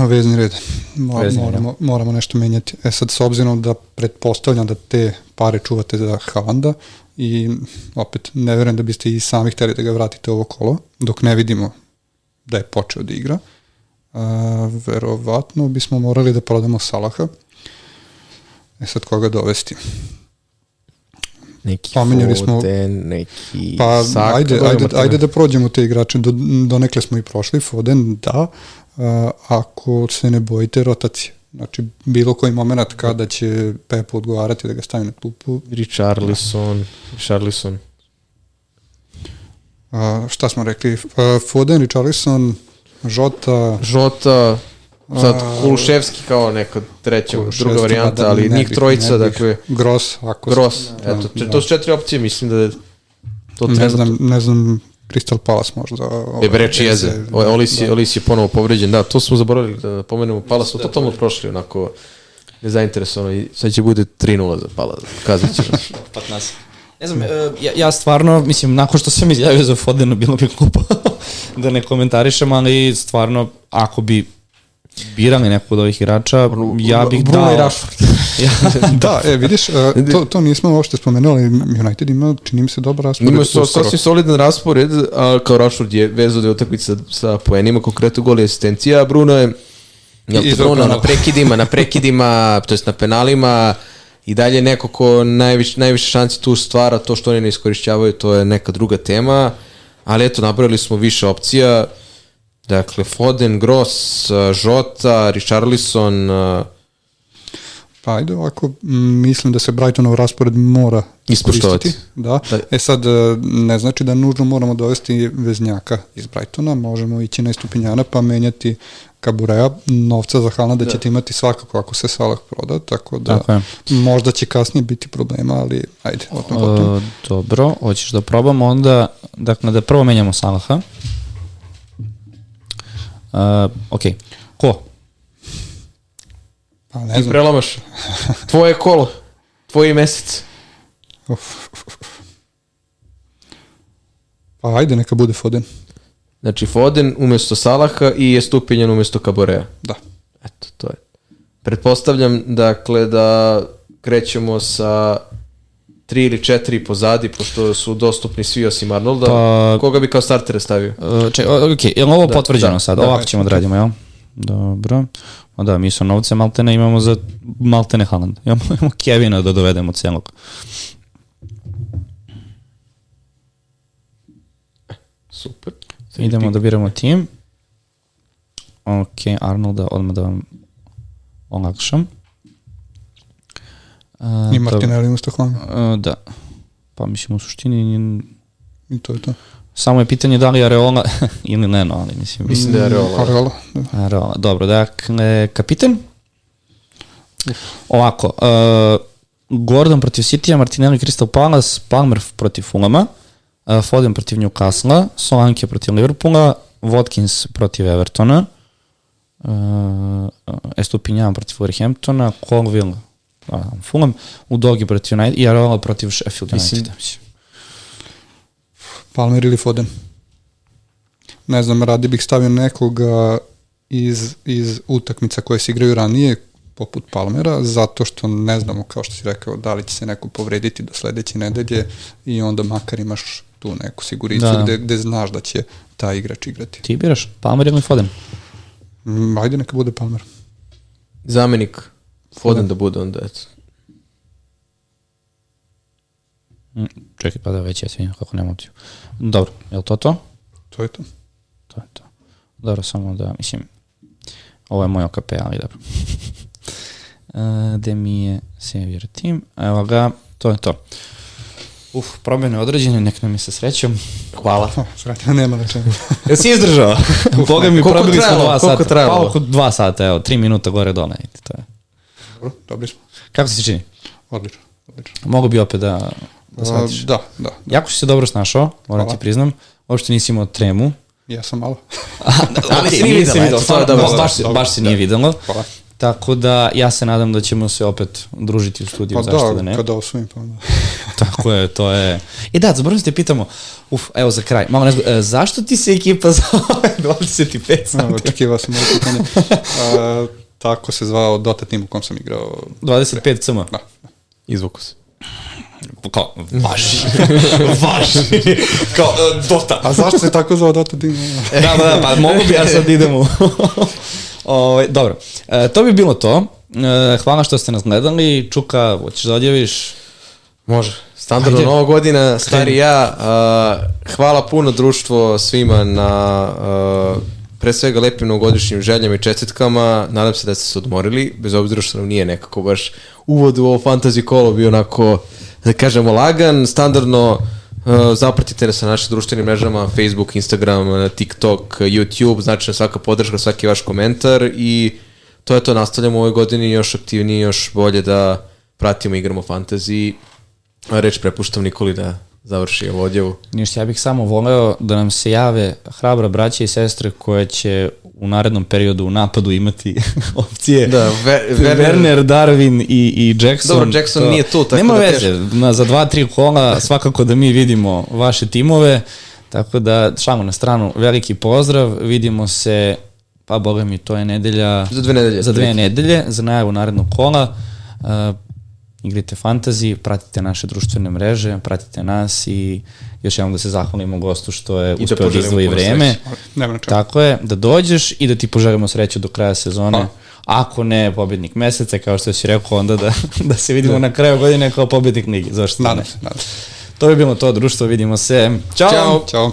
Vezni red. Mo, Vezni red. moramo, moramo nešto menjati. E sad, s obzirom da pretpostavljam da te pare čuvate za Haalanda i opet ne verujem da biste i sami hteli da ga vratite ovo kolo, dok ne vidimo da je počeo da igra. A, verovatno bismo morali da prodamo Salaha. E sad koga dovesti? Neki Pominjali smo- Foden, neki Pa Saka, ajde, ajde, ajde da prođemo te igrače, do, do nekle smo i prošli, Foden da, a, ako se ne bojite rotacije. Znači, bilo koji moment kada će Pepo odgovarati da ga stavi na klupu, Richarlison, Richarlison. a, šta smo rekli, a, Foden, Richarlison, Žota, Žota, sad Kuluševski kao neka treća, druga varijanta, mada ali njih trojica, dakle, Gross, ako Gross, da, eto, da. to su četiri opcije, mislim da je to ne znam, ne znam, Crystal Palace možda. E, bre, reči jeze. da, Olis je, da. Olis je ponovo povređen, da, to smo zaboravili da pomenemo. Pala smo totalno prošli, onako, nezainteresovano i sad će bude 3-0 za Pala, kazat ću. Pat nas. Ne znam, e, ja, ja stvarno, mislim, nakon što sam izjavio za Fodena, bilo bi glupo da ne komentarišem, ali stvarno, ako bi birali nekog od ovih igrača, ja bih Bruno dao... i Rashford. ja, da, e, vidiš, a, to, to nismo uopšte spomenuli, United ima, čini mi se, dobar raspored. Ima su uskoro. sasvim solidan raspored, a kao Rashford je vezao da je utakmica sa, sa poenima, konkretno gol i asistencija, a Bruno je jel I te izveo Bruno na prekidima, na prekidima, to jest na penalima, i dalje neko ko najviše, najviše šanci tu stvara, to što oni ne iskorišćavaju, to je neka druga tema, ali eto, nabrali smo više opcija, dakle, Foden, Gross, Žota, Richarlison, Pa ajde ovako, mislim da se Brightonov raspored mora Ispoštovati. Da. Da. E sad, e, ne znači da nužno moramo dovesti veznjaka iz Brightona, možemo ići na istupinjana pa menjati Kabureja, novca za Haaland da ćete imati svakako ako se Salah proda, tako da Tako je. možda će kasnije biti problema, ali ajde, o tom potom. E, dobro, hoćeš da probamo onda, dakle, da prvo menjamo Salaha. Uh, ok, ko? Pa ne ti znam, prelamaš. Tvoje kolo, tvoj mesec. Uf, uf, uf. Pa ajde, neka bude Foden. Znači Foden umesto Salaha i je stupinjan umesto Kaborea. Da. Eto, to je. Pretpostavljam, dakle, da krećemo sa tri ili četiri pozadi, pošto su dostupni svi osim Arnolda. Pa- Koga bi kao startere stavio? Uh, ček, ok, je li ovo Da, potvrđeno da, sad? da, Ovako ćemo da radimo, jel? Dobro. O da, mi su novce maltene imamo za maltene Haaland. Imamo, imamo Kevina da dovedemo celog. Super. Idemo da biramo tim. Ok, Arnolda, odmah da vam olakšam. Uh, I Martinelli umesto. Uh, da. Pa mislim u suštini I to je to. samo je pitanje da li Areola ili Leno, ali mislim... Mislim da je Areola. Areola, da. Areola. Dobro, dakle, kapiten? Ovako, uh, Gordon protiv Citya, Martinelli Crystal Palace, Palmer protiv Fulama, uh, Foden protiv Newcastle, Solanke protiv Liverpoola, Watkins protiv Evertona, uh, Estupinjan protiv Wolverhamptona, Colville uh, Fulham, Udogi protiv United i Areola protiv Sheffield Mislim- United. Mislim. Palmer ili Foden. Ne znam, radi bih stavio nekoga iz, iz utakmica koje se igraju ranije, poput Palmera, zato što ne znamo, kao što si rekao, da li će se neko povrediti do sledeće nedelje i onda makar imaš tu neku siguricu Da. da. gde, gde znaš da će taj igrač igrati. Ti biraš Palmer ili Foden? Mm, Ajde, neka bude Palmer. Zamenik Foden da bude onda, eto. Mm, Čekaj, pa da već ja vidim kako nema opciju. Dobro, je li to to? To je to. To je to. Dobro, samo da, mislim, ovo je moj OKP, ali dobro. uh, gde mi je Savior Team, evo ga, to je to. Uf, promjene određene, nek nam je sa srećom. Hvala. Sretno, nema na čemu. Jel si izdržao? Boga mi, Koliko probili smo dva Koliko sata. trajalo? Pa oko dva sata, evo, tri minuta gore dole. To je. Dobro, dobri smo. Kako se čini? Odlično, odlično. Mogu bi opet da, da A, shvatiš. da, da, da. Jako si se dobro snašao, moram Hvala. ti priznam. Uopšte nisi imao tremu. Ja sam malo. Ali se nije videlo, eto, to je dobro. Baš, baš, se- Dobro, baš se da. nije videlo. Hvala. Tako da ja se nadam da ćemo se opet družiti u studiju, Pa zašto da, da, ne? kada osvojim, pa onda. Tako je, to je... I da, zaboravim se te pitamo, uf, evo za kraj, malo nezgo, e, zašto ti se ekipa zove 25 A, sam? Očekivao sam ovo pitanje. A, tako se zvao Dota tim u kom sam igrao. 25 cm. Da. Izvuku se. Kao, važi. važi. Kao, e, Dota. A zašto se tako zvao Dota tim? da, da, da, pa mogu bi ja sad idemo. Ovaj, dobro, e, to bi bilo to. E, hvala što ste nas gledali. Čuka, hoćeš da odjaviš? Može. Standardno Ajde. nova godina, stari ja. Uh, hvala puno društvo svima na uh, pre svega lepim novogodišnjim željama i čestitkama. Nadam se da ste se odmorili, bez obzira što nam nije nekako baš uvod u ovo fantasy kolo bio onako, da kažemo, lagan. Standardno uh, zapratite nas na našim društvenim mrežama, Facebook, Instagram, TikTok, YouTube, znači na svaka podrška, svaki vaš komentar i to je to, nastavljamo u ovoj godini još aktivnije, još bolje da pratimo igramo fantasy reč prepuštam Nikoli da završi ovu odjavu. Ništa, ja bih samo voleo da nam se jave hrabra braća i sestre koje će u narednom periodu u napadu imati opcije. Da, Ver- Werner- Werner, Darwin i, i Jackson. Dobro, Jackson nije tu, tako Nema da veze, na, za dva, tri kola svakako da mi vidimo vaše timove, tako da šalu na stranu, veliki pozdrav, vidimo se, pa boga mi, to je nedelja... Za dve nedelje. Za dve nedelje, za najavu narednog kola. Uh, igrite fantasy, pratite naše društvene mreže, pratite nas i još jednom da se zahvalimo gostu što je da uspeo da izdvoji vreme. Tako je, da dođeš i da ti poželimo sreću do kraja sezone. Hvala. Ako ne pobednik meseca, kao što si rekao, onda da, da se vidimo na kraju godine kao pobednik ligi. Zašto Nadam ne? se, nadam se. To bi bilo to društvo, vidimo se. Ćao! Ćao! Ćao.